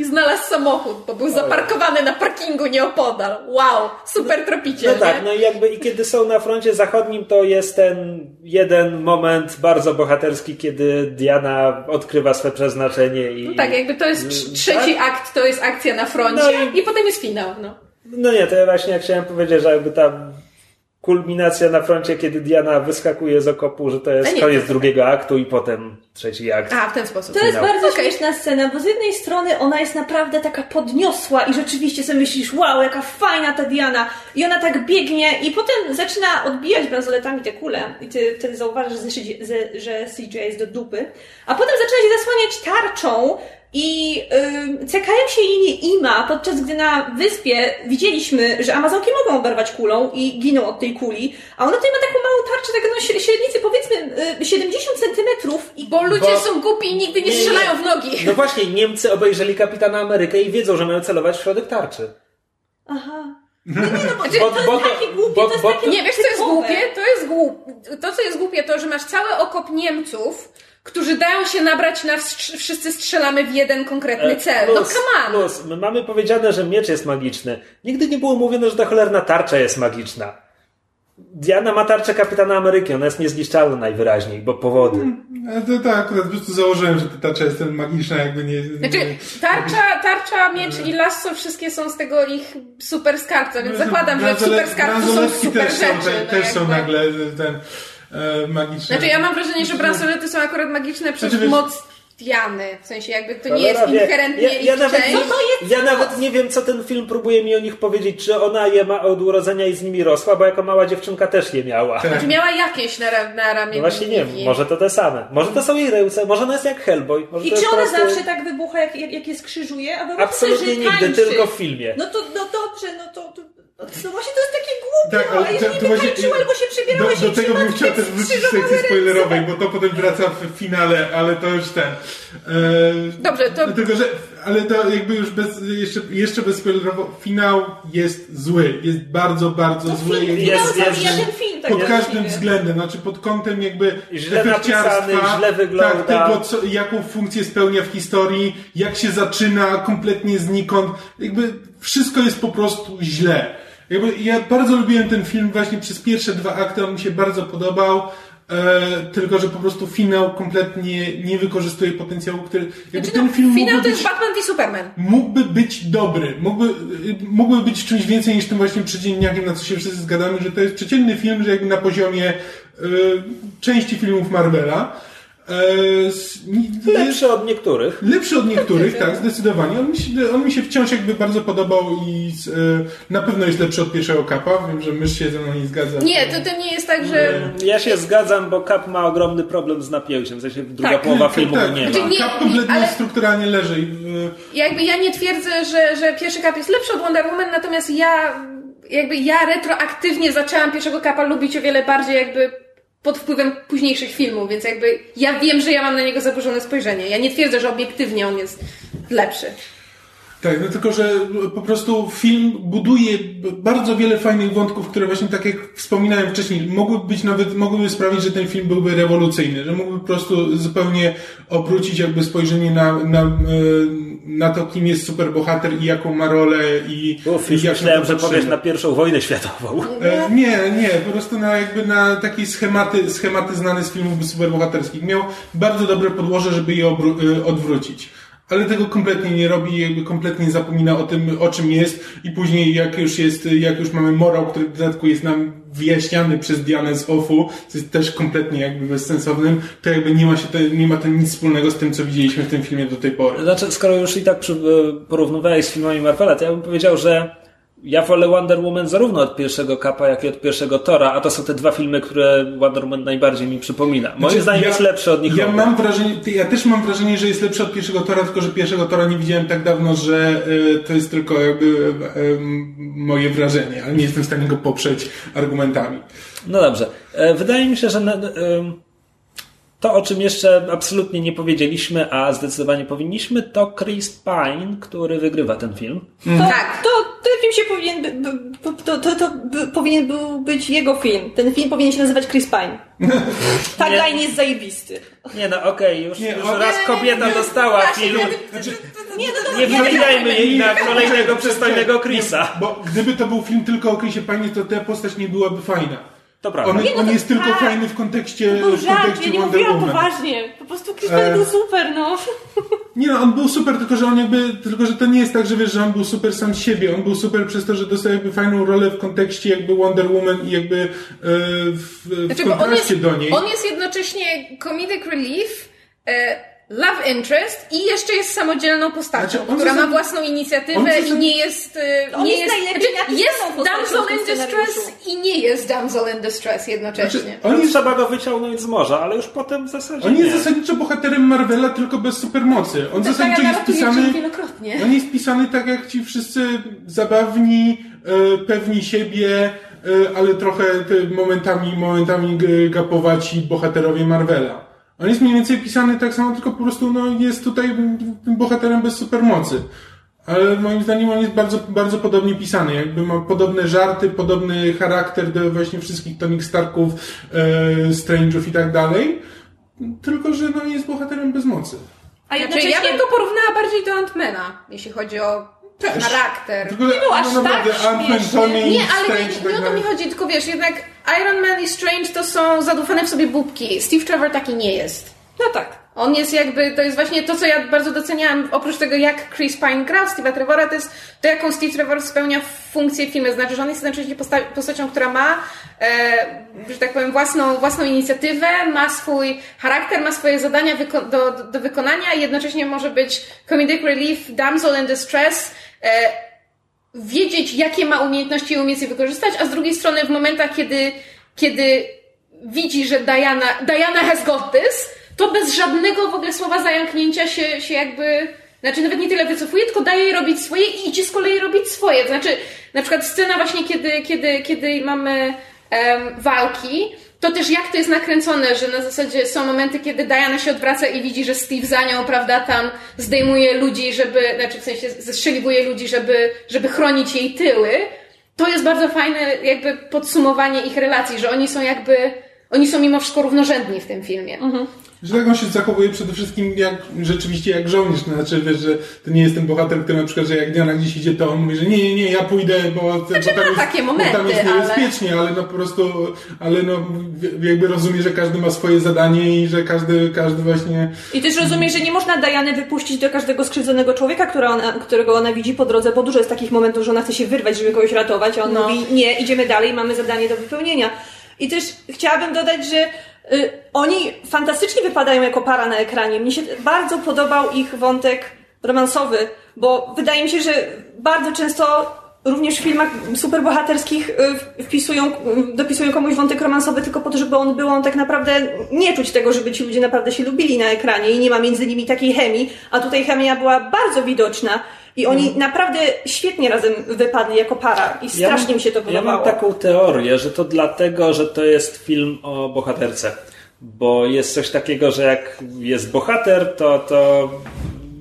I znalazł samochód, bo był zaparkowany na parkingu nieopodal. Wow, super tropiciel, No tak, nie? no i jakby i kiedy są na froncie zachodnim, to jest ten jeden moment bardzo bohaterski, kiedy Diana odkrywa swe przeznaczenie i... No tak, jakby to jest trz- trzeci akt, to jest akcja na froncie No i- i... potem jest finał, no. No nie, to ja właśnie chciałem powiedzieć, że jakby ta kulminacja na froncie, kiedy Diana wyskakuje z okopu, że to jest nie, koniec to- drugiego aktu i potem trzeci akt. A, w ten sposób. To jest Finał. bardzo Okej. śmieszna scena, bo z jednej strony ona jest naprawdę taka podniosła i rzeczywiście sobie myślisz, wow, jaka fajna ta Diana. I ona tak biegnie i potem zaczyna odbijać bransoletami te kule i ty wtedy zauważasz, że, CGI jest do dupy. A potem zaczyna się zasłaniać tarczą i yy, CKM się jej nie ima, podczas gdy na wyspie widzieliśmy, że Amazonki mogą oberwać kulą i giną od tej kuli, a ona tutaj ma taką małą tarczę, tak no śre- średnicy powiedzmy yy, 70 centymetrów i Bo ludzie Bo- są głupi i nigdy nie Nie, nie. strzelają w nogi. No właśnie, Niemcy obejrzeli Kapitana Amerykę i wiedzą, że mają celować w środek tarczy. Aha. Bo, to jest takie głupie, to jest takie- Nie, wiesz co jest głupie? To jest głupie. To, co jest głupie, to, że masz cały okop Niemców, którzy dają się nabrać na wstrz- wszyscy strzelamy w jeden konkretny cel. No Plus, come on! plus, my mamy powiedziane, że miecz jest magiczny. Nigdy nie było mówione, że ta cholerna tarcza jest magiczna. Diana ma tarczę Kapitana Ameryki, ona jest niezniszczalna najwyraźniej, bo powody. Ale to tak, akurat po prostu założyłem, że ta tarcza jest ten magiczna, jakby nie... Znaczy, tarcza, tarcza, miecz i lasso wszystkie są z tego ich super skarbca, więc zakładam, że super skarbcu są super też rzeczy. Są, te, no też są nagle ten e, magiczne. Znaczy ja mam wrażenie, że bransolety są akurat magiczne przez Znaczy, moc Diany. W sensie jakby to nie jest inherentnie ja, ja ich nawet, część. nie, ja nawet nie wiem, co ten film próbuje mi o nich powiedzieć. Czy ona je ma od urodzenia i z nimi rosła, bo jako mała dziewczynka też je miała. Znaczy miała jakieś na, na ramię. No właśnie nie wiem, może to te same. Może to są jej ręce, może ona jest jak Hellboy. Może I to czy jest ona prostu- zawsze tak wybucha, jak, jak, jak je skrzyżuje? A Absolutnie nigdy, tańczy. tylko w filmie. No to no dobrze, no to, to no właśnie to jest takie głupie, Tak, no, ale jeżeli to- to albo się przebierałeś Do, do i tego bym chciał też wrócić w sekcji spoilerowej, bo to potem wraca w finale, ale to już ten. E, Dobrze, to- Tylko, że, ale to jakby już bez, jeszcze, jeszcze bez spoilerowo, finał jest zły. Jest bardzo, bardzo No zły. film, Jest- jest- jest- ten film. Tak pod każdym względem, znaczy pod kątem jakby Źle efekciarstwa, napisany, źle wygląda. Tak, tego, co, jaką funkcję spełnia w historii, jak się zaczyna kompletnie znikąd. Jakby wszystko jest po prostu źle. Jakby ja bardzo lubiłem ten film właśnie przez pierwsze dwa akty, on mi się bardzo podobał. E, tylko, że po prostu finał kompletnie nie wykorzystuje potencjału, który. Jakby Znaczy, no, ten film finał to jest Batman i Superman. mógłby być dobry, mógłby, mógłby być czymś więcej niż tym właśnie przeciętniakiem, na co się wszyscy zgadzamy, że to jest przeciętny film, że jakby na poziomie e, części filmów Marvela. E, Lepszy od niektórych. Lepszy od niektórych, tak, zdecydowanie. On mi, się, on mi się wciąż jakby bardzo podobał i e, na pewno jest lepszy od pierwszego kapa. Wiem, że mysz się ze mną nie zgadza. Nie, to, to nie jest tak, że... Ja się zgadzam, bo Cap ma ogromny problem z napięciem. W sensie druga Tak, połowa filmu tak. nie ma. Znaczy, nie- Kap kompletnie ale- strukturalnie leży. i, e, Jakby ja nie twierdzę, że, że pierwszy kap jest lepszy od Wonder Woman, natomiast ja jakby ja retroaktywnie zaczęłam pierwszego kapa lubić o wiele bardziej jakby pod wpływem późniejszych filmów, więc jakby ja wiem, że ja mam na niego zaburzone spojrzenie. Ja nie twierdzę, że obiektywnie on jest lepszy. Tak, no tylko, że po prostu film buduje bardzo wiele fajnych wątków, które właśnie tak jak wspominałem wcześniej, mogłyby być nawet, mogłyby sprawić, że ten film byłby rewolucyjny, że mógłby po prostu zupełnie obrócić jakby spojrzenie na, na, e, na to, kim jest superbohater i jaką ma rolę i, Uf, i już jak myślałem, na że powiesz na pierwszą wojnę światową. E, Nie, nie, po prostu na jakby na takie schematy, schematy znane z filmów superbohaterskich. Miał bardzo dobre podłoże, żeby je e, odwrócić. Ale tego kompletnie nie robi, jakby kompletnie zapomina o tym, o czym jest i później jak już jest, jak już mamy morał, który w dodatku jest nam wyjaśniany przez Dianę z OFU, co jest też kompletnie jakby bezsensownym, to jakby nie ma się to, nie ma to nic wspólnego z tym, co widzieliśmy w tym filmie do tej pory. Znaczy, skoro już i tak e, porównywałeś z filmami Marvela, to ja bym powiedział, że ja wolę Wonder Woman zarówno od pierwszego Kapa, jak i od pierwszego Tora, a to są te dwa filmy, które Wonder Woman najbardziej mi przypomina. Moim Znaczy, zdaniem ja- jest lepszy od nich Ja obu. mam wrażenie, ja też mam wrażenie, że jest lepszy od pierwszego Tora, tylko że pierwszego Tora nie widziałem tak dawno, że e, to jest tylko jakby e, em, moje wrażenie, ale nie jestem w stanie go poprzeć argumentami. No dobrze. Wydaje mi się, że na, To, o czym jeszcze absolutnie nie powiedzieliśmy, a zdecydowanie powinniśmy, to Chris Pine, który wygrywa ten film. To, Tak. to ten film się powinien, to, to, to powinien był być jego film. Ten film powinien się nazywać Chris Pine. Tagline jest zajebisty. Nie no, okej, już, Nie, już raz kobieta dostała film. Nie, no, no, Nie nie, wymieniajmy jej na kolejnego przystojnego Chrisa. Bo gdyby to był film tylko o Chrisie Pine, to ta postać nie byłaby fajna. To prawda. On, Nie, no on to jest tylko tak. fajny w kontekście, To był w żart, ja kontekście nie Wonder mówiłam Woman. poważnie. Po prostu Chris Pine E. był super, no. Nie no, on był super, tylko że on jakby, tylko że to nie jest tak, że wiesz, że on był super sam z siebie. On był super przez to, że dostał jakby fajną rolę w kontekście jakby Wonder Woman i jakby e, w, w Znaczy, kontraście jest, do niej. on jest jednocześnie comedic relief, e, love interest i jeszcze jest samodzielną postacią, Znaczy, która ma własną inicjatywę i nie jest... e, On nie jest najlepiej znaczy, jest postacią damsel w tym in distress i nie jest damsel in distress jednocześnie. Znaczy, on jest, trzeba go wyciągnąć z morza, ale już potem w zasadzie on jest nie. zasadniczo bohaterem Marvela, tylko bez supermocy. On Tak, zasadniczo ja jest pisany... On jest pisany tak jak ci wszyscy zabawni, e, pewni siebie, e, ale trochę momentami, momentami gapowaci bohaterowie Marvela. On jest mniej więcej pisany tak samo, tylko po prostu no, jest tutaj tym bohaterem bez supermocy. Ale moim zdaniem on jest bardzo, bardzo podobnie pisany. Jakby ma podobne żarty, podobny charakter do właśnie wszystkich Tony Starków, e, Strange'ów i tak dalej. Tylko, że no, jest bohaterem bez mocy. A Znaczy, ja bym go porównała bardziej do Antmana, jeśli chodzi o Też. charakter. Nie było aż no naprawdę, tak. Tony, Nie, ale Strange, nie, tak nie o to mi chodzi, tylko wiesz, jednak Iron Man i Strange to są zadufane w sobie bubki. Steve Trevor taki nie jest. No tak. On jest jakby, to jest właśnie to, co ja bardzo doceniałam, oprócz tego, jak Chris Pine grał Steve'a Trevora, to jest to, jaką Steve Trevor spełnia funkcję w filmie. Znaczy, że on jest jednocześnie posta- postacią, która ma, e, że tak powiem, własną, własną inicjatywę, ma swój charakter, ma swoje zadania wyko- do, do, do wykonania i jednocześnie może być comedic relief, damsel in distress, wiedzieć, jakie ma umiejętności i umieć je wykorzystać, a z drugiej strony w momentach, kiedy, kiedy widzi, że Diana, Diana has got this, to bez żadnego w ogóle słowa zająknięcia się, się jakby, znaczy nawet nie tyle wycofuje, tylko daje jej robić swoje i idzie z kolei robić swoje. To znaczy, na przykład scena właśnie, kiedy, kiedy, kiedy mamy em, walki, to też jak to jest nakręcone, że na zasadzie są momenty, kiedy Diana się odwraca i widzi, że Steve za nią, prawda, tam zdejmuje ludzi, żeby, znaczy w sensie zestrzeliwuje ludzi, żeby, żeby chronić jej tyły. To jest bardzo fajne jakby podsumowanie ich relacji, że oni są jakby, oni są mimo wszystko równorzędni w tym filmie. Że tak on się zachowuje przede wszystkim jak, rzeczywiście jak żołnierz, no, znaczy wiesz, że to nie jest ten bohater, który na przykład, że jak Diana gdzieś idzie, to on mówi, że nie, nie, nie, ja pójdę, bo, Znaczy, bo tam ma jest, takie bo tam momenty, jest ale- niebezpiecznie, ale... no po prostu, ale no jakby rozumie, że każdy ma swoje zadanie i że każdy, każdy właśnie I też rozumie, że nie można Diany wypuścić do każdego skrzywdzonego człowieka, która ona, którego ona widzi po drodze, bo dużo jest takich momentów, że ona chce się wyrwać, żeby kogoś ratować, a on No. mówi nie, idziemy dalej, mamy zadanie do wypełnienia. I też chciałabym dodać, że y, oni fantastycznie wypadają jako para na ekranie. Mnie się bardzo podobał ich wątek romansowy, bo wydaje mi się, że bardzo często również w filmach superbohaterskich y, wpisują, y, dopisują komuś wątek romansowy tylko po to, żeby on był, on tak naprawdę nie czuć tego, żeby ci ludzie naprawdę się lubili na ekranie i nie ma między nimi takiej chemii, a tutaj chemia była bardzo widoczna i oni naprawdę świetnie razem wypadli jako para i strasznie mam- mi się to Ja podobało. mam taką teorię, że to dlatego, że to jest film o bohaterce. Bo jest coś takiego, że jak jest bohater, to, to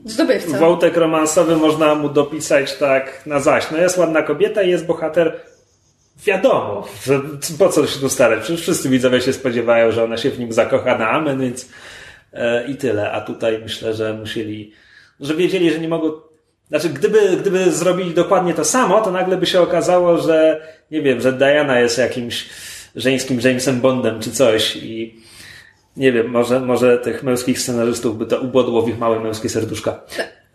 Zdobywca. romansowy można mu dopisać tak na zaś. No jest ładna kobieta i jest bohater. Wiadomo, po co się tu starać? Przecież wszyscy widzowie się spodziewają, że ona się w nim zakocha na amen, więc e, i tyle. A tutaj myślę, że musieli, że wiedzieli, że nie mogą. Znaczy, gdyby, gdyby zrobili dokładnie to samo, to nagle by się okazało, że nie wiem, że Diana jest jakimś żeńskim Jamesem Bondem czy coś i nie wiem, może, może tych męskich scenarzystów by to ubodło w ich małe męskie serduszka.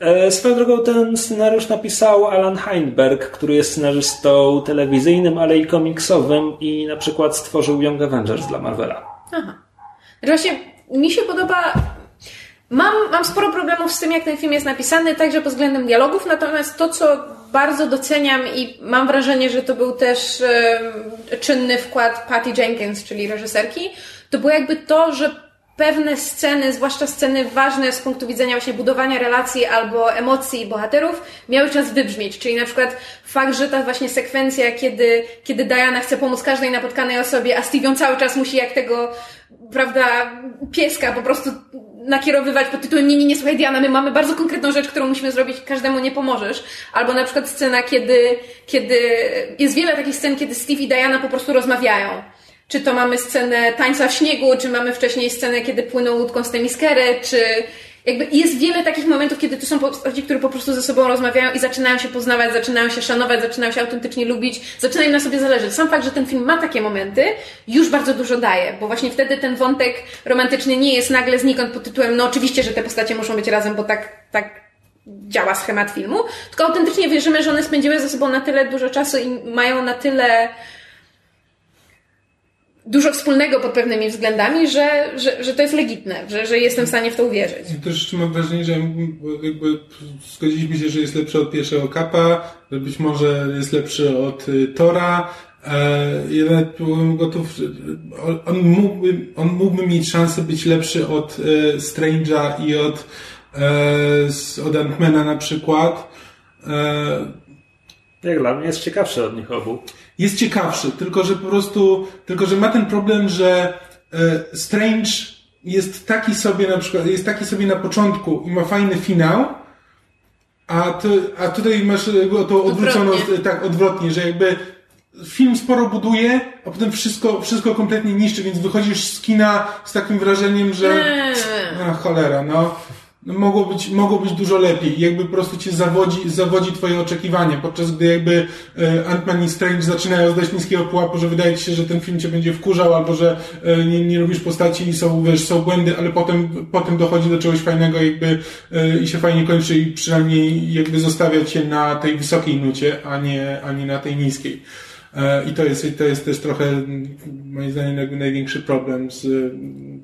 E, Swoją drogą ten scenariusz napisał Alan Heinberg, który jest scenarzystą telewizyjnym, ale i komiksowym i na przykład stworzył Young Avengers dla Marvela. Aha. Że Właśnie mi się podoba. Mam, mam sporo problemów z tym, jak ten film jest napisany, także pod względem dialogów, natomiast to, co bardzo doceniam i mam wrażenie, że to był też em, czynny wkład Patty Jenkins, czyli reżyserki, to było jakby to, że pewne sceny, zwłaszcza sceny ważne z punktu widzenia właśnie budowania relacji albo emocji bohaterów, miały czas wybrzmieć. Czyli na przykład fakt, że ta właśnie sekwencja, kiedy, kiedy Diana chce pomóc każdej napotkanej osobie, a Steve ją cały czas musi jak tego, prawda, pieska po prostu nakierowywać pod tytułem nie, nie, nie, słuchaj Diana, my mamy bardzo konkretną rzecz, którą musimy zrobić, każdemu nie pomożesz. Albo na przykład scena, kiedy, kiedy jest wiele takich scen, kiedy Steve i Diana po prostu rozmawiają. Czy to mamy scenę tańca w śniegu, czy mamy wcześniej scenę, kiedy płyną łódką z Temiskery, czy jakby jest wiele takich momentów, kiedy to są postaci, które po prostu ze sobą rozmawiają i zaczynają się poznawać, zaczynają się szanować, zaczynają się autentycznie lubić, zaczynają na sobie zależeć. Sam fakt, że ten film ma takie momenty, już bardzo dużo daje, bo właśnie wtedy ten wątek romantyczny nie jest nagle znikąd pod tytułem, no oczywiście, że te postacie muszą być razem, bo tak, tak działa schemat filmu, tylko autentycznie wierzymy, że one spędziły ze sobą na tyle dużo czasu i mają na tyle dużo wspólnego pod pewnymi względami, że, że, że to jest legitne, że, że jestem w stanie w to uwierzyć. I też mam wrażenie, że jakby zgodziliśmy się, że jest lepszy od pierwszego kapa, że być może jest lepszy od y, Tora. E, ja nawet byłem gotów, on, on, mógłby, on mógłby mieć szansę być lepszy od e, Strange'a i od, e, od Ant-Mana na przykład. Jak dla mnie jest ciekawszy od nich obu. jest ciekawszy, tylko że po prostu, tylko że ma ten problem, że e, Strange jest taki sobie na przykład, jest taki sobie na początku i ma fajny finał, a, ty, a tutaj masz to odwrócono, Odwrotnie. tak, odwrotnie, że jakby film sporo buduje, a potem wszystko, wszystko kompletnie niszczy, więc wychodzisz z kina z takim wrażeniem, że Eee. a cholera, no. No, mogło być, mogło być dużo lepiej. Jakby po prostu cię zawodzi, zawodzi twoje oczekiwania, podczas gdy jakby e, Ant-Man i Strange zaczynają z dość niskiego pułapu, że wydaje ci się, że ten film cię będzie wkurzał, albo że e, nie, nie lubisz postaci i są, wiesz, są błędy, ale potem, potem dochodzi do czegoś fajnego jakby e, i się fajnie kończy i przynajmniej jakby zostawia cię na tej wysokiej nucie, a nie, a nie na tej niskiej. E, I to jest, to jest też trochę, moim zdaniem, jakby największy problem z,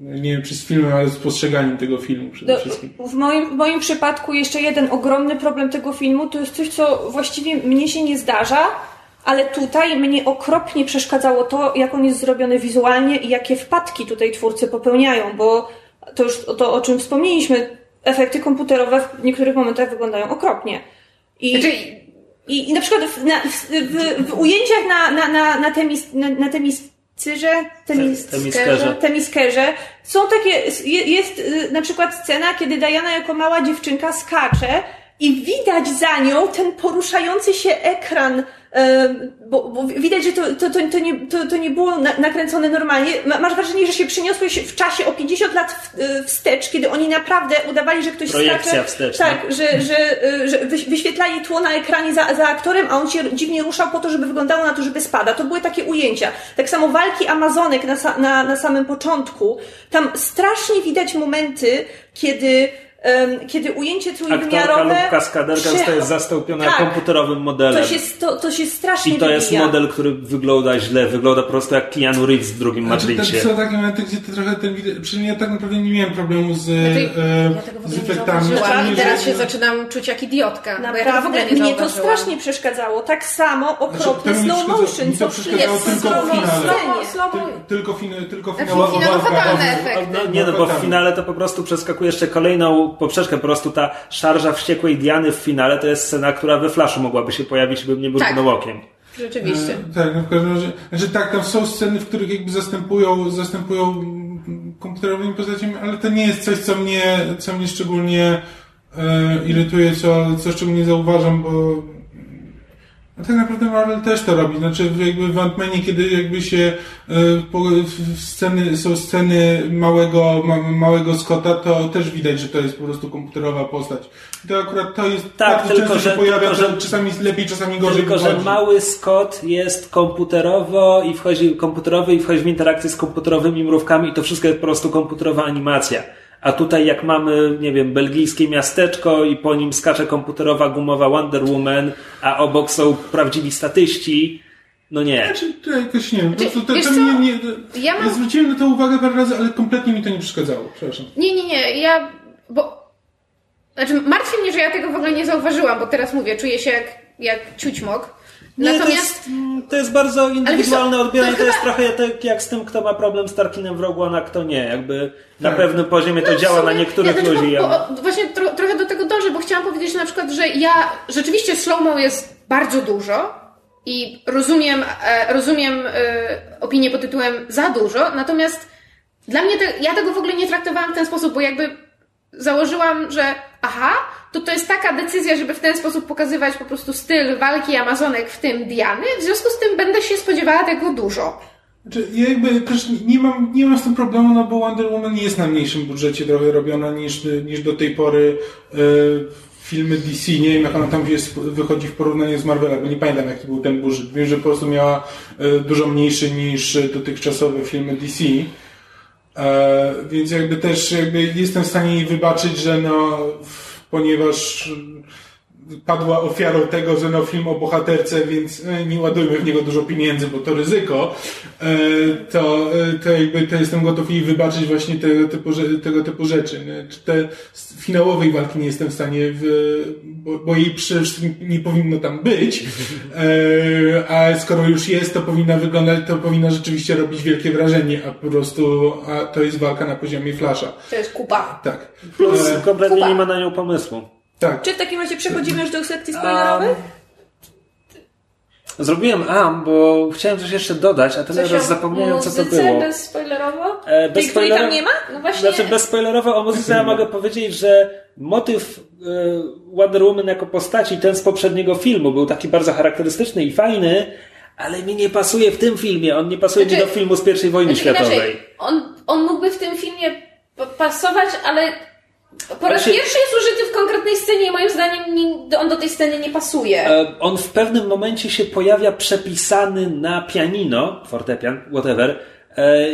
nie wiem czy z filmem, ale z postrzeganiem tego filmu przede Do, wszystkim. w, moim, w moim przypadku jeszcze jeden ogromny problem tego filmu to jest coś, co właściwie mnie się nie zdarza, ale tutaj mnie okropnie przeszkadzało to, jak on jest zrobiony wizualnie i jakie wpadki tutaj twórcy popełniają, bo to już to, o czym wspomnieliśmy, efekty komputerowe w niektórych momentach wyglądają okropnie. I, Znaczy, i, i na przykład w, na, w, w, w ujęciach na, na, na, na, temis, na, na temiscyrze, temis, Temiskerze. temiskerze są takie, je- jest y, na przykład scena, kiedy Diana jako mała dziewczynka skacze i widać za nią ten poruszający się ekran, bo, bo widać, że to, to, to, to, nie, to, to nie było na, nakręcone normalnie. Ma- Masz wrażenie, że się przeniosłeś w czasie o 50 lat w, y, wstecz, kiedy oni naprawdę udawali, że ktoś Projekcja skacze. wsteczna. Tak, że, że, y, że wyś- wyświetlali tło na ekranie za, za aktorem, a on się dziwnie ruszał po to, żeby wyglądało na to, żeby spada. To były takie ujęcia. Tak samo walki Amazonek na, na, na samym początku. Tam strasznie widać momenty, kiedy, kiedy ujęcie Aktorka trójwymiarowe... lub kaskaderka zostaje zastąpiona Tak. komputerowym modelem. To się, to, to się strasznie I to jest wybija. model, który wygląda źle, wygląda po prostu jak Keanu Reeves w drugim Znaczy, Madrycie. to są takie momenty, gdzie to trochę ten wideo, przynajmniej ja tak naprawdę nie miałem problemu z, Znaczy, e, ja z efektami. i Że- teraz się zaczynam czuć jak idiotka, bo ja tego w Naprawdę ogóle nie mnie to strasznie przeszkadzało. Tak samo Znaczy, okropny mi slow motion, co przeszkadzało jest tylko w finale. Ty, tylko, fin, tylko Znaczy, fatalne Boże. efekty. No, nie no, bo w finale to po prostu przeskakuje jeszcze kolejną poprzeczkę. Po prostu ta szarża wściekłej Diany w finale to jest scena, która we flaszu mogłaby się pojawić, bym nie mrugnął Tak. okiem. Rzeczywiście. E, Tak, no w każdym razie. Znaczy tak, tam są sceny, w których jakby zastępują, zastępują komputerowymi postaciami, ale to nie jest coś, co mnie, co mnie szczególnie e, irytuje, co, co szczególnie zauważam, bo no tak naprawdę Marvel też to robi. Znaczy jakby w Ant-Manie, kiedy jakby się e, sceny, są sceny małego, ma, małego Scotta, to też widać, że to jest po prostu komputerowa postać. I to akurat to jest Tak, tylko, często że- się pojawia, tylko, że- czasami lepiej, czasami gorzej Tylko, że mały Scott jest komputerowo i wchodzi komputerowy i wchodzi w interakcję z komputerowymi mrówkami i to wszystko jest po prostu komputerowa animacja. A tutaj jak mamy, nie wiem, belgijskie miasteczko i po nim skacze komputerowa gumowa Wonder Woman, a obok są prawdziwi statyści, no nie. Znaczy, to jakoś nie wiem, po Znaczy, prostu to, to co? mnie nie, Ja mam- zwróciłem na to uwagę parę razy, ale kompletnie mi to nie przeszkadzało, przepraszam. Nie, nie, nie, ja, bo, znaczy martwi mnie, że ja tego w ogóle nie zauważyłam, bo teraz mówię, czuję się jak, jak ciućmok, Nie, Natomiast- to, jest, to jest bardzo indywidualne co, odbieranie. to To jest chyba- trochę tak jak z tym, kto ma problem z Tarkinem w Rogue One, a kto nie. Jakby na Tak. pewnym poziomie to No, działa na sumie- niektórych nie, znaczy, ludzi. Bo, bo, właśnie tro, trochę do tego dążę, bo chciałam powiedzieć na przykład, że ja rzeczywiście slow-mo jest bardzo dużo i rozumiem, e, rozumiem e, opinię pod tytułem za dużo, natomiast dla mnie te, ja tego w ogóle nie traktowałam w ten sposób, bo jakby założyłam, że aha, to to jest taka decyzja, żeby w ten sposób pokazywać po prostu styl walki Amazonek, w tym Diany, w związku z tym będę się spodziewała tego dużo. Znaczy, ja jakby też nie mam, nie mam z tym problemu, no bo Wonder Woman jest na mniejszym budżecie trochę robiona niż, niż do tej pory e, filmy DC. Nie wiem, jak ona tam jest, wychodzi w porównaniu z Marvelem, bo nie pamiętam, jaki był ten budżet. Wiem, że po prostu miała e, dużo mniejszy niż dotychczasowe filmy DC. E, więc jakby też jakby jestem w stanie jej wybaczyć, że no, ponieważ padła ofiarą tego, że no film o bohaterce, więc e, nie ładujmy w niego dużo pieniędzy, bo to ryzyko, e, to, e, to jakby to jestem gotów jej wybaczyć właśnie tego typu, tego typu rzeczy. nie? Czy te z finałowej walki nie jestem w stanie, w, bo, bo jej przede wszystkim nie powinno tam być, a skoro już jest, to powinna wyglądać, to powinna rzeczywiście robić wielkie wrażenie, a po prostu a to jest walka na poziomie Flasha. To jest kupa. Tak. Plus kompletnie Kuba. nie ma na nią pomysłu. Tak. Czy w takim razie przechodzimy już do sekcji spoilerowej? Zrobiłem am, bo chciałem coś jeszcze dodać, a tyle raz zapomniałem, co to było. bezspoilerowo? E, Tej, której bezspoilerowo- tam nie ma? No właśnie. Znaczy bezspoilerowo o muzyce ja mogę powiedzieć, że motyw e, Wonder Woman jako postaci, ten z poprzedniego filmu, był taki bardzo charakterystyczny i fajny, ale mi nie pasuje w tym filmie. On nie pasuje mi Znaczy- do filmu z pierwszej wojny Znaczy, światowej. inaczej, on, on mógłby w tym filmie pasować, ale po raz Znaczy- pierwszy jest użyty w konkretnej scenie i moim zdaniem nie, on do tej sceny nie pasuje. E, On w pewnym momencie się pojawia przepisany na pianino, fortepian, whatever,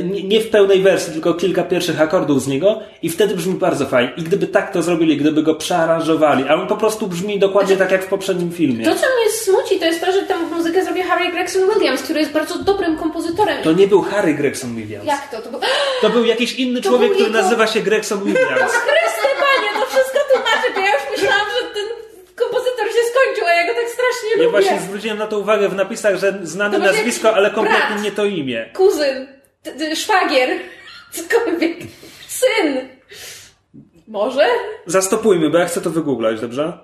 nie nie w pełnej wersji, tylko kilka pierwszych akordów z niego i wtedy brzmi bardzo fajnie. I gdyby tak to zrobili, gdyby go przearanżowali, a on po prostu brzmi dokładnie tak jak w poprzednim filmie. To, co mnie smuci, to jest to, że tę muzykę zrobił Harry Gregson Williams, który jest bardzo dobrym kompozytorem. To nie był Harry Gregson Williams. Jak to? To był... To był jakiś inny To człowiek, który jego- nazywa się Gregson Williams. Chryste panie, to wszystko tłumaczy, bo ja już myślałam, że ten kompozytor się skończył, a ja go tak strasznie Ja lubię. właśnie zwróciłem na to uwagę w napisach, że znane nazwisko, ale kompletnie brat. nie to imię. Kuzyn, szwagier, cokolwiek, syn. Może? Zastopujmy, bo ja chcę to wygooglać, dobrze?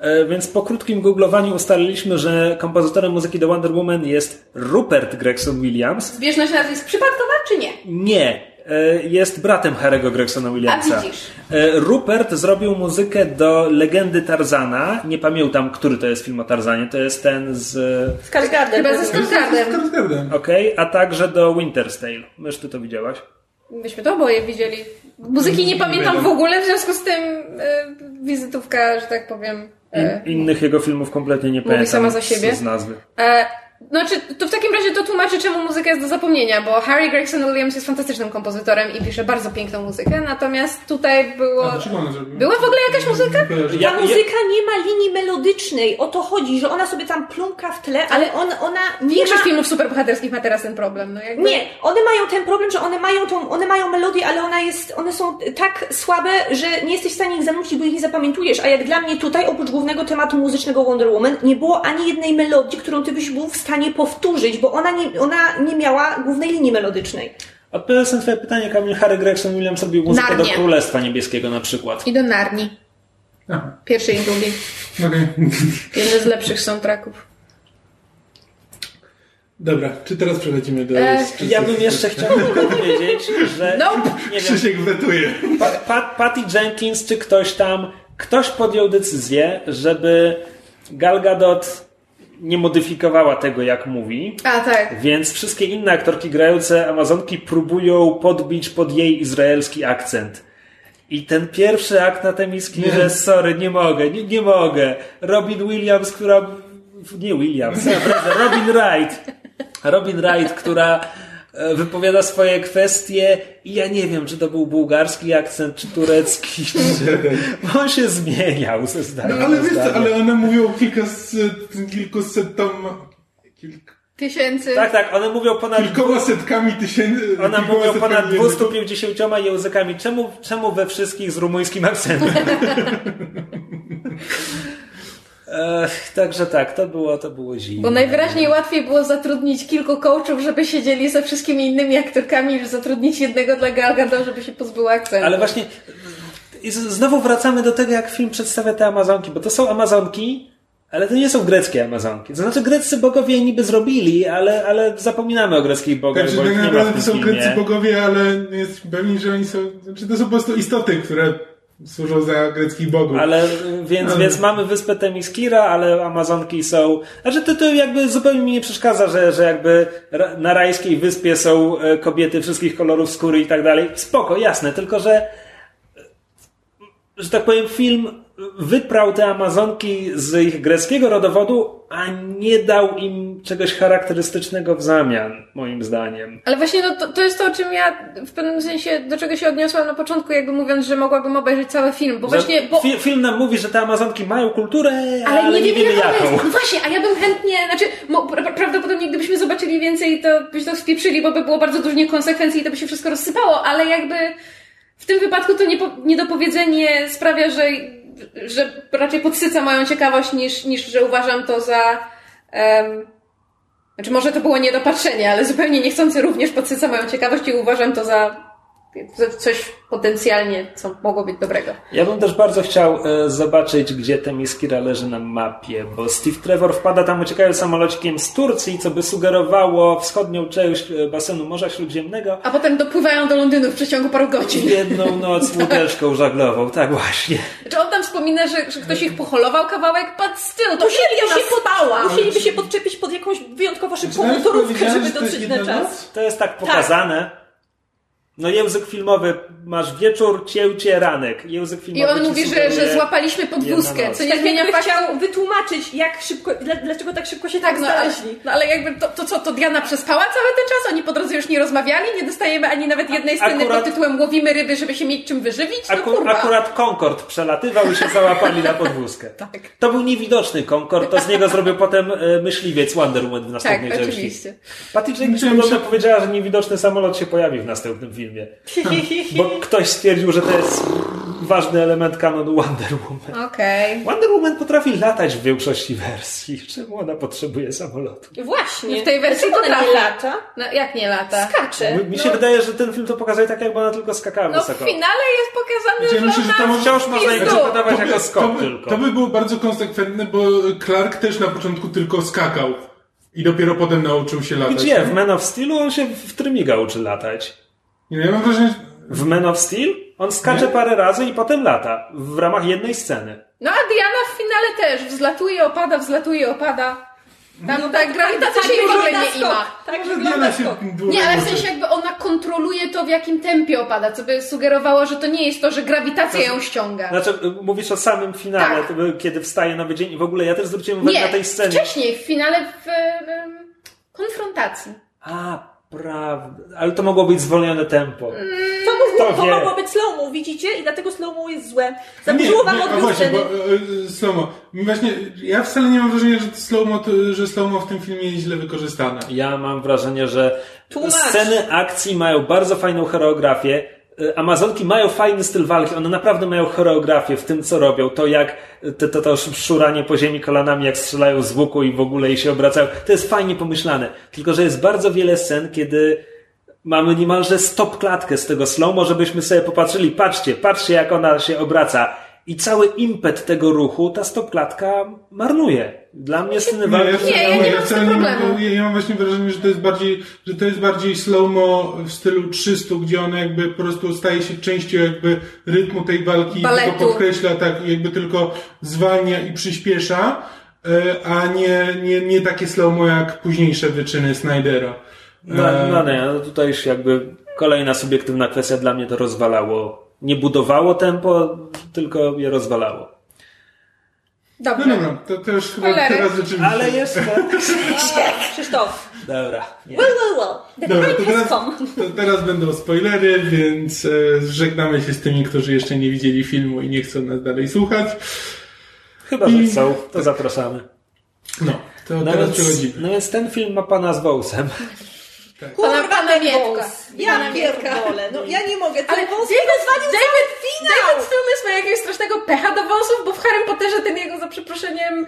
E, Więc po krótkim googlowaniu ustaliliśmy, że kompozytorem muzyki do Wonder Woman jest Rupert Gregson Williams. Zbieżność nazwisk przypadkowa, czy nie? Nie, jest bratem Harry'ego Gregsona Williamsa. A widzisz. E, Rupert zrobił muzykę do Legendy Tarzana. Nie pamiętam, który to jest film o Tarzanie. To jest ten z... Skarsgårdem. Chyba ze. Skarsgårdem. Okej, a także do Winter's Tale. Mysz, ty to widziałaś? Myśmy to oboje widzieli. Muzyki nie pamiętam w ogóle, w związku z tym e, wizytówka, że tak powiem. E, Innych jego filmów kompletnie nie pamiętam sama za siebie. Z, z nazwy. e, znaczy, to w takim razie to tłumaczy, czemu muzyka jest do zapomnienia, bo Harry Gregson Williams jest fantastycznym kompozytorem i pisze bardzo piękną muzykę, natomiast tutaj było... A? Była w ogóle jakaś muzyka? Ja- Ta muzyka nie ma linii melodycznej. O to chodzi, że ona sobie tam plumka w tle, ale on, ona nie Większość ma... filmów superbohaterskich ma teraz ten problem. No jakby... Nie, one mają ten problem, że one mają tą, one mają melodię, ale ona jest, one są tak słabe, że nie jesteś w stanie ich zanucić, bo ich nie zapamiętujesz. A jak dla mnie tutaj, oprócz głównego tematu muzycznego Wonder Woman, nie było ani jednej melodii, którą ty byś był w stanie powtórzyć, bo ona nie, ona nie miała głównej linii melodycznej. Odpowiadając na twoje pytanie, Kamil Harry Gregson Williams robił muzykę do Narnia. Królestwa Niebieskiego na przykład. I do Narni. Aha, Pierwszej i drugiej. okej. Jeden z lepszych soundtracków. Dobra, czy teraz przechodzimy do... E, Ja bym jeszcze chciał powiedzieć, że Nope. nie wiem, Krzysiek wetuje. Pa, Pat, Patty Jenkins czy ktoś tam, ktoś podjął decyzję, żeby Gal Gadot nie modyfikowała tego, jak mówi. A tak. Więc wszystkie inne aktorki grające Amazonki próbują podbić pod jej izraelski akcent. I ten pierwszy akt na temiski, że sorry, nie mogę, nie, nie mogę. Robin Williams, która... Nie Williams, naprawdę, Robin Wright. Robin Wright, która wypowiada swoje kwestie i ja nie wiem, czy to był bułgarski akcent, czy turecki. Czy... On się zmieniał ze zdania Ale na wiesz ale one mówią kilkaset, kilkuset tam... Kilk, Tysięcy. Tak, tak, one mówią ponad... kilkoma setkami tysięcy... Ona kilkoma mówią ponad setkami języków. 250 językami. Czemu, czemu we wszystkich z rumuńskim akcentem? Ech, także tak, to było, to było zimne. Bo najwyraźniej łatwiej było zatrudnić kilku coachów, żeby siedzieli ze wszystkimi innymi aktorkami, niż zatrudnić jednego dla Gal Gadot, żeby się pozbyła akcentu. Ale właśnie i znowu wracamy do tego, jak film przedstawia te Amazonki, bo to są Amazonki, ale to nie są greckie Amazonki. To znaczy greccy bogowie je niby zrobili, ale, ale zapominamy o greckich bogach, Także bo tak naprawdę to są filmie. greccy bogowie, ale nie jesteśmy pewni, że oni są... Znaczy to są po prostu istoty, które służą za greckich bogów. Ale więc, Ale- więc mamy wyspę Temiskira, ale Amazonki są. Znaczy to, to jakby zupełnie mi nie przeszkadza, że, że jakby na rajskiej wyspie są e, kobiety wszystkich kolorów skóry i tak dalej. Spoko, jasne, tylko że że tak powiem, film wyprał te Amazonki z ich greckiego rodowodu, a nie dał im czegoś charakterystycznego w zamian, moim zdaniem. Ale właśnie no, to, to jest to, o czym ja w pewnym sensie, do czego się odniosłam na początku, jakby mówiąc, że mogłabym obejrzeć cały film, bo Że właśnie, bo... fi- film nam mówi, że te Amazonki mają kulturę, ale, Ale, nie, wiemy jaka jaką. jest. No właśnie, a ja bym chętnie, znaczy, mo, prawdopodobnie gdybyśmy zobaczyli więcej, to byśmy to spieprzyli, bo by było bardzo dużo niekonsekwencji i to by się wszystko rozsypało, ale jakby w tym wypadku to niepo, niedopowiedzenie sprawia, że, że raczej podsyca moją ciekawość niż, niż że uważam to za... em, znaczy może to było niedopatrzenie, ale zupełnie niechcący również podsyca moją ciekawość i uważam to za coś potencjalnie, co mogło być dobrego. Ja bym też bardzo chciał e, zobaczyć, gdzie Temiskira leży na mapie, bo Steve Trevor wpada tam uciekając samolocikiem z Turcji, co by sugerowało wschodnią część e, basenu Morza Śródziemnego A potem dopływają do Londynu w przeciągu paru w godzin. jedną noc łódeczką żaglową. Tak właśnie. Czy on tam wspomina, że, że ktoś ich poholował kawałek? But still, to Musieliby się, pod, spała. musieliby się podczepić pod jakąś wyjątkowo szybką Znaczy, motorówkę, żeby dotrzeć na czas. noc? To jest tak pokazane. No język filmowy, masz wieczór, cięcie, ranek. Język I filmowy on ci mówi, że, że złapaliśmy podwózkę, co nie Tak zmienia jakby faktu. chciał wytłumaczyć, jak szybko, dla- dlaczego tak szybko się Tak, tak no ale, znaleźli. no ale jakby to, to co, to Diana przespała cały ten czas? Oni po drodze już nie rozmawiali? Nie dostajemy ani nawet jednej sceny akurat- pod tytułem łowimy ryby, żeby się mieć czym wyżywić? No Aku, kurwa. akurat Concorde przelatywał i się załapali na podwózkę. Tak. To był niewidoczny Concorde, to z niego zrobił potem e, myśliwiec Wonder Woman w następnej Tak, części. oczywiście. Patty Jenkins powiedziała, że niewidoczny samolot się pojawi w następnym filmie. Bo ktoś stwierdził, że to jest ważny element kanonu Wonder Woman. Okej. Wonder Woman potrafi latać w większości wersji. Czemu ona potrzebuje samolotu? Właśnie. W tej wersji Dlaczego ona nie potrafi. lata? No jak nie lata? Skacze. Mi, mi się wydaje, że ten film to pokazuje tak, jakby ona tylko skakała No w wysoko. finale jest pokazane, ja że myślę, że Wciąż można interpretować To jako skok to by, tylko. To by było bardzo konsekwentne, bo Clark też na początku tylko skakał. I dopiero potem nauczył się latać. Gdzie? W Man of Steelu on się w trymiga uczy latać. Nie, ja mam wrażenie, że W Man of Steel on skacze Nie? parę razy i potem lata. W ramach jednej sceny. No a Diana w finale też wzlatuje, opada, wzlatuje, opada. Tam ta grawitacja się jej w ogóle nie ima. Tak że wygląda Diana się skok. długo Nie, ale w sensie jakby ona kontroluje to, w jakim tempie opada, co by sugerowało, że to nie jest to, że grawitacja ją ściąga. Znaczy, y, mówisz o samym finale, Tak. to kiedy wstaje nowy dzień i w ogóle ja też zwróciłem uwagę Nie, na tej scenie. wcześniej, w finale w em, konfrontacji. A, prawda. Ale to mogło być zwolnione tempo. Mm. To, to wie? mogło być slow-mo, widzicie? I dlatego slow-mo jest złe. Zaburzyło wam odbiór właśnie, sceny. bo e, slow-mo. Właśnie, ja wcale nie mam wrażenia, że slow-mo, to, że slow-mo w tym filmie jest źle wykorzystane. Ja mam wrażenie, że Tłumacz. sceny akcji mają bardzo fajną choreografię. Y, Amazonki mają fajny styl walki, one naprawdę mają choreografię w tym, co robią. To jak to, to, to szuranie po ziemi kolanami, jak strzelają z łuku i w ogóle i się obracają. To jest fajnie pomyślane. Tylko, że jest bardzo wiele scen, kiedy mamy niemalże stop klatkę z tego slow żebyśmy sobie popatrzyli, patrzcie, patrzcie jak ona się obraca. I cały impet tego ruchu ta stop klatka marnuje. Dla mnie sceny Nie, ja, walki... Nie, ja nie mam z wcale nie mam, problemu. ja, ja mam właśnie wrażenie, że to jest bardziej, że to jest bardziej slow-mo w stylu 300, gdzie ona jakby po prostu staje się częścią jakby rytmu tej walki i tylko podkreśla, tak, i jakby tylko zwalnia i przyspiesza, e, a nie, nie, nie takie slow-mo jak późniejsze wyczyny Snydera. No, E, no nie, no tutaj już jakby kolejna subiektywna kwestia dla mnie to rozwalało. Nie budowało tempo, tylko je rozwalało. Dobrze. No dobra, to, to już chyba teraz rzeczywiście. Ale jeszcze... Krzysztof. Dobra. Nie. Well, well, well. Dobra, to teraz, to teraz będą spoilery, więc e, żegnamy się z tymi, którzy jeszcze nie widzieli filmu i nie chcą nas dalej słuchać. Chyba, że I- chcą, to zapraszamy. No, to No teraz więc, przechodzimy. no więc ten film ma pana z Wołsem. Pana, Kurwa, Ivana Ja pierdolę. No ja nie mogę. Ale David, David. David Thewlis ma jakiegoś strasznego pecha do wąsów, bo w Harry Potterze ten jego, za przeproszeniem,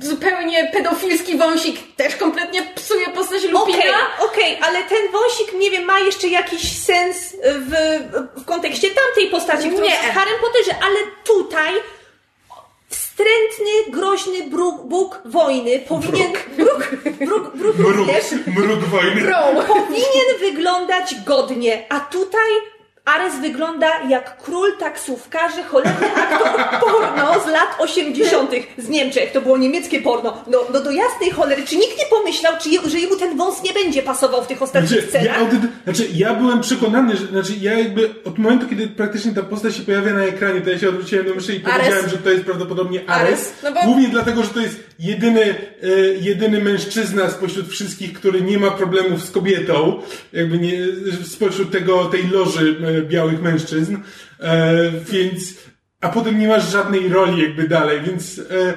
zupełnie pedofilski wąsik też kompletnie psuje postać Lupina. Okej, okej, ale ten wąsik, nie wiem, ma jeszcze jakiś sens w, w kontekście tamtej postaci, którą Nie. jest w Harry Potterze, ale tutaj wstrętny, groźny bruk, Bóg wojny powinien... Bruk. Bruk, bruk, również mruk wojny. powinien wyglądać godnie, a tutaj Ares wygląda jak król taksówkarzy, cholerny aktor porno z lat 80. z Niemczech. To było niemieckie porno. No, no do jasnej cholery, czy nikt nie pomyślał, czy je, że jemu ten wąs nie będzie pasował w tych ostatnich Znaczy ja, scenach? audyt, znaczy, ja byłem przekonany, że znaczy, ja jakby od momentu, kiedy praktycznie ta postać się pojawia na ekranie, to ja się odwróciłem do myszy i Ares. powiedziałem, że to jest prawdopodobnie Ares. Ares, no bo- Głównie dlatego, że to jest jedyny, e, jedyny mężczyzna spośród wszystkich, który nie ma problemów z kobietą, jakby nie, spośród tego, tej loży e, białych mężczyzn, e, więc, a potem nie masz żadnej roli jakby dalej, więc e,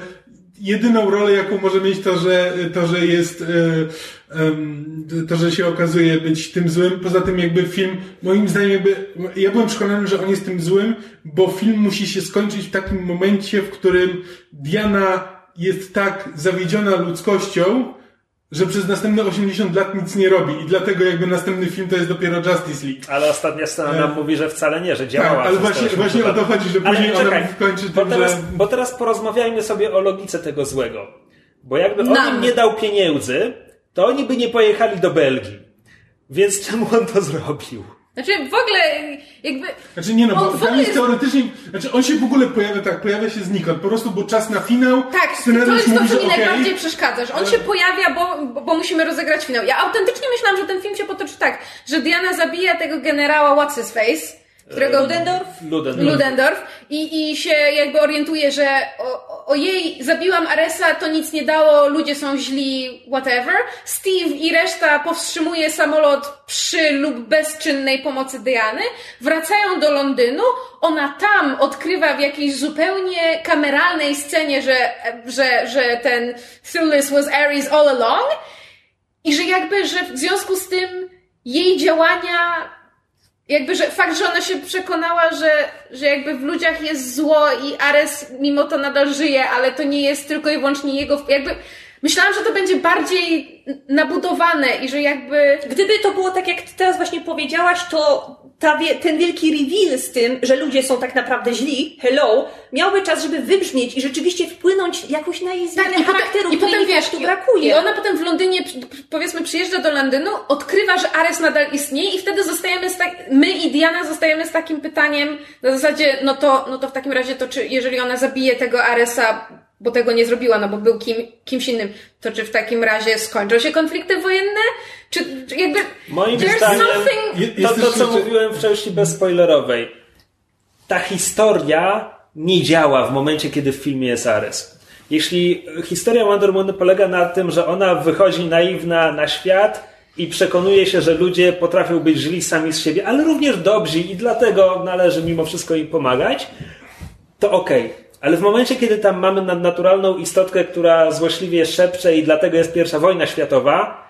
jedyną rolę, jaką może mieć to, że, to, że jest, e, to, że się okazuje być tym złym. Poza tym jakby film, moim zdaniem jakby, ja byłem przekonany, że on jest tym złym, bo film musi się skończyć w takim momencie, w którym Diana jest tak zawiedziona ludzkością, że przez następne 80 lat nic nie robi i dlatego jakby następny film to jest dopiero Justice League. Ale ostatnia scena nam E, mówi, że wcale nie, że działała. Tak, ale właśnie, 180 właśnie o to chodzi, że Ale później czekaj, ona kończy bo tym, teraz, że... bo teraz porozmawiajmy sobie o logice tego złego. Bo jakby on Nam. im nie dał pieniędzy, to oni by nie pojechali do Belgii. Więc czemu on to zrobił? Znaczy w ogóle jakby... Znaczy nie no, bo ogóle jest teoretycznie, znaczy on się w ogóle pojawia tak, pojawia się znikąd, po prostu, bo czas na finał, Tak, to jest to, mówi, co że mi okej, najbardziej przeszkadza, że on się pojawia, bo, bo, bo musimy rozegrać finał. Ja autentycznie myślałam, że ten film się potoczy tak, że Diana zabija tego generała What's His Face, którego Ludendorff? Luden. Ludendorff i, i się jakby orientuje, że o, o jej zabiłam Aresa, to nic nie dało, ludzie są źli, whatever. Steve i reszta powstrzymuje samolot przy lub bezczynnej pomocy Diany, wracają do Londynu, ona tam odkrywa w jakiejś zupełnie kameralnej scenie, że, że, że ten Thewlis was Ares all along i że jakby, że w związku z tym jej działania jakby, że fakt, że ona się przekonała, że, że jakby w ludziach jest zło i Ares mimo to nadal żyje, ale to nie jest tylko i wyłącznie jego, jakby myślałam, że to będzie bardziej nabudowane i że jakby Gdyby to było tak, jak ty teraz właśnie powiedziałaś, to ta, ten wielki reveal z tym, że ludzie są tak naprawdę źli, hello, miałby czas, żeby wybrzmieć i rzeczywiście wpłynąć jakoś na jej zmianę Tak, i charakteru, potem, i potem mi wiesz, tu i- brakuje. I ona potem w Londynie, powiedzmy, przyjeżdża do Londynu, odkrywa, że Ares nadal istnieje i wtedy zostajemy z tak, my i Diana zostajemy z takim pytaniem na zasadzie, no to, no to w takim razie to czy, jeżeli ona zabije tego Aresa, bo tego nie zrobiła, no bo był kim, kimś innym, to czy w takim razie skończą się konflikty wojenne? Czy, czy jakby... Moim zdaniem something... To, to, co mówiłem w części bezspoilerowej. Ta historia nie działa w momencie, kiedy w filmie jest Ares. Jeśli historia Wonder Woman polega na tym, że ona wychodzi naiwna na świat i przekonuje się, że ludzie potrafią być źli sami z siebie, ale również dobrzy i dlatego należy mimo wszystko im pomagać, to okej. Ale w momencie, kiedy tam mamy nadnaturalną istotkę, która złośliwie szepcze i dlatego jest pierwsza wojna światowa,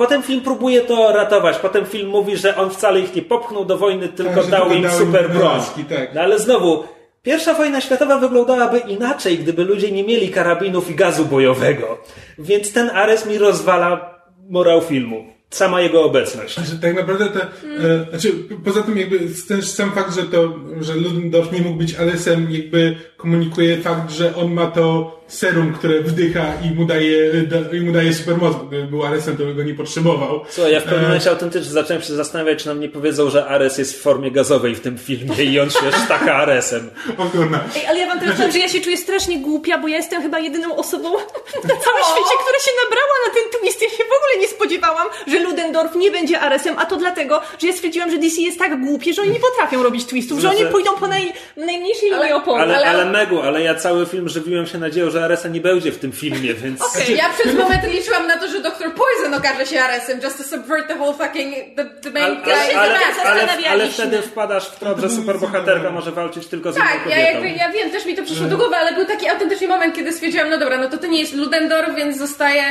Potem film próbuje to ratować. Potem film mówi, że on wcale ich nie popchnął do wojny, tylko dał tylko im dał im super broń. tak. No ale znowu, pierwsza wojna światowa wyglądałaby inaczej, gdyby ludzie nie mieli karabinów i gazu bojowego. Więc ten Ares mi rozwala morał filmu. Sama jego obecność. Znaczy, tak naprawdę te, e, znaczy, poza tym jakby ten sam fakt, że to, że Ludendorff nie mógł być Aresem, jakby komunikuje fakt, że on ma to serum, które wdycha i mu daje, da, i mu daje supermoc. Gdyby był Aresem, to by go nie potrzebował. Co, ja w pewnym E, momencie autentycznie zacząłem się zastanawiać, czy nam nie powiedzą, że Ares jest w formie gazowej w tym filmie i on się sztaka Aresem. O kurna. Ej, ale ja wam teraz powiem, że ja się czuję strasznie głupia, bo ja jestem chyba jedyną osobą na całym świecie, która się nabrała na ten twist. Ja się w ogóle nie spodziewałam, że Ludendorff nie będzie Aresem, a to dlatego, że ja stwierdziłam, że DC jest tak głupie, że oni nie potrafią robić twistów, że oni Znaczy- pójdą po naj, najmniejszej linii oporu. Ale, Ale- ale Megu, ale ja cały film żywiłem się nadzieją, że Aresa nie będzie w tym filmie, więc... Okej, Ja przez moment liczyłam na to, że Dr. Poison okaże się Aresem, just to subvert the whole fucking, the, the main Ale, guy. ale, ale, ale, ale wtedy wpadasz w trop, że superbohaterka może walczyć tylko z Tak, ja kobietą. jakby, ja wiem, też mi to przyszło do głowy, ale był taki autentyczny moment, kiedy stwierdziłam, no dobra, no to to nie jest Ludendorff, więc zostaje...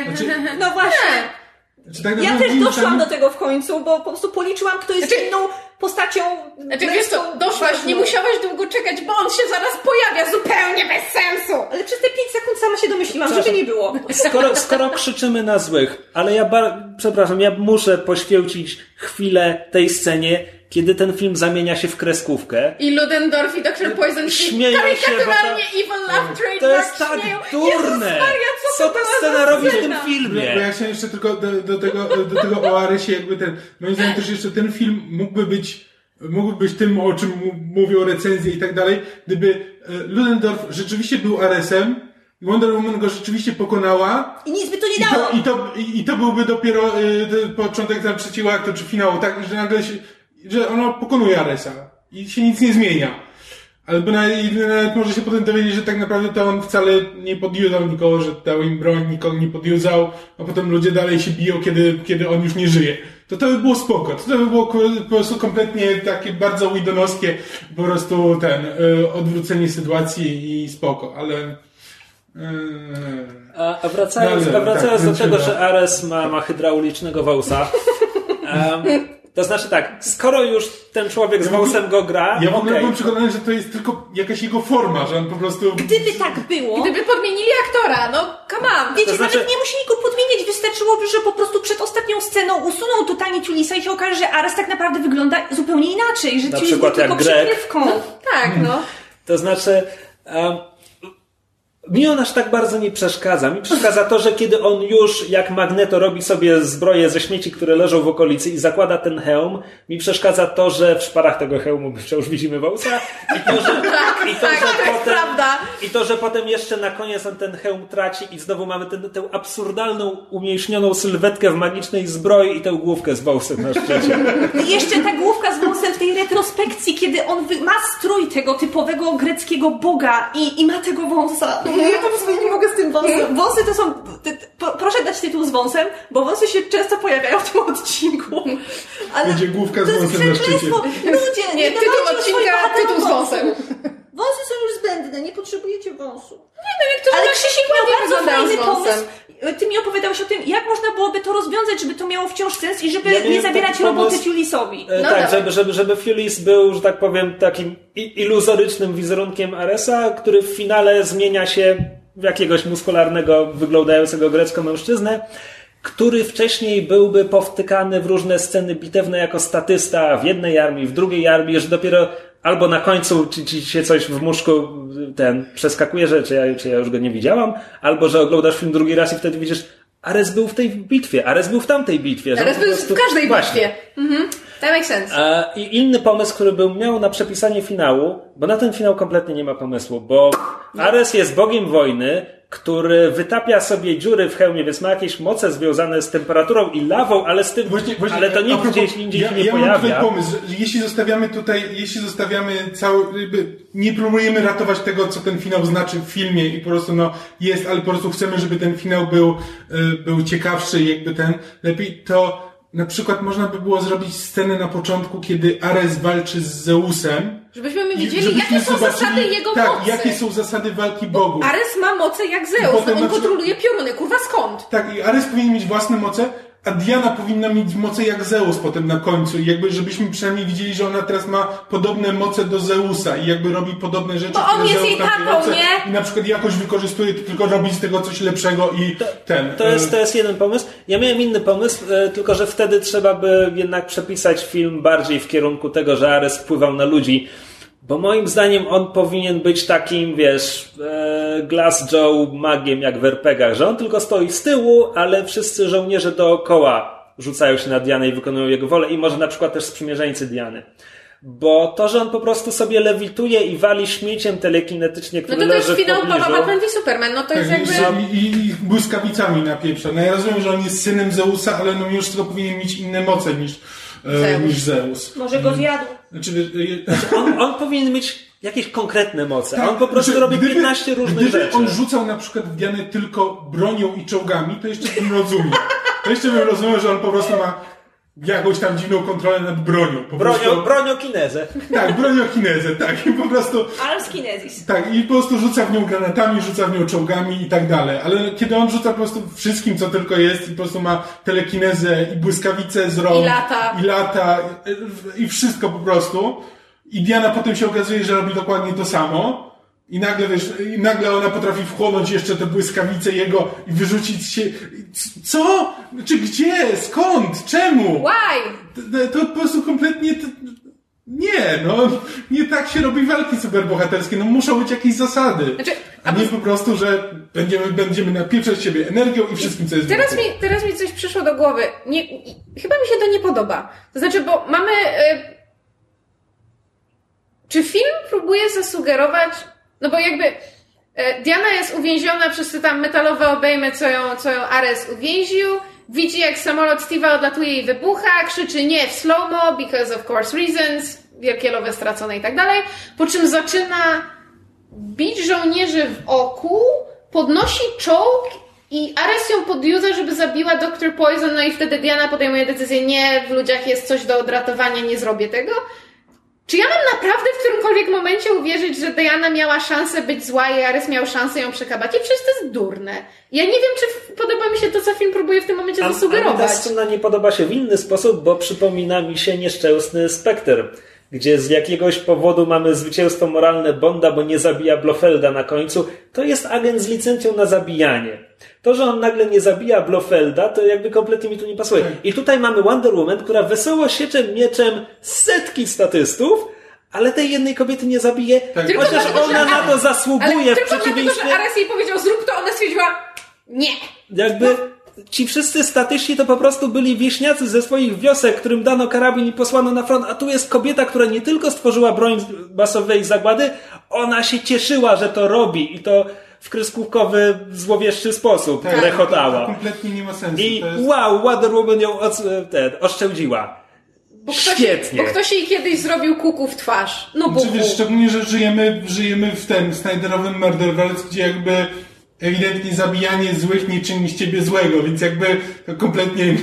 No właśnie. Znaczy, tak Ja też doszłam do tego w końcu, bo po prostu policzyłam, kto jest Znaczy- inną postacią. Znaczy, wiesz co, doszłaś, ważną. nie musiałaś długo czekać, bo on się zaraz pojawia zupełnie bez sensu. Ale przez te 5 sekund sama się domyśliłam, żeby nie było. Skoro, skoro krzyczymy na złych, ale ja bar- przepraszam, ja muszę poświęcić chwilę tej scenie, kiedy ten film zamienia się w kreskówkę. I Ludendorff i Dr. Poison Śmieją się, bo Evil Laugh To Trademark jest tak śmieją. durne! Jezus Maria, co, Co to ta scena robi w tym scena? Bo, filmie? ja chciałem jeszcze tylko do, do, tego, do tego o Aresie jakby ten, moim zdaniem też jeszcze ten film mógłby być, mógłby być tym, o czym mówią recenzje i tak dalej, gdyby e, Ludendorff rzeczywiście był Aresem, i Wonder Woman go rzeczywiście pokonała, I nic by to i nie dało. to, i to, i, i to byłby dopiero y, początek tam trzeciego aktu czy finału, tak, że nagle się, że ono pokonuje Aresa i się nic nie zmienia. Albo nawet, nawet może się potem dowiedzieć, że tak naprawdę to on wcale nie podjuzał nikogo, że dał im broń, nikogo nie podjuzał, a potem ludzie dalej się biją, kiedy, kiedy on już nie żyje. To to by było spoko. To, to by było po prostu kompletnie takie bardzo widonowskie, po prostu ten, y, odwrócenie sytuacji i spoko, ale... y, A, a wracając, Dobrze, a wracając tak, do tego, że Ares ma, ma hydraulicznego wąsa, em, to znaczy tak, skoro już ten człowiek z wąsem go gra, Ja w ogóle okej. byłem przekonany, że to jest tylko jakaś jego forma, że on po prostu... Gdyby tak było, Gdyby podmienili aktora, no come on. wiecie, To znaczy- nawet nie musieli go podmieniać, wystarczyłoby, że po prostu przed ostatnią sceną usunął totalnie Tulisa i się okaże, że Ares tak naprawdę wygląda zupełnie inaczej, że Na Tulis był przykład tylko przykrywką. Tak, no. To znaczy, um, mi on aż tak bardzo nie przeszkadza. Mi przeszkadza to, że kiedy on już, jak Magneto, robi sobie zbroje ze śmieci, które leżą w okolicy i zakłada ten hełm, mi przeszkadza to, że w szparach tego hełmu wciąż widzimy wąsa i to, że, i to, tak, że potem, i to, że potem jeszcze na koniec on ten hełm traci i znowu mamy ten, tę absurdalną, umieśnioną sylwetkę w magicznej zbroi i tę główkę z wąsem na szczycie. I jeszcze ta główka z wąsem w tej retrospekcji, kiedy on ma strój tego typowego greckiego boga i, i ma tego wąsa. Ja po prostu nie mogę z tym wąsem. Wąsy to są... Ty, ty, po- proszę dać tytuł z wąsem, bo wąsy się często pojawiają w tym odcinku. Ale Będzie główka z to jest wąsem na szczycie. Ludzie, nie, Nie, tytuł odcinka, tytuł z wąsem. Wąsy są już zbędne, nie potrzebujecie wąsu. Niektórzy Ale tak Krzysiek miał bardzo fajny pomysł. Ty mi opowiadałeś o tym, jak można byłoby to rozwiązać, żeby to miało wciąż sens i żeby Ja miałem nie zabierać roboty. Tulisowi. E, No tak, żeby, żeby, żeby Fulis był, że tak powiem, takim iluzorycznym wizerunkiem Aresa, który w finale zmienia się w jakiegoś muskularnego, wyglądającego grecko mężczyznę, który wcześniej byłby powtykany w różne sceny bitewne jako statysta w jednej armii, w drugiej armii, że dopiero albo na końcu ci, ci się coś w muszku ten przeskakuje, że czy ja, czy ja już go nie widziałam, albo że oglądasz film drugi raz i wtedy widzisz Ares był w tej bitwie, Ares był w tamtej bitwie. to po jest w prostu- każdej Właśnie. bitwie. Mhm. That makes sense. I inny pomysł, który bym miał na przepisanie finału, bo na ten finał kompletnie nie ma pomysłu, bo Ares jest bogiem wojny, który wytapia sobie dziury w hełmie, więc ma jakieś moce związane z temperaturą i lawą, ale z tym, Właśnie, właśnie, ale to propos- gdzieś indziej ja, się nie ja mam pojawia. tutaj pomysł, że jeśli zostawiamy tutaj, jeśli zostawiamy cały, jakby nie próbujemy ratować tego, co ten finał znaczy w filmie i po prostu no jest, ale po prostu chcemy, żeby ten finał był, y, był ciekawszy jakby ten, lepiej to na przykład można by było zrobić scenę na początku, kiedy Ares walczy z Zeusem. Żebyśmy my i widzieli, żebyśmy jakie są zasady jego tak, mocy. jakie są zasady walki bogów. Ares ma moce jak Zeus, no on przykład- kontroluje pioruny. Kurwa, skąd? Tak, i Ares powinien mieć własne moce, a Diana powinna mieć moce jak Zeus potem na końcu. I jakby, żebyśmy przynajmniej widzieli, że ona teraz ma podobne moce do Zeusa i jakby robi podobne rzeczy, Bo on jest Zeus jej tatą, nie? I na przykład jakoś wykorzystuje to tylko robić z tego coś lepszego i ten. To jest, e, to jest jeden pomysł. Ja miałem inny pomysł, e, tylko że wtedy trzeba by jednak przepisać film bardziej w kierunku tego, że Ares wpływał na ludzi. Bo moim zdaniem on powinien być takim, wiesz, e, Glass Joe magiem jak w RPGach, że on tylko stoi z tyłu, ale wszyscy żołnierze dookoła rzucają się na Dianę i wykonują jego wolę i może na przykład też sprzymierzeńcy Diany. Bo to, że on po prostu sobie lewituje i wali śmieciem telekinetycznie, No który to to jest leży w finał pobliżu. Batman v Superman, no to jest tak, jakby... i, i, I błyskawicami napieprza. No ja rozumiem, że on jest synem Zeusa, ale no już tylko powinien mieć inne moce niż, Zeus. niż Zeus. Może go zjadł. Znaczy, e, On, on powinien mieć jakieś konkretne moce. Tak, on po prostu znaczy, robi gdyby- 15 różnych gdyby rzeczy. on rzucał na przykład w Dianę tylko bronią i czołgami, to jeszcze bym rozumiał. To jeszcze bym rozumiał, że on po prostu ma jakąś tam dziwną kontrolę nad bronią. Po Bronio, prostu, broniokinezę. tak, broniochinezę, tak. I po prostu Alskinesis. Tak, i po prostu rzuca w nią granatami, rzuca w nią czołgami i tak dalej. Ale kiedy on rzuca po prostu wszystkim, co tylko jest i po prostu ma telekinezę i błyskawice z rąk. I lata. I lata. I wszystko po prostu. I Diana potem się okazuje, że robi dokładnie to samo. I nagle, wiesz, i nagle ona potrafi wchłonąć jeszcze te błyskawice jego i wyrzucić się. Co? Czy gdzie? Skąd? Czemu? Why? To, to po prostu kompletnie. Nie, no, nie tak się robi walki superbohaterskie. No muszą być jakieś zasady. Znaczy, a nie po prostu, że będziemy, będziemy napieprzać siebie energią i wszystkim, co jest Teraz mi, teraz mi coś przyszło do głowy. Nie, chyba mi się to nie podoba. To znaczy, bo mamy. E, czy film próbuje zasugerować. No bo jakby. E, Diana jest uwięziona przez te tam metalowe obejmy, co ją, co ją Ares uwięził. Widzi, jak samolot Steve'a odlatuje i wybucha, krzyczy nie w slow-mo, because of course reasons, wielkie lowe stracone i tak dalej. Po czym zaczyna bić żołnierzy w oku, podnosi czołg i Ares ją podjudza, żeby zabiła Dr. Poison, no i wtedy Diana podejmuje decyzję, nie, w ludziach jest coś do odratowania, nie zrobię tego. Czy ja mam naprawdę w którymkolwiek momencie uwierzyć, że Diana miała szansę być zła i Ares miał szansę ją przekabacić? Przecież to jest durne. Ja nie wiem, czy podoba mi się to, co film próbuje w tym momencie A, a zasugerować. ta scena nie podoba się w inny sposób, bo przypomina mi się nieszczęsny Spectre, gdzie z jakiegoś powodu mamy zwycięstwo moralne Bonda, bo nie zabija Blofelda na końcu. To jest agent z licencją na zabijanie. To, że on nagle nie zabija Blofelda, to jakby kompletnie mi tu nie pasuje. I tutaj mamy Wonder Woman, która wesoło siecze mieczem setki statystów, ale tej jednej kobiety nie zabije, Tylko chociaż dlatego, że ona na to zasługuje Ale w tylko dlatego, przeciwieństwie... że Ares jej powiedział zrób to, ona stwierdziła nie. Jakby ci wszyscy statyści to po prostu byli wieśniacy ze swoich wiosek, którym dano karabin i posłano na front, a tu jest kobieta, która nie tylko stworzyła broń masowej zagłady, ona się cieszyła, że to robi i to w kreskówkowy, złowieszczy sposób Tak, To rechotała. kompletnie nie ma sensu. I to jest... wow, Wonder Woman ją ten, oszczędziła. Bo ktoś, Świetnie. Bo ktoś jej kiedyś zrobił kuku w twarz. No bo Znaczy, wiesz, szczególnie, że żyjemy, żyjemy w tym Snyderowym Murderverse, gdzie jakby ewidentnie zabijanie złych nie czyni z ciebie złego, więc jakby to kompletnie...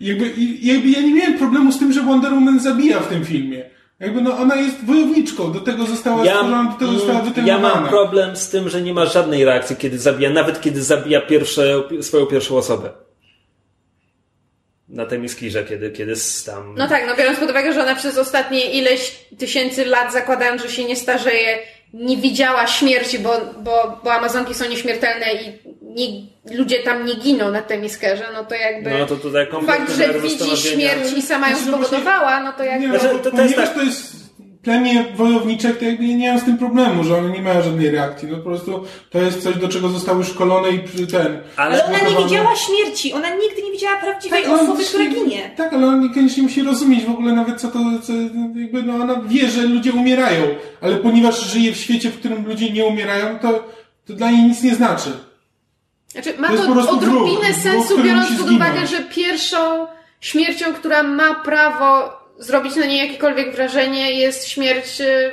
Jakby, jakby ja nie miałem problemu z tym, że Wonder Woman zabija w tym filmie. Jakby no ona jest wojowniczką, do tego została Ja, stworzona, do tego została mm, ja wytrenowana. mam problem z tym, że nie ma żadnej reakcji, kiedy zabija, nawet kiedy zabija pierwsze, swoją pierwszą osobę. Na tym skirze, kiedy, kiedy tam... No tak, no biorąc pod uwagę, że ona przez ostatnie ileś tysięcy lat, zakładając, że się nie starzeje, nie widziała śmierci, bo, bo, bo Amazonki są nieśmiertelne i nie, ludzie tam nie giną na Temiskerze, no to jakby No to tutaj kompletnie fakt, że widzi śmierć i sama ją Znaczy, no spowodowała, no to jakby... Nie, no, to- to ponieważ jest tak- to jest plemię wojowniczek, to jakby nie mam z tym problemu, że one nie mają żadnej reakcji. No po prostu to jest coś, do czego zostały szkolone i przy ten... Ale ona nie widziała śmierci, ona nigdy nie widziała prawdziwej ale osoby, która nie- ginie. Tak, ale on niekoniecznie musi rozumieć w ogóle nawet co to, co, jakby no ona wie, że ludzie umierają, ale ponieważ żyje w świecie, w którym ludzie nie umierają, to, to dla niej nic nie znaczy. Znaczy, ma To jest to, po prostu odrobinę sensu, biorąc pod uwagę, że pierwszą śmiercią, która ma prawo zrobić na niej jakiekolwiek wrażenie, jest śmierć e,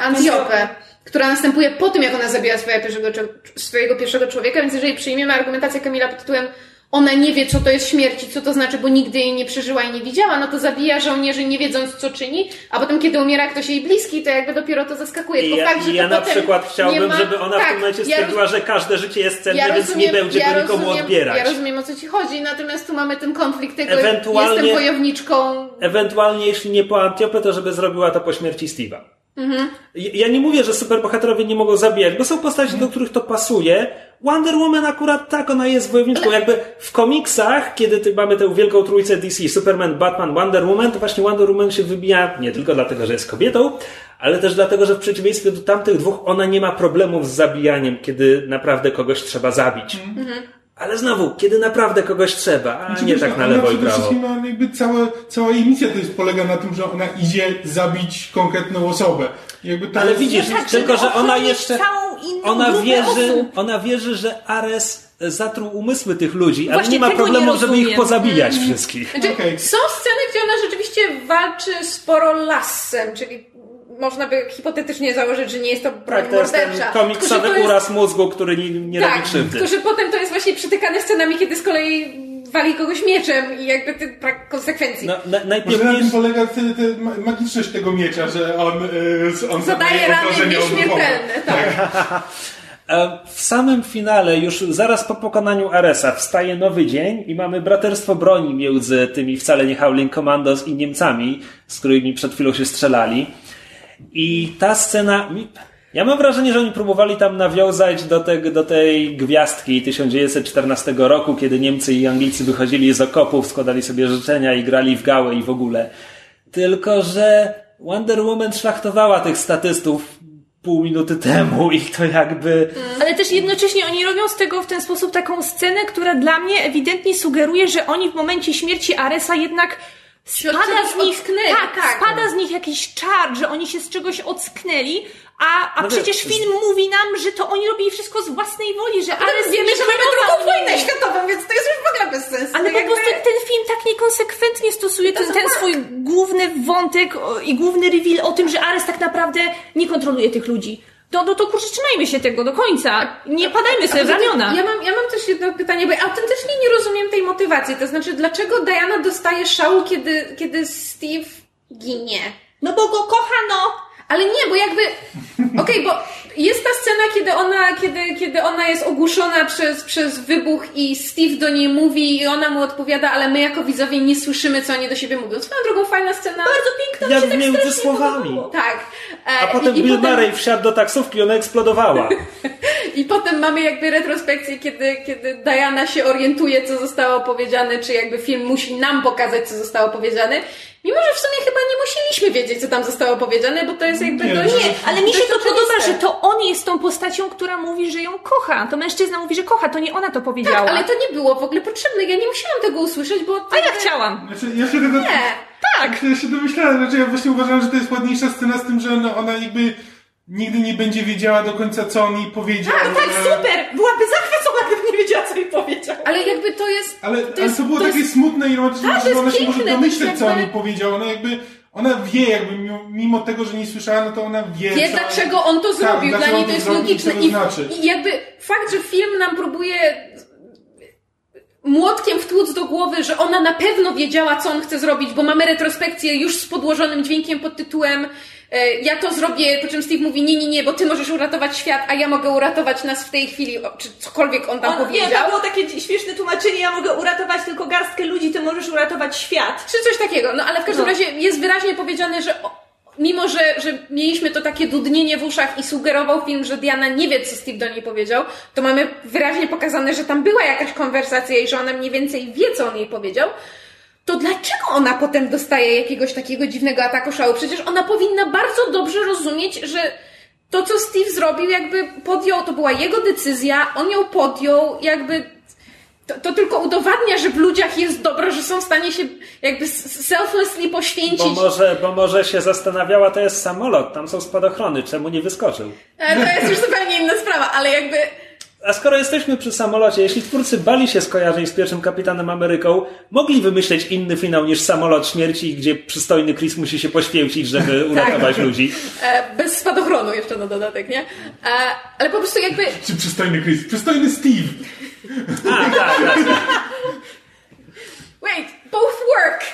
Antiope, która następuje po tym, jak ona zabiła swojego pierwszego, swojego pierwszego człowieka, więc jeżeli przyjmiemy argumentację Kamila pod tytułem ona nie wie, co to jest śmierć i co to znaczy, bo nigdy jej nie przeżyła i nie widziała, no to zabija żołnierzy nie wiedząc, co czyni, a potem, kiedy umiera ktoś jej bliski, to jakby dopiero to zaskakuje. I Tylko ja, fakt, że ja na przykład chciałbym, ma... żeby ona w tak, tym momencie ja stwierdziła, że każde życie jest cenne, ja więc nie będzie ja go nikomu rozumiem, odbierać. Ja rozumiem o co ci chodzi, natomiast tu mamy ten konflikt tego, Ewentualnie- jestem wojowniczką. Ewentualnie, jeśli nie po Antiopę, to żeby zrobiła to po śmierci Steve'a. Ja- Ja nie mówię, że superbohaterowie nie mogą zabijać, bo są postaci, do których to pasuje. Wonder Woman akurat tak, ona jest wojowniczką. Jakby w komiksach, kiedy mamy tę wielką trójcę DC, Superman, Batman, Wonder Woman, to właśnie Wonder Woman się wybija nie tylko dlatego, że jest kobietą, ale też dlatego, że w przeciwieństwie do tamtych dwóch, ona nie ma problemów z zabijaniem, kiedy naprawdę kogoś trzeba zabić. Ale znowu, kiedy naprawdę kogoś trzeba, a Znaczy, nie wiesz, tak na ona lewo i przede prawo. wszystkim, no, jakby cała, cała jej misja to jest polega na tym, że ona idzie zabić konkretną osobę. Ale jest... widzisz, tak, tylko że ona jeszcze. całą inną Ona wierzy, osób. ona wierzy, że Ares zatruł umysły tych ludzi, ale nie ma tego nie problemu, żeby ich pozabijać wszystkich. Znaczy, Okej. Są sceny, gdzie ona rzeczywiście walczy sporo lasem, czyli można by hipotetycznie założyć, że nie jest to broń Tak, to jest ten mordercza. komiksowy to jest- uraz mózgu, który nie, nie tak, robi krzywdy. Tylko, że potem to jest właśnie przytykane scenami, kiedy z kolei wali kogoś mieczem i jakby ty brak konsekwencji. No, na, Może na tym polega te ma- magiczność tego miecza, że on, y, on Zadaje rany nieśmiertelne, tak. E, W samym finale, już zaraz po pokonaniu Aresa, wstaje nowy dzień i mamy braterstwo broni między tymi wcale nie Howling Commandos i Niemcami, z którymi przed chwilą się strzelali. I ta scena. Ja mam wrażenie, że oni próbowali tam nawiązać do, tego, do tej gwiazdki 1914 roku, kiedy Niemcy i Anglicy wychodzili z okopów, składali sobie życzenia i grali w gałę i w ogóle. Tylko, że Wonder Woman szlachtowała tych statystów pół minuty temu i to jakby. Ale też jednocześnie oni robią z tego w ten sposób taką scenę, która dla mnie ewidentnie sugeruje, że oni w momencie śmierci Aresa jednak spada z nich, ocknęli, tak, tak. spada z nich jakiś czar, że oni się z czegoś ocknęli, a, a No przecież film mówi nam, że to oni robili wszystko z własnej woli, że Ale Ares wiemy, nie że mamy drugą wojnę światową, więc to jest już w ogóle bez sensu. Ale po jakby- prostu ten film tak niekonsekwentnie stosuje ten, ten swój główny wątek i główny reveal o tym, że Ares tak naprawdę nie kontroluje tych ludzi. To, no to kurczę, trzymajmy się tego do końca. Nie padajmy sobie w ramiona. Ja mam, ja mam też jedno pytanie, bo ja autentycznie nie rozumiem tej motywacji. To znaczy, dlaczego Diana dostaje szału, kiedy, kiedy Steve ginie? No bo go kocha, no! Ale nie, bo jakby. Okej, bo jest ta scena, kiedy ona, kiedy, kiedy ona jest ogłuszona przez, przez wybuch i Steve do niej mówi i ona mu odpowiada, ale my jako widzowie nie słyszymy, co oni do siebie mówią. Swoją drogą fajna scena. Bardzo piękna, Jak się tak między strasznie słowami. podobało. Tak. E, A potem i, i Bill potem, Murray wsiadł do taksówki, ona eksplodowała. I potem mamy jakby retrospekcję, kiedy, kiedy Diana się orientuje, co zostało powiedziane, czy jakby film musi nam pokazać, co zostało powiedziane. Mimo, że w sumie chyba nie musieliśmy wiedzieć, co tam zostało powiedziane, bo to jest jakby Nie, dość... nie, Ale mi się to podoba, że to on jest tą postacią, która mówi, że ją kocha. To mężczyzna mówi, że kocha, to nie ona to powiedziała. Tak, ale to nie było w ogóle potrzebne. Ja nie musiałam tego usłyszeć, bo... A ja chciałam. Znaczy, ja się tego... Nie. Tak! Ja się domyślałem, znaczy ja właśnie uważam, że to jest ładniejsza scena z tym, że no, ona jakby nigdy nie będzie wiedziała do końca, co on jej powiedział. Tak, tak, super! Byłaby zachwycona, gdyby nie wiedziała, co jej powiedział. Ale jakby to jest... Ale to, to, ale jest, to było to takie jest, smutne i romantyczne, Tak, to że jest ona się piękne, może jest domyśleć, co on jakby- jej powiedział. Ona jakby, ona wie jakby, mimo, tego, że nie słyszała, no to ona wie, wie, co... dlaczego on to Tak, zrobił. Dla dlaczego niej on to jest zrobił, logiczne. to I, znaczy. I jakby fakt, że film nam próbuje młotkiem wtłuc do głowy, że ona na pewno wiedziała, co on chce zrobić, bo mamy retrospekcję już z podłożonym dźwiękiem pod tytułem ja to zrobię, po czym Steve mówi nie, nie, nie, bo ty możesz uratować świat, a ja mogę uratować nas w tej chwili, czy cokolwiek on tam On, nie, powiedział. to było takie śmieszne tłumaczenie, ja mogę uratować tylko garstkę ludzi, ty możesz uratować świat. Czy coś takiego. No ale w każdym No. razie jest wyraźnie powiedziane, że mimo, że, że mieliśmy to takie dudnienie w uszach i sugerował film, że Diana nie wie, co Steve do niej powiedział, to mamy wyraźnie pokazane, że tam była jakaś konwersacja i że ona mniej więcej wie, co on jej powiedział. To dlaczego ona potem dostaje jakiegoś takiego dziwnego ataku szału? Przecież ona powinna bardzo dobrze rozumieć, że to, co Steve zrobił, jakby podjął, to była jego decyzja, on ją podjął, jakby to, to tylko udowadnia, że w ludziach jest dobro, że są w stanie się jakby selflessly poświęcić. Bo może, bo może się zastanawiała, to jest samolot, tam są spadochrony, czemu nie wyskoczył? E, To jest już zupełnie inna sprawa, ale jakby A skoro jesteśmy przy samolocie, jeśli twórcy bali się skojarzeń z pierwszym Kapitanem Ameryką, mogli wymyśleć inny finał niż samolot śmierci, gdzie przystojny Chris musi się poświęcić, żeby uratować ludzi. e, bez spadochronu jeszcze na dodatek, nie? E, ale po prostu jakby Czy przystojny Chris? Przystojny Steve! A, tak, tak. wait, both work!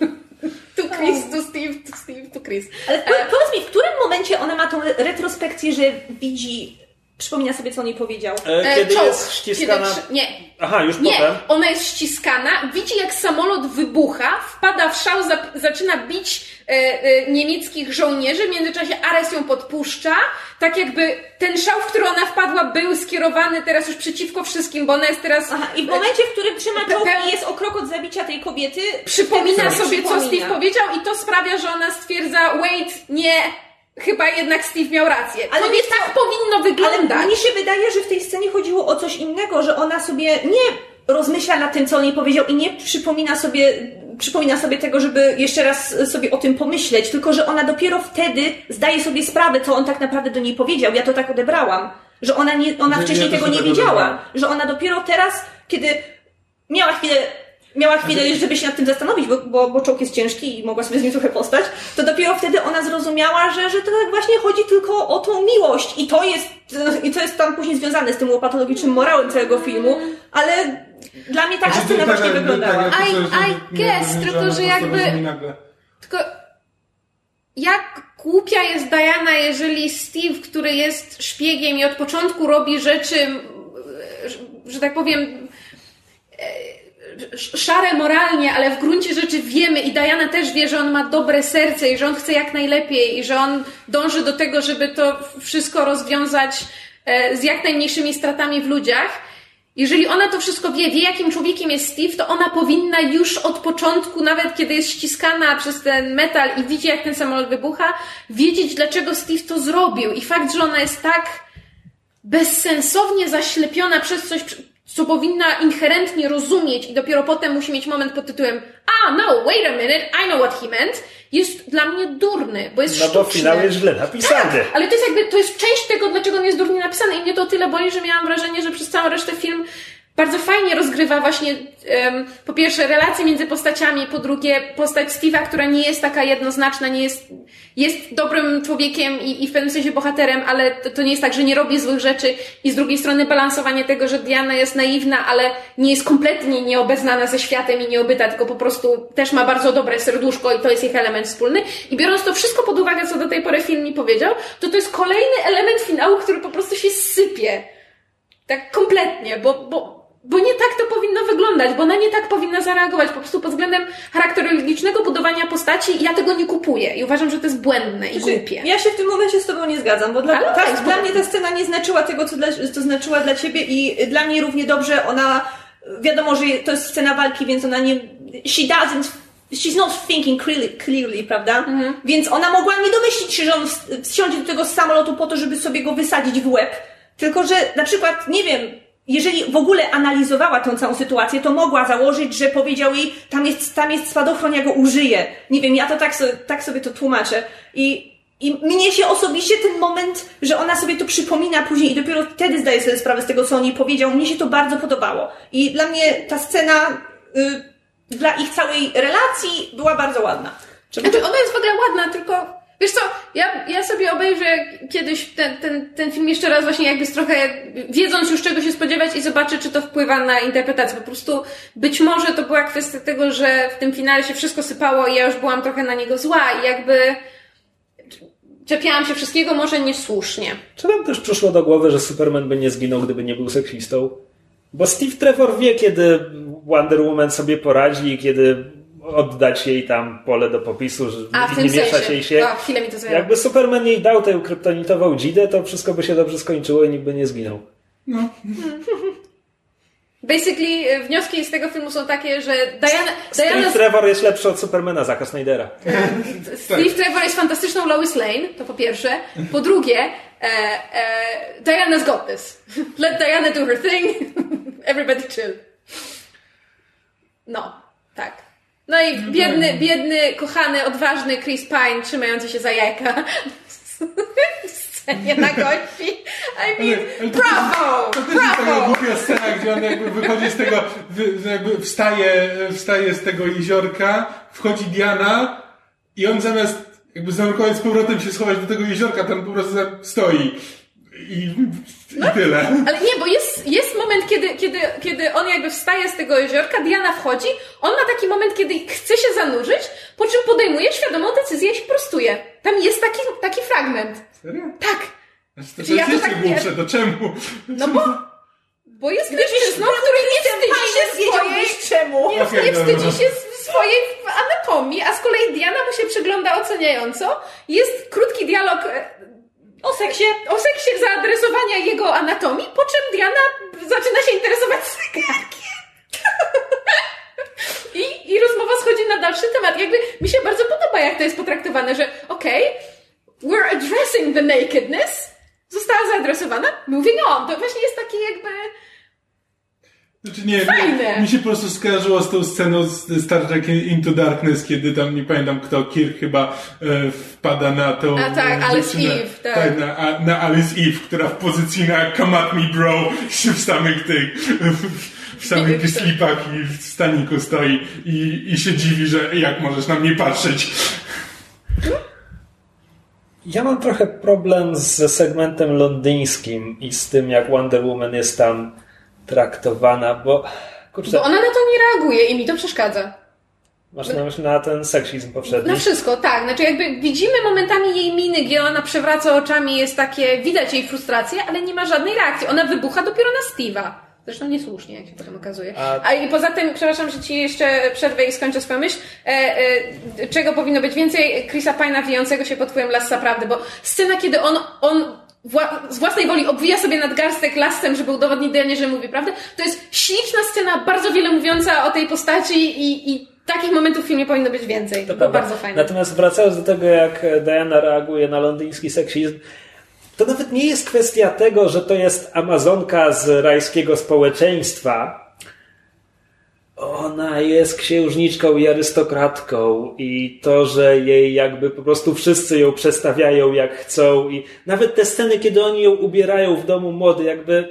to Chris, to Steve, to Steve, to Chris. Ale po, powiedz mi, w którym momencie ona ma tą re- retrospekcję, że widzi, przypomina sobie, co on jej powiedział? E, Kiedy czołg. jest ściskana... Kiedy nie, Aha, już Nie, potem. ona jest ściskana, widzi jak samolot wybucha, wpada w szał, zap- zaczyna bić e, e, niemieckich żołnierzy, w międzyczasie Ares ją podpuszcza, tak jakby ten szał, w który ona wpadła był skierowany teraz już przeciwko wszystkim, bo ona jest teraz... Aha, i w momencie, w którym trzyma czołg i jest o krok od zabicia tej kobiety, Przypomina sobie, co przypomina. Steve powiedział i to sprawia, że ona stwierdza, wait, nie, chyba jednak Steve miał rację. Ale to nie tak powinno wyglądać. Ale mi się wydaje, że w tej scenie chodziło o coś innego, że ona sobie nie rozmyśla nad tym, co on jej powiedział i nie przypomina sobie, przypomina sobie tego, żeby jeszcze raz sobie o tym pomyśleć, tylko że ona dopiero wtedy zdaje sobie sprawę, co on tak naprawdę do niej powiedział. Ja to tak odebrałam, że ona, nie, ona Ja- wcześniej też tego nie wiedziała, że ona dopiero teraz, kiedy miała chwilę Miała chwilę, żeby się nad tym zastanowić, bo, bo, bo czołg jest ciężki i mogła sobie z nim trochę postać, to dopiero wtedy ona zrozumiała, że, że to tak właśnie chodzi tylko o tą miłość i to jest, i to jest tam później związane z tym łopatologicznym morałem całego filmu, ale Dla mnie taka Znaczy, scena tak, właśnie tak, wyglądała. tak, I- to, że I guess, tylko, że jakby-. Tylko jak głupia jest Diana, jeżeli Steve, który jest szpiegiem i od początku robi rzeczy, że tak powiem, e, szare moralnie, ale w gruncie rzeczy wiemy i Diana też wie, że on ma dobre serce i że on chce jak najlepiej i że on dąży do tego, żeby to wszystko rozwiązać e, z jak najmniejszymi stratami w ludziach. Jeżeli ona to wszystko wie, wie jakim człowiekiem jest Steve, to ona powinna już od początku, nawet kiedy jest ściskana przez ten metal i widzi jak ten samolot wybucha, wiedzieć dlaczego Steve to zrobił. I fakt, że ona jest tak bezsensownie zaślepiona przez coś, co powinna inherentnie rozumieć i dopiero potem musi mieć moment pod tytułem a, no, wait a minute, I know what he meant, jest dla mnie durny, bo jest No bo sztuczny. finał jest źle napisany. Tak, ale to jest jakby, to jest część tego, dlaczego on jest durnie napisany i mnie to o tyle boli, że miałam wrażenie, że przez całą resztę film bardzo fajnie rozgrywa właśnie em, po pierwsze relacje między postaciami, po drugie postać Steve'a, która nie jest taka jednoznaczna, nie jest, jest dobrym człowiekiem i, i w pewnym sensie bohaterem, ale to, to nie jest tak, że nie robi złych rzeczy i z drugiej strony balansowanie tego, że Diana jest naiwna, ale nie jest kompletnie nieobeznana ze światem i nieobyta, tylko po prostu też ma bardzo dobre serduszko i to jest ich element wspólny. I biorąc to wszystko pod uwagę, co do tej pory film mi powiedział, to to jest kolejny element finału, który po prostu się sypie. Tak kompletnie, bo, bo, bo nie tak to powinno wyglądać, bo ona nie tak powinna zareagować. Po prostu pod względem charakterologicznego budowania postaci ja tego nie kupuję i uważam, że to jest błędne i Znaczy, głupie. Ja się w tym momencie z tobą nie zgadzam, bo dla, Ale ta, tak, dla bo- mnie ta scena nie znaczyła tego, co, dla, co znaczyła dla ciebie i dla mnie równie dobrze ona, wiadomo, że to jest scena walki, więc ona nie, she doesn't, she's not thinking clearly, clearly prawda? Mhm. Więc ona mogła nie domyślić się, że on ws- wsiądzie do tego samolotu po to, żeby sobie go wysadzić w łeb, tylko że na przykład, nie wiem, jeżeli w ogóle analizowała tą całą sytuację, to mogła założyć, że powiedział jej, tam jest, tam jest spadochron, ja go użyję. Nie wiem, ja to tak, sobie- tak sobie to tłumaczę. I, I mnie się osobiście ten moment, że ona sobie to przypomina później i dopiero wtedy zdaje sobie sprawę z tego, co on jej powiedział, mnie się to bardzo podobało. I dla mnie ta scena y, dla ich całej relacji była bardzo ładna. Znaczy, ona jest w ogóle ładna, tylko wiesz co, ja, ja sobie obejrzę kiedyś ten, ten, ten film jeszcze raz właśnie jakby z trochę, wiedząc już czego się spodziewać i zobaczę, czy to wpływa na interpretację. Po prostu być może to była kwestia tego, że w tym finale się wszystko sypało i ja już byłam trochę na niego zła i jakby czepiałam się wszystkiego, może niesłusznie. Czy wam też przyszło do głowy, że Superman by nie zginął, gdyby nie był seksistą? Bo Steve Trevor wie, kiedy Wonder Woman sobie poradzi i kiedy oddać jej tam pole do popisu, że A nie mieszać jej się. O, chwilę mi to zajęło. Jakby Superman jej dał tę kryptonitową dzidę, to wszystko by się dobrze skończyło i nikt by nie zginął. No. Basically, y, wnioski z tego filmu są takie, że Diana, Diana Steve Trevor jest lepszy od Supermana, Zaka Snydera. Steve Trevor jest fantastyczną Lois Lane, to po pierwsze. Po drugie, e, e, Diana's got this. Let Diana do her thing. Everybody chill. No, tak. No i biedny, biedny, kochany, odważny Chris Pine trzymający się za jajka w scenie na golfi. I mean, Ale to bravo! To też jest taka głupia scena, gdzie on jakby wychodzi z tego, wy, jakby wstaje, wstaje z tego jeziorka, wchodzi Diana i on zamiast jakby zanurkować z powrotem się schować do tego jeziorka, tam po prostu stoi. I, i tyle. Ale nie, bo jest, jest moment, kiedy, kiedy, kiedy on jakby wstaje z tego jeziorka, Diana wchodzi, on ma taki moment, kiedy chce się zanurzyć, po czym podejmuje świadomą decyzję i się prostuje. Tam jest taki, taki fragment. Serio? Tak. Znaczy, to, Czy ja to to jest tak głupsze, to czemu? No bo, bo jest mężczyzną, który nie wstydzi się swojej, czemu. nie, Okej, nie dobra. wstydzi się swojej anatomii, a z kolei Diana mu się przygląda oceniająco. Jest krótki dialog e, O seksie. o seksie zaadresowania jego anatomii, po czym Diana zaczyna się interesować zegarkiem. I, I rozmowa schodzi na dalszy temat. Jakby mi się bardzo podoba, jak to jest potraktowane, że okej, we're addressing the nakedness, została zaadresowana, moving on. To właśnie jest takie jakby... Znaczy nie, Fajne. nie, mi się po prostu skojarzyło z tą sceną z Star Trek Into Darkness, kiedy tam, nie pamiętam kto, Kirk chyba e, wpada na tą... A tak, e, Alice dziewczynę. Eve, tak. na, a- na Alice Eve, która w pozycji na come at me bro, się w samych tych, w samych tych slipach i w staniku stoi i, i się dziwi, że jak możesz na mnie patrzeć. Ja mam trochę problem ze segmentem londyńskim i z tym, jak Wonder Woman jest tam traktowana, bo Kurczę, Bo ona na to nie reaguje i mi to przeszkadza. masz na myśli na ten seksizm poprzedni. Na wszystko, tak. Znaczy jakby widzimy momentami jej miny, gdzie ona przewraca oczami, jest takie, widać jej frustrację, ale nie ma żadnej reakcji. Ona wybucha dopiero na Steve'a. Zresztą niesłusznie, jak się potem okazuje. A- A i poza tym, przepraszam, że ci jeszcze przerwę i skończę swoją myśl, e, e, czego powinno być więcej Chrisa Pina wijącego się pod wpływem lasa prawdy, bo scena, kiedy on, on z własnej woli obwija sobie nadgarstek lasem, żeby udowodnić Dianie, że mówi prawdę, to jest śliczna scena, bardzo wiele mówiąca o tej postaci i, i takich momentów w filmie powinno być więcej. To, bardzo fajne. Natomiast wracając do tego, jak Diana reaguje na londyński seksizm, to nawet nie jest kwestia tego, że to jest Amazonka z rajskiego społeczeństwa. Ona jest księżniczką i arystokratką i to, że jej jakby po prostu wszyscy ją przestawiają jak chcą i nawet te sceny, kiedy oni ją ubierają w domu mody, jakby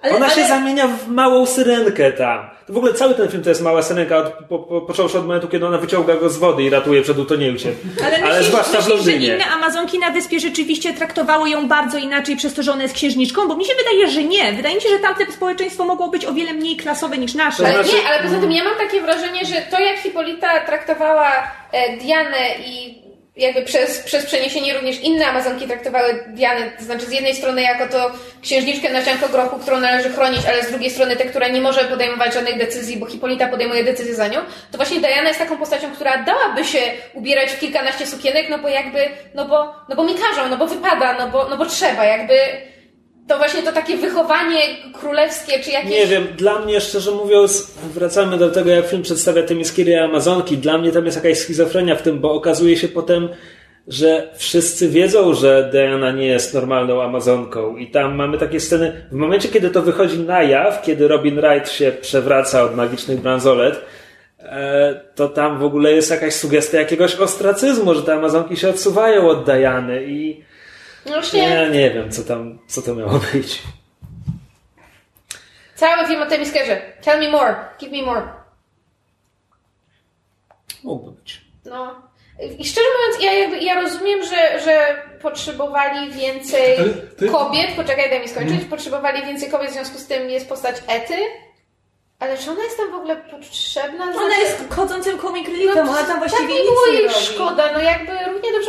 Ale- ona się ale- zamienia w małą syrenkę tam. To w ogóle cały ten film to jest mała syrenka, od, po, po, począwszy od momentu, kiedy ona wyciąga go z wody i ratuje przed utonięciem. Ale, myślisz, zwłaszcza w myślisz, że Londynie. inne Amazonki na wyspie rzeczywiście traktowały ją bardzo inaczej przez to, że ona jest księżniczką? Bo mi się wydaje, że nie. Wydaje mi się, że tamte społeczeństwo mogło być o wiele mniej klasowe niż nasze. Ale znaczy- nie, ale poza tym ja mam takie wrażenie, że to jak Hipolita traktowała e, Dianę i jakby przez, przez przeniesienie również inne Amazonki traktowały Dianę, to znaczy z jednej strony jako to księżniczkę na ziarnko grochu, którą należy chronić, ale z drugiej strony tę, która nie może podejmować żadnych decyzji, bo Hipolita podejmuje decyzje za nią, to właśnie Diana jest taką postacią, która dałaby się ubierać w kilkanaście sukienek, no bo jakby, no bo, no bo mi każą, no bo wypada, no bo, no bo trzeba, jakby to właśnie to takie wychowanie królewskie, czy jakieś... Nie wiem, dla mnie szczerze mówiąc, wracamy do tego, jak film przedstawia te Miskiry Amazonki. Dla mnie tam jest jakaś schizofrenia w tym, bo okazuje się potem, że wszyscy wiedzą, że Diana nie jest normalną Amazonką. I tam mamy takie sceny, w momencie, kiedy to wychodzi na jaw, kiedy Robin Wright się przewraca od magicznych bransolet, e, to tam w ogóle jest jakaś sugestia jakiegoś ostracyzmu, że te Amazonki się odsuwają od Diany i No właśnie, ja nie wiem, co tam, co to miało być. cały film o tej miskerze. Tell me more, give me more. Mógłby być. No. I szczerze mówiąc, ja, jakby, ja rozumiem, że, że potrzebowali więcej ty- kobiet, poczekaj, daj mi skończyć, potrzebowali więcej kobiet, w związku z tym jest postać Ety, ale czy ona jest tam w ogóle potrzebna? Ona Znaczy- jest chodzącym comic reliefem, ona tam właściwie tak nic było nie jej robi. szkoda, no jakby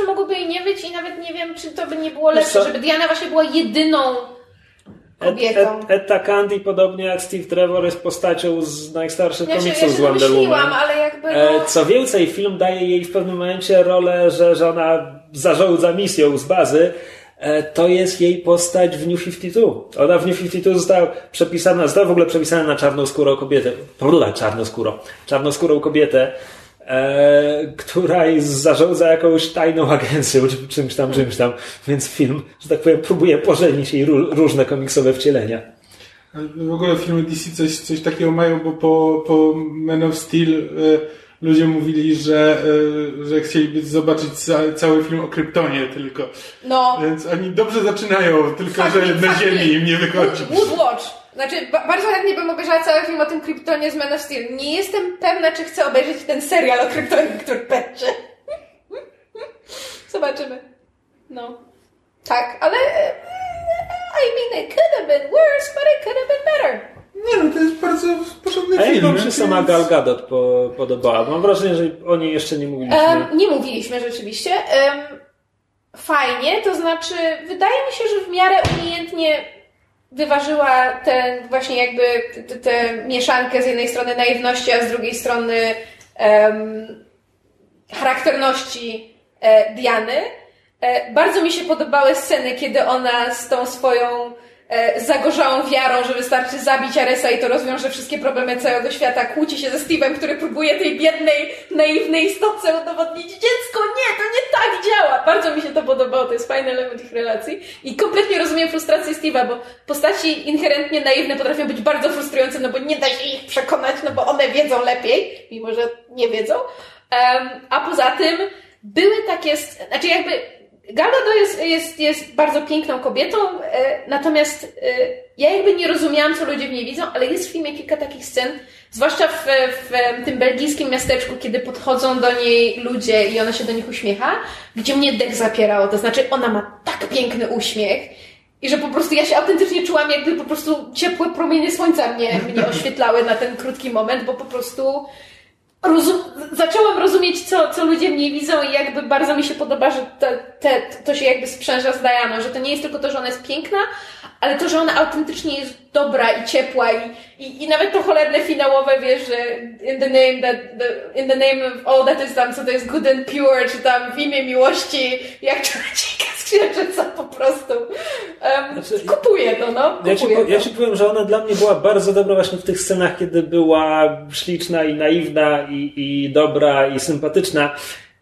mogłoby jej nie być i nawet nie wiem, czy to by nie było lepsze, żeby Diana właśnie była jedyną kobietą. Et, Et, Etta Candy, podobnie jak Steve Trevor, jest postacią z najstarszych Ja ja komiksów się z Wonder Woman. ale jakby no... E, Co więcej, film daje jej w pewnym momencie rolę, że, że ona zarządza misją z bazy. E, To jest jej postać w New 52. Ona w New 52 została przepisana, została w ogóle przepisana na czarnoskórą kobietę. Prawda, czarnoskórą. Czarnoskórą kobietę, e, która jest, zarządza jakąś tajną agencją, czy czymś tam, czymś tam. Więc film, że tak powiem, próbuje pożenić jej ró- różne komiksowe wcielenia. W ogóle filmy DC coś, coś takiego mają, bo po, po Man of Steel e, ludzie mówili, że, e, że chcieliby zobaczyć ca, cały film o Kryptonie tylko. no. Więc oni dobrze zaczynają, tylko Fuck że na ziemi im nie wychodzi. Woodwatch. Znaczy, ba- bardzo chętnie bym obejrzała cały film o tym Kryptonie z Man of Steel. Nie jestem pewna, czy chcę obejrzeć ten serial o Kryptonie, który będzie. Zobaczymy. No. Tak, ale... e, I mean, it could have been worse, but it could have been better. Nie no, to jest bardzo porządny film. wam się więc- sama Gal Gadot po, podobała? Mam wrażenie, że o niej jeszcze nie mówiliśmy. Em, nie mówiliśmy rzeczywiście. Em, fajnie, to znaczy, wydaje mi się, że w miarę umiejętnie wyważyła ten właśnie jakby tę mieszankę z jednej strony naiwności, a z drugiej strony charakterności e, Diany. E, bardzo mi się podobały sceny, kiedy ona z tą swoją zagorzałą wiarą, że wystarczy zabić Aresa i to rozwiąże wszystkie problemy całego świata, kłóci się ze Steve'em, który próbuje tej biednej, naiwnej istotce udowodnić dziecko, nie, to nie tak działa. Bardzo mi się to podobało, to jest fajny element ich relacji i kompletnie rozumiem frustrację Steve'a, bo postaci inherentnie naiwne potrafią być bardzo frustrujące, no bo nie da się ich przekonać, no bo one wiedzą lepiej, mimo że nie wiedzą. Em, a poza tym były takie, znaczy jakby Gal Gadot jest, jest, jest bardzo piękną kobietą, e, natomiast e, ja jakby nie rozumiałam, co ludzie w niej widzą, ale jest w filmie kilka takich scen, zwłaszcza w, w tym belgijskim miasteczku, kiedy podchodzą do niej ludzie i ona się do nich uśmiecha, gdzie mnie dech zapierało, to znaczy ona ma tak piękny uśmiech I że po prostu ja się autentycznie czułam, jakby po prostu ciepłe promienie słońca mnie, mnie oświetlały na ten krótki moment, bo po prostu rozum, zaczęłam rozumieć, co, co ludzie w niej widzą i jakby bardzo mi się podoba, że te, te, to się jakby sprzęża z Dianą, że to nie jest tylko to, że ona jest piękna, ale to, że ona autentycznie jest dobra i ciepła i, i, i nawet to cholerne finałowe, wiesz, że in the name that, the, in the name of all that is tam, co to jest good and pure, czy tam w imię miłości, jak czarodziejka z księżyca po prostu. Um, Znaczy, kupuję to, no. Ja ci, Kupuję po- ja to. ci powiem, że ona dla mnie była bardzo dobra właśnie w tych scenach, kiedy była śliczna i naiwna i, i dobra i sympatyczna.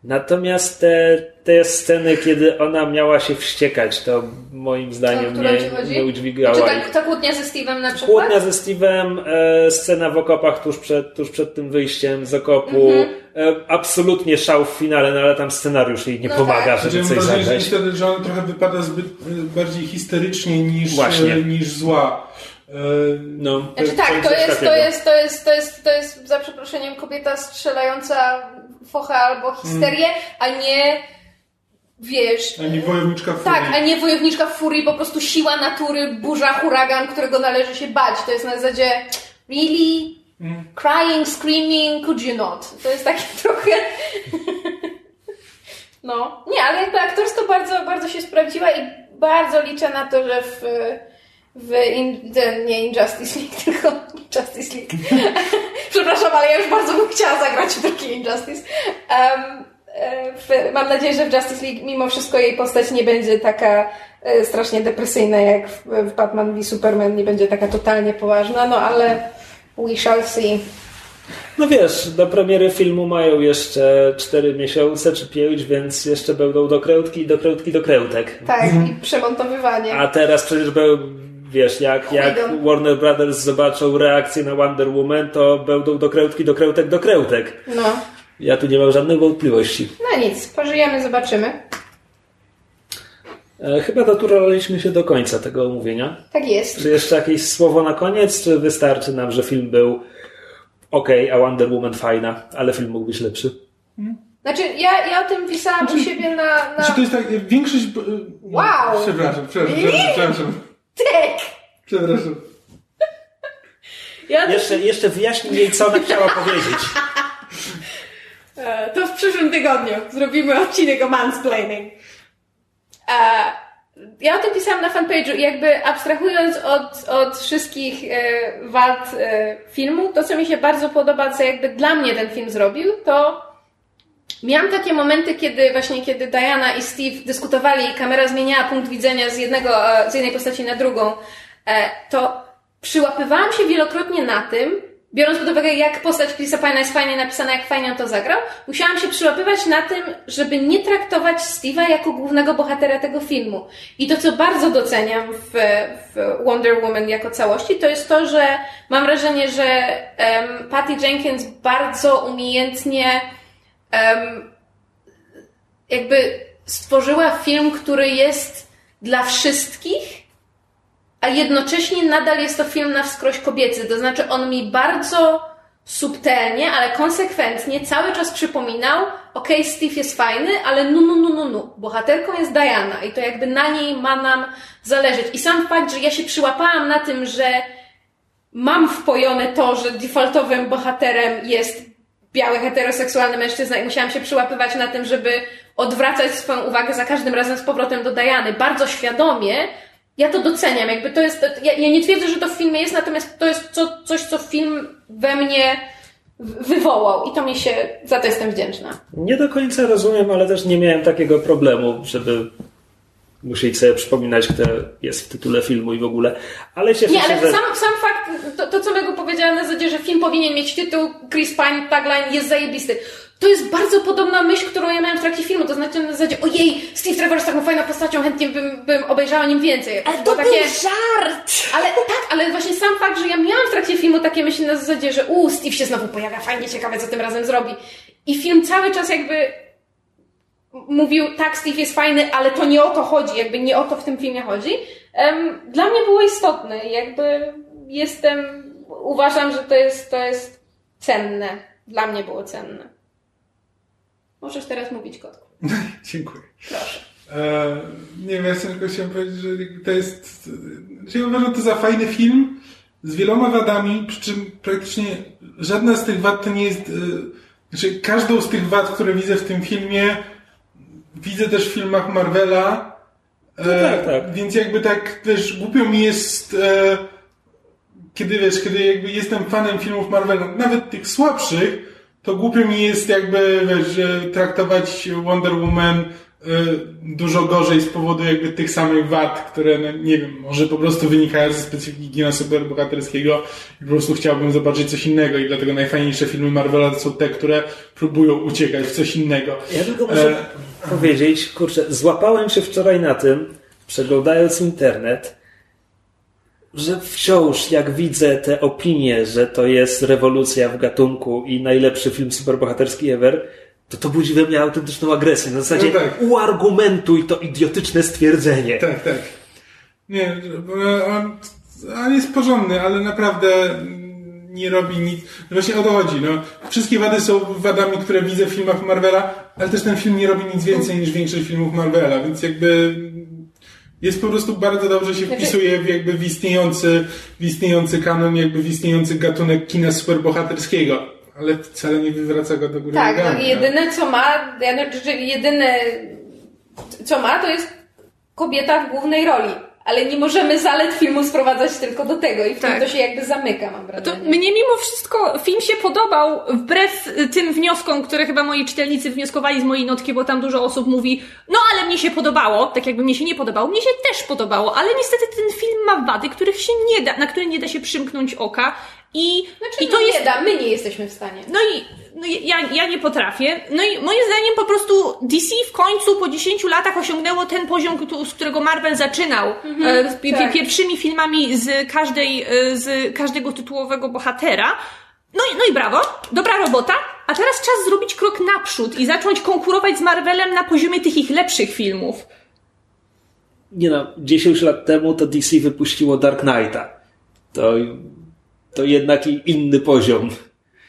Natomiast te, te sceny, kiedy ona miała się wściekać, to moim zdaniem nie, nie udźwigała. Znaczy, ta, ta kłótnia ze Steve'em na przykład? Kłótnia ze Steve'em, e, scena w okopach tuż przed, tuż przed tym wyjściem z okopu. E, absolutnie szał w finale, no ale tam scenariusz jej nie. No pomaga, tak. Żeby coś zagrać. niestety, że ona trochę wypada zbyt y, bardziej histerycznie niż, Właśnie. y, niż zła. Y, No. Znaczy tak, to jest to jest, to jest, to jest, to jest za przeproszeniem kobieta strzelająca focha albo histerię, a nie wiesz. A nie wojowniczka furii. Tak, a nie wojowniczka furii, po prostu siła natury, burza, huragan, którego należy się bać. To jest na zasadzie really crying, screaming, could you not? To jest takie trochę... No, nie, ale jakby aktorsko bardzo, bardzo się sprawdziła i bardzo liczę na to, że w, w in, ten, nie Injustice League, tylko Justice League. Przepraszam, ale ja już bardzo bym chciała zagrać w drugi Injustice. Um, w, mam nadzieję, że w Justice League mimo wszystko jej postać nie będzie taka e, strasznie depresyjna jak w, w Batman v Superman, nie będzie taka totalnie poważna, no ale we shall see. No wiesz, do premiery filmu mają jeszcze 4 miesiące czy 5, więc jeszcze będą dokrętki, dokrętki, dokrętek. Tak, i przemontowywanie. A teraz przecież był, wiesz, jak, jak. Warner Brothers zobaczą reakcję na Wonder Woman, to będą dokrętki, dokrętek, dokrętek. No, Ja tu nie mam żadnych wątpliwości. no nic, pożyjemy, zobaczymy. E, chyba doturaliśmy się do końca tego omówienia. Tak jest. Czy jeszcze jakieś słowo na koniec, czy wystarczy nam, że film był ok, a Wonder Woman fajna, ale film mógł być lepszy? Znaczy, ja, ja o tym pisałam u siebie na... na... Znaczy to jest tak, większość... y, Wow! Przepraszam, przepraszam, przepraszam, przepraszam. Tak! przepraszam. Ja Jeszcze, jeszcze wyjaśnij jej, co ona chciała powiedzieć. E, To w przyszłym tygodniu zrobimy odcinek o mansplaining. E, Ja o tym pisałam na fanpage'u i jakby abstrahując od, od wszystkich e, wad filmu, to co mi się bardzo podoba, co jakby dla mnie ten film zrobił, to miałam takie momenty, kiedy właśnie kiedy Diana i Steve dyskutowali i kamera zmieniała punkt widzenia z jednego, e, z jednej postaci na drugą, e, to przyłapywałam się wielokrotnie na tym, biorąc pod uwagę, jak postać Chrisa Pine'a jest fajnie napisana, jak fajnie on to zagrał, musiałam się przyłapywać na tym, żeby nie traktować Steve'a jako głównego bohatera tego filmu. I to, co bardzo doceniam w, w Wonder Woman jako całości, to jest to, że mam wrażenie, że um, Patty Jenkins bardzo umiejętnie um, jakby stworzyła film, który jest dla wszystkich, a jednocześnie nadal jest to film na wskroś kobiecy. To znaczy, on mi bardzo subtelnie, ale konsekwentnie cały czas przypominał, okej, okay, Steve jest fajny, ale nu, nu, nu, nu, nu. Bohaterką jest Diana i to jakby na niej ma nam zależeć. I sam fakt, że ja się przyłapałam na tym, że mam wpojone to, że defaultowym bohaterem jest biały, heteroseksualny mężczyzna i musiałam się przyłapywać na tym, żeby odwracać swoją uwagę za każdym razem z powrotem do Diany. Bardzo świadomie, ja to doceniam, jakby to jest, ja, ja, nie twierdzę, że to w filmie jest, natomiast to jest co, coś, co film we mnie wywołał i to mi się, za to jestem wdzięczna. Nie do końca rozumiem, ale też nie miałem takiego problemu, żeby musieć sobie przypominać, kto jest w tytule filmu i w ogóle. Ale cieszę Nie, ale się, że... sam, sam fakt, to, to co Mego powiedziała na zasadzie, że film powinien mieć tytuł, Chris Pine, tagline jest zajebisty. To jest bardzo podobna myśl, którą ja miałam w trakcie filmu. To znaczy na zasadzie, ojej, Steve Trevor jest taką fajną postacią, chętnie bym, bym obejrzała nim więcej. Ale to takie... był żart! Ale tak, ale właśnie sam fakt, że ja miałam w trakcie filmu takie myśli na zasadzie, że u, Steve się znowu pojawia, fajnie, ciekawe, co tym razem zrobi. I film cały czas jakby mówił, tak, Steve jest fajny, ale to nie o to chodzi, jakby nie o to w tym filmie chodzi. Dla mnie było istotne jakby jestem, uważam, że to jest, to jest cenne. Dla mnie było cenne. Możesz teraz mówić, kotku. Dziękuję. Proszę. E, nie wiem, ja tylko chciałem powiedzieć, że to jest, że ja uważam to za fajny film z wieloma wadami, przy czym praktycznie żadna z tych wad to nie jest, e, znaczy każdą z tych wad, które widzę w tym filmie, widzę też w filmach Marvela, e, tak, tak. więc jakby tak, wiesz, głupio mi jest, e, kiedy wiesz, kiedy jakby jestem fanem filmów Marvela, nawet tych słabszych, to głupio mi jest jakby, wiesz, traktować Wonder Woman dużo gorzej z powodu jakby tych samych wad, które, no, nie wiem, może po prostu wynikają ze specyfiki kina superbohaterskiego i po prostu chciałbym zobaczyć coś innego i dlatego najfajniejsze filmy Marvela to są te, które próbują uciekać w coś innego. Ja tylko muszę E, powiedzieć, kurczę, złapałem się wczoraj na tym, przeglądając internet, że wciąż jak widzę te opinie, że to jest rewolucja w gatunku i najlepszy film superbohaterski ever, to to budzi we mnie autentyczną agresję. Na zasadzie No tak. uargumentuj to idiotyczne stwierdzenie. Tak, tak. Nie, bo on, on jest porządny, ale naprawdę nie robi nic. No Właśnie o to chodzi. No. Wszystkie wady są wadami, które widzę w filmach Marvela, ale też ten film nie robi nic więcej niż większość filmów Marvela, więc jakby jest po prostu bardzo dobrze się wpisuje w jakby w istniejący, w istniejący kanon, jakby w istniejący gatunek kina superbohaterskiego. Ale wcale nie wywraca go do góry Tak, no nogami, i jedyne co ma, no, że jedyne co ma, to jest kobieta w głównej roli. Ale nie możemy zalet filmu sprowadzać tylko do tego i w Tak. tym to się jakby zamyka, mam To wrażenie. mnie mimo wszystko film się podobał, wbrew y, tym wnioskom, które chyba moi czytelnicy wnioskowali z mojej notki, bo tam dużo osób mówi, no ale mnie się podobało, tak jakby mnie się nie podobało, mnie się też podobało, ale niestety ten film ma wady, których się nie da, na które nie da się przymknąć oka i, Znaczy, i to no jest nie da, my nie jesteśmy w stanie. no i no i ja, ja nie potrafię. No i moim zdaniem po prostu DC w końcu po 10 latach osiągnęło ten poziom, z którego Marvel zaczynał. e, pi- pi- tak. Pierwszymi filmami z każdej, e, z każdego tytułowego bohatera. No i, no i brawo, dobra robota. A teraz czas zrobić krok naprzód i zacząć konkurować z Marvelem na poziomie tych ich lepszych filmów. Nie no, 10 lat temu to DC wypuściło Dark Knighta. To, to jednak inny poziom.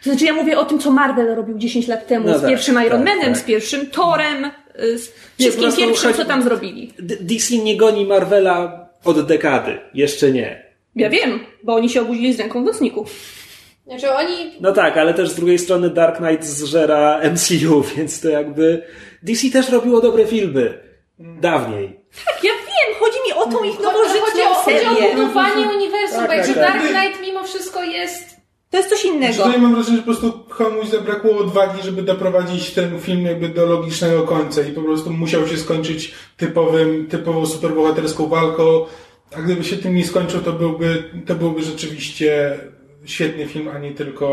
To znaczy ja mówię o tym, co Marvel robił 10 lat temu No z tak, pierwszym Iron tak, Manem, tak. z pierwszym Torem, y, z wszystkim prostu pierwszym, chodzi- co tam zrobili. DC nie goni Marvela od dekady. Jeszcze nie. Ja wiem, bo oni się obudzili z ręką w nocniku. Znaczy oni No tak, ale też z drugiej strony Dark Knight zżera MCU, więc to jakby... DC też robiło dobre filmy. Dawniej. Tak, ja wiem, chodzi mi o tą ich chodzi, chodzi, nowożytną o, chodzi o serię. budowanie uniwersum, Tak, jakby tak, Dark tak. Knight wszystko jest To jest coś Znaczy, innego. Tutaj mam wrażenie, że po prostu komuś zabrakło odwagi, żeby doprowadzić ten film jakby do logicznego końca i po prostu musiał się skończyć typowym, typową superbohaterską walką, a gdyby się tym nie skończył, to byłby, to byłby rzeczywiście świetny film, a nie tylko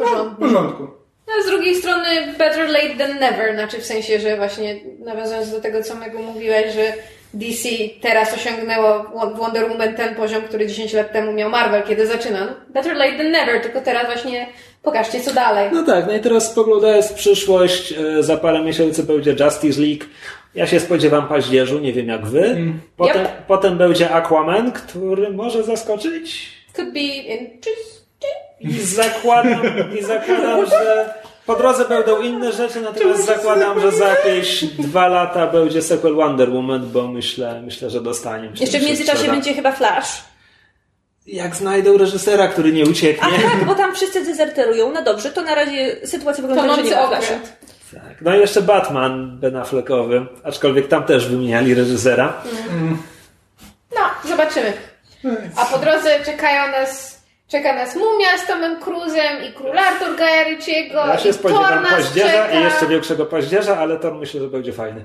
no, w porządny. porządku. No, a z drugiej strony better late than never, znaczy w sensie, że właśnie nawiązując do tego, co Megu mówiłeś, że DC teraz osiągnęło w Wonder Woman ten poziom, który 10 lat temu miał Marvel, kiedy zaczyna. No, better late than never, tylko teraz właśnie pokażcie, co dalej. No tak, no i teraz spoglądając w przyszłość, e, za parę miesięcy będzie Justice League. Ja się spodziewam paździerzu, nie wiem jak wy. Potem, Yep. potem będzie Aquaman, który może zaskoczyć. Could be interesting. I zakładam, i zakładam, że po drodze będą inne rzeczy, natomiast zakładam, że za jakieś dwa lata będzie sequel Wonder Woman, bo myślę, myślę że dostanie. Jeszcze w międzyczasie będzie chyba Flash. Jak znajdą reżysera, który nie A ucieknie. tak, bo tam wszyscy dezerterują. No dobrze, to na razie sytuacja wygląda, że nie okręt. Tak. No i jeszcze Batman Ben Affleckowy, aczkolwiek tam też wymieniali reżysera. No, zobaczymy. A po drodze czekają nas, czeka nas Mumia z Tomem Cruzem i Król Artur Gaja Ricciego Ja i się Thor spodziewam nas paździerza czeka. i jeszcze większego paździerza, ale to myślę, że będzie fajny.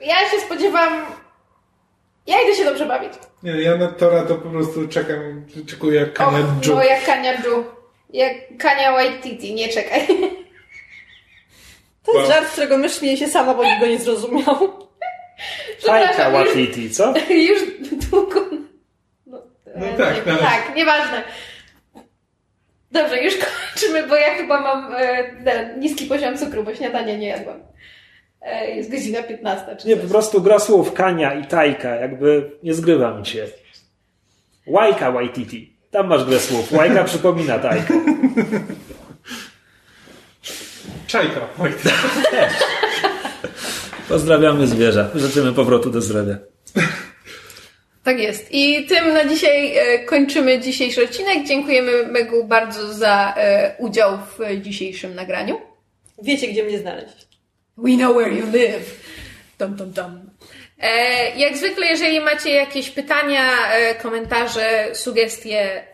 Ja się spodziewam... Ja idę się dobrze bawić. Nie, ja na Tora to po prostu czekam, czekuję jak Kania Joe. no jak Kania Ju. Jak Kania Waititi, nie czekaj. To jest żart, z którego mysz śmieje się sama, bo nikt go nie zrozumiał. Już, Waititi, co? już długo... No, No e, tak, nie, tak. tak, nieważne. Dobrze, już kończymy, bo ja chyba mam e, ten niski poziom cukru, bo śniadania nie jadłam. E, jest godzina 15. Czy Nie, coś. po prostu gra słów Kania i Tajka, jakby nie zgrywa mi się. Łajka Waititi. Tam masz grę słów. Łajka przypomina Tajkę. Czajka. Oj, Pozdrawiamy zwierza. Życzymy powrotu do zdrowia. Tak jest. I tym na dzisiaj e, kończymy dzisiejszy odcinek. Dziękujemy Megu bardzo za e, udział w dzisiejszym nagraniu. Wiecie, gdzie mnie znaleźć. We know where you live. Dum, dum, dum. E, jak zwykle, jeżeli macie jakieś pytania, komentarze, sugestie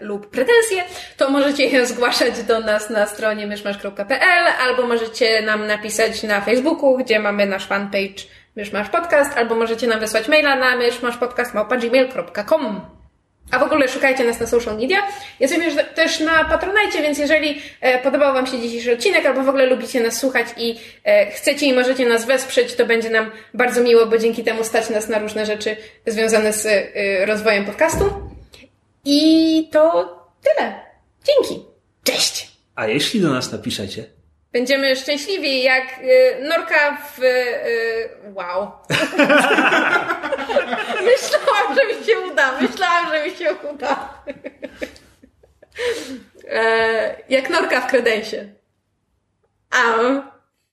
lub pretensje, to możecie je zgłaszać do nas na stronie myszmasz.pl albo możecie nam napisać na Facebooku, gdzie mamy nasz fanpage Myszmasz Podcast, albo możecie nam wysłać maila na myszmaszpodcast.gmail.com a w ogóle szukajcie nas na social media. Jesteśmy też na Patronajcie, więc jeżeli e, podobał Wam się dzisiejszy odcinek, albo w ogóle lubicie nas słuchać i e, chcecie i możecie nas wesprzeć, to będzie nam bardzo miło, bo dzięki temu stać nas na różne rzeczy związane z e, rozwojem podcastu. I to tyle. Dzięki. Cześć! A jeśli do nas napiszecie, Będziemy szczęśliwi jak y, norka w... Y, wow. Myślałam, że mi się uda. Myślałam, że mi się uda. e, jak norka w kredensie. A.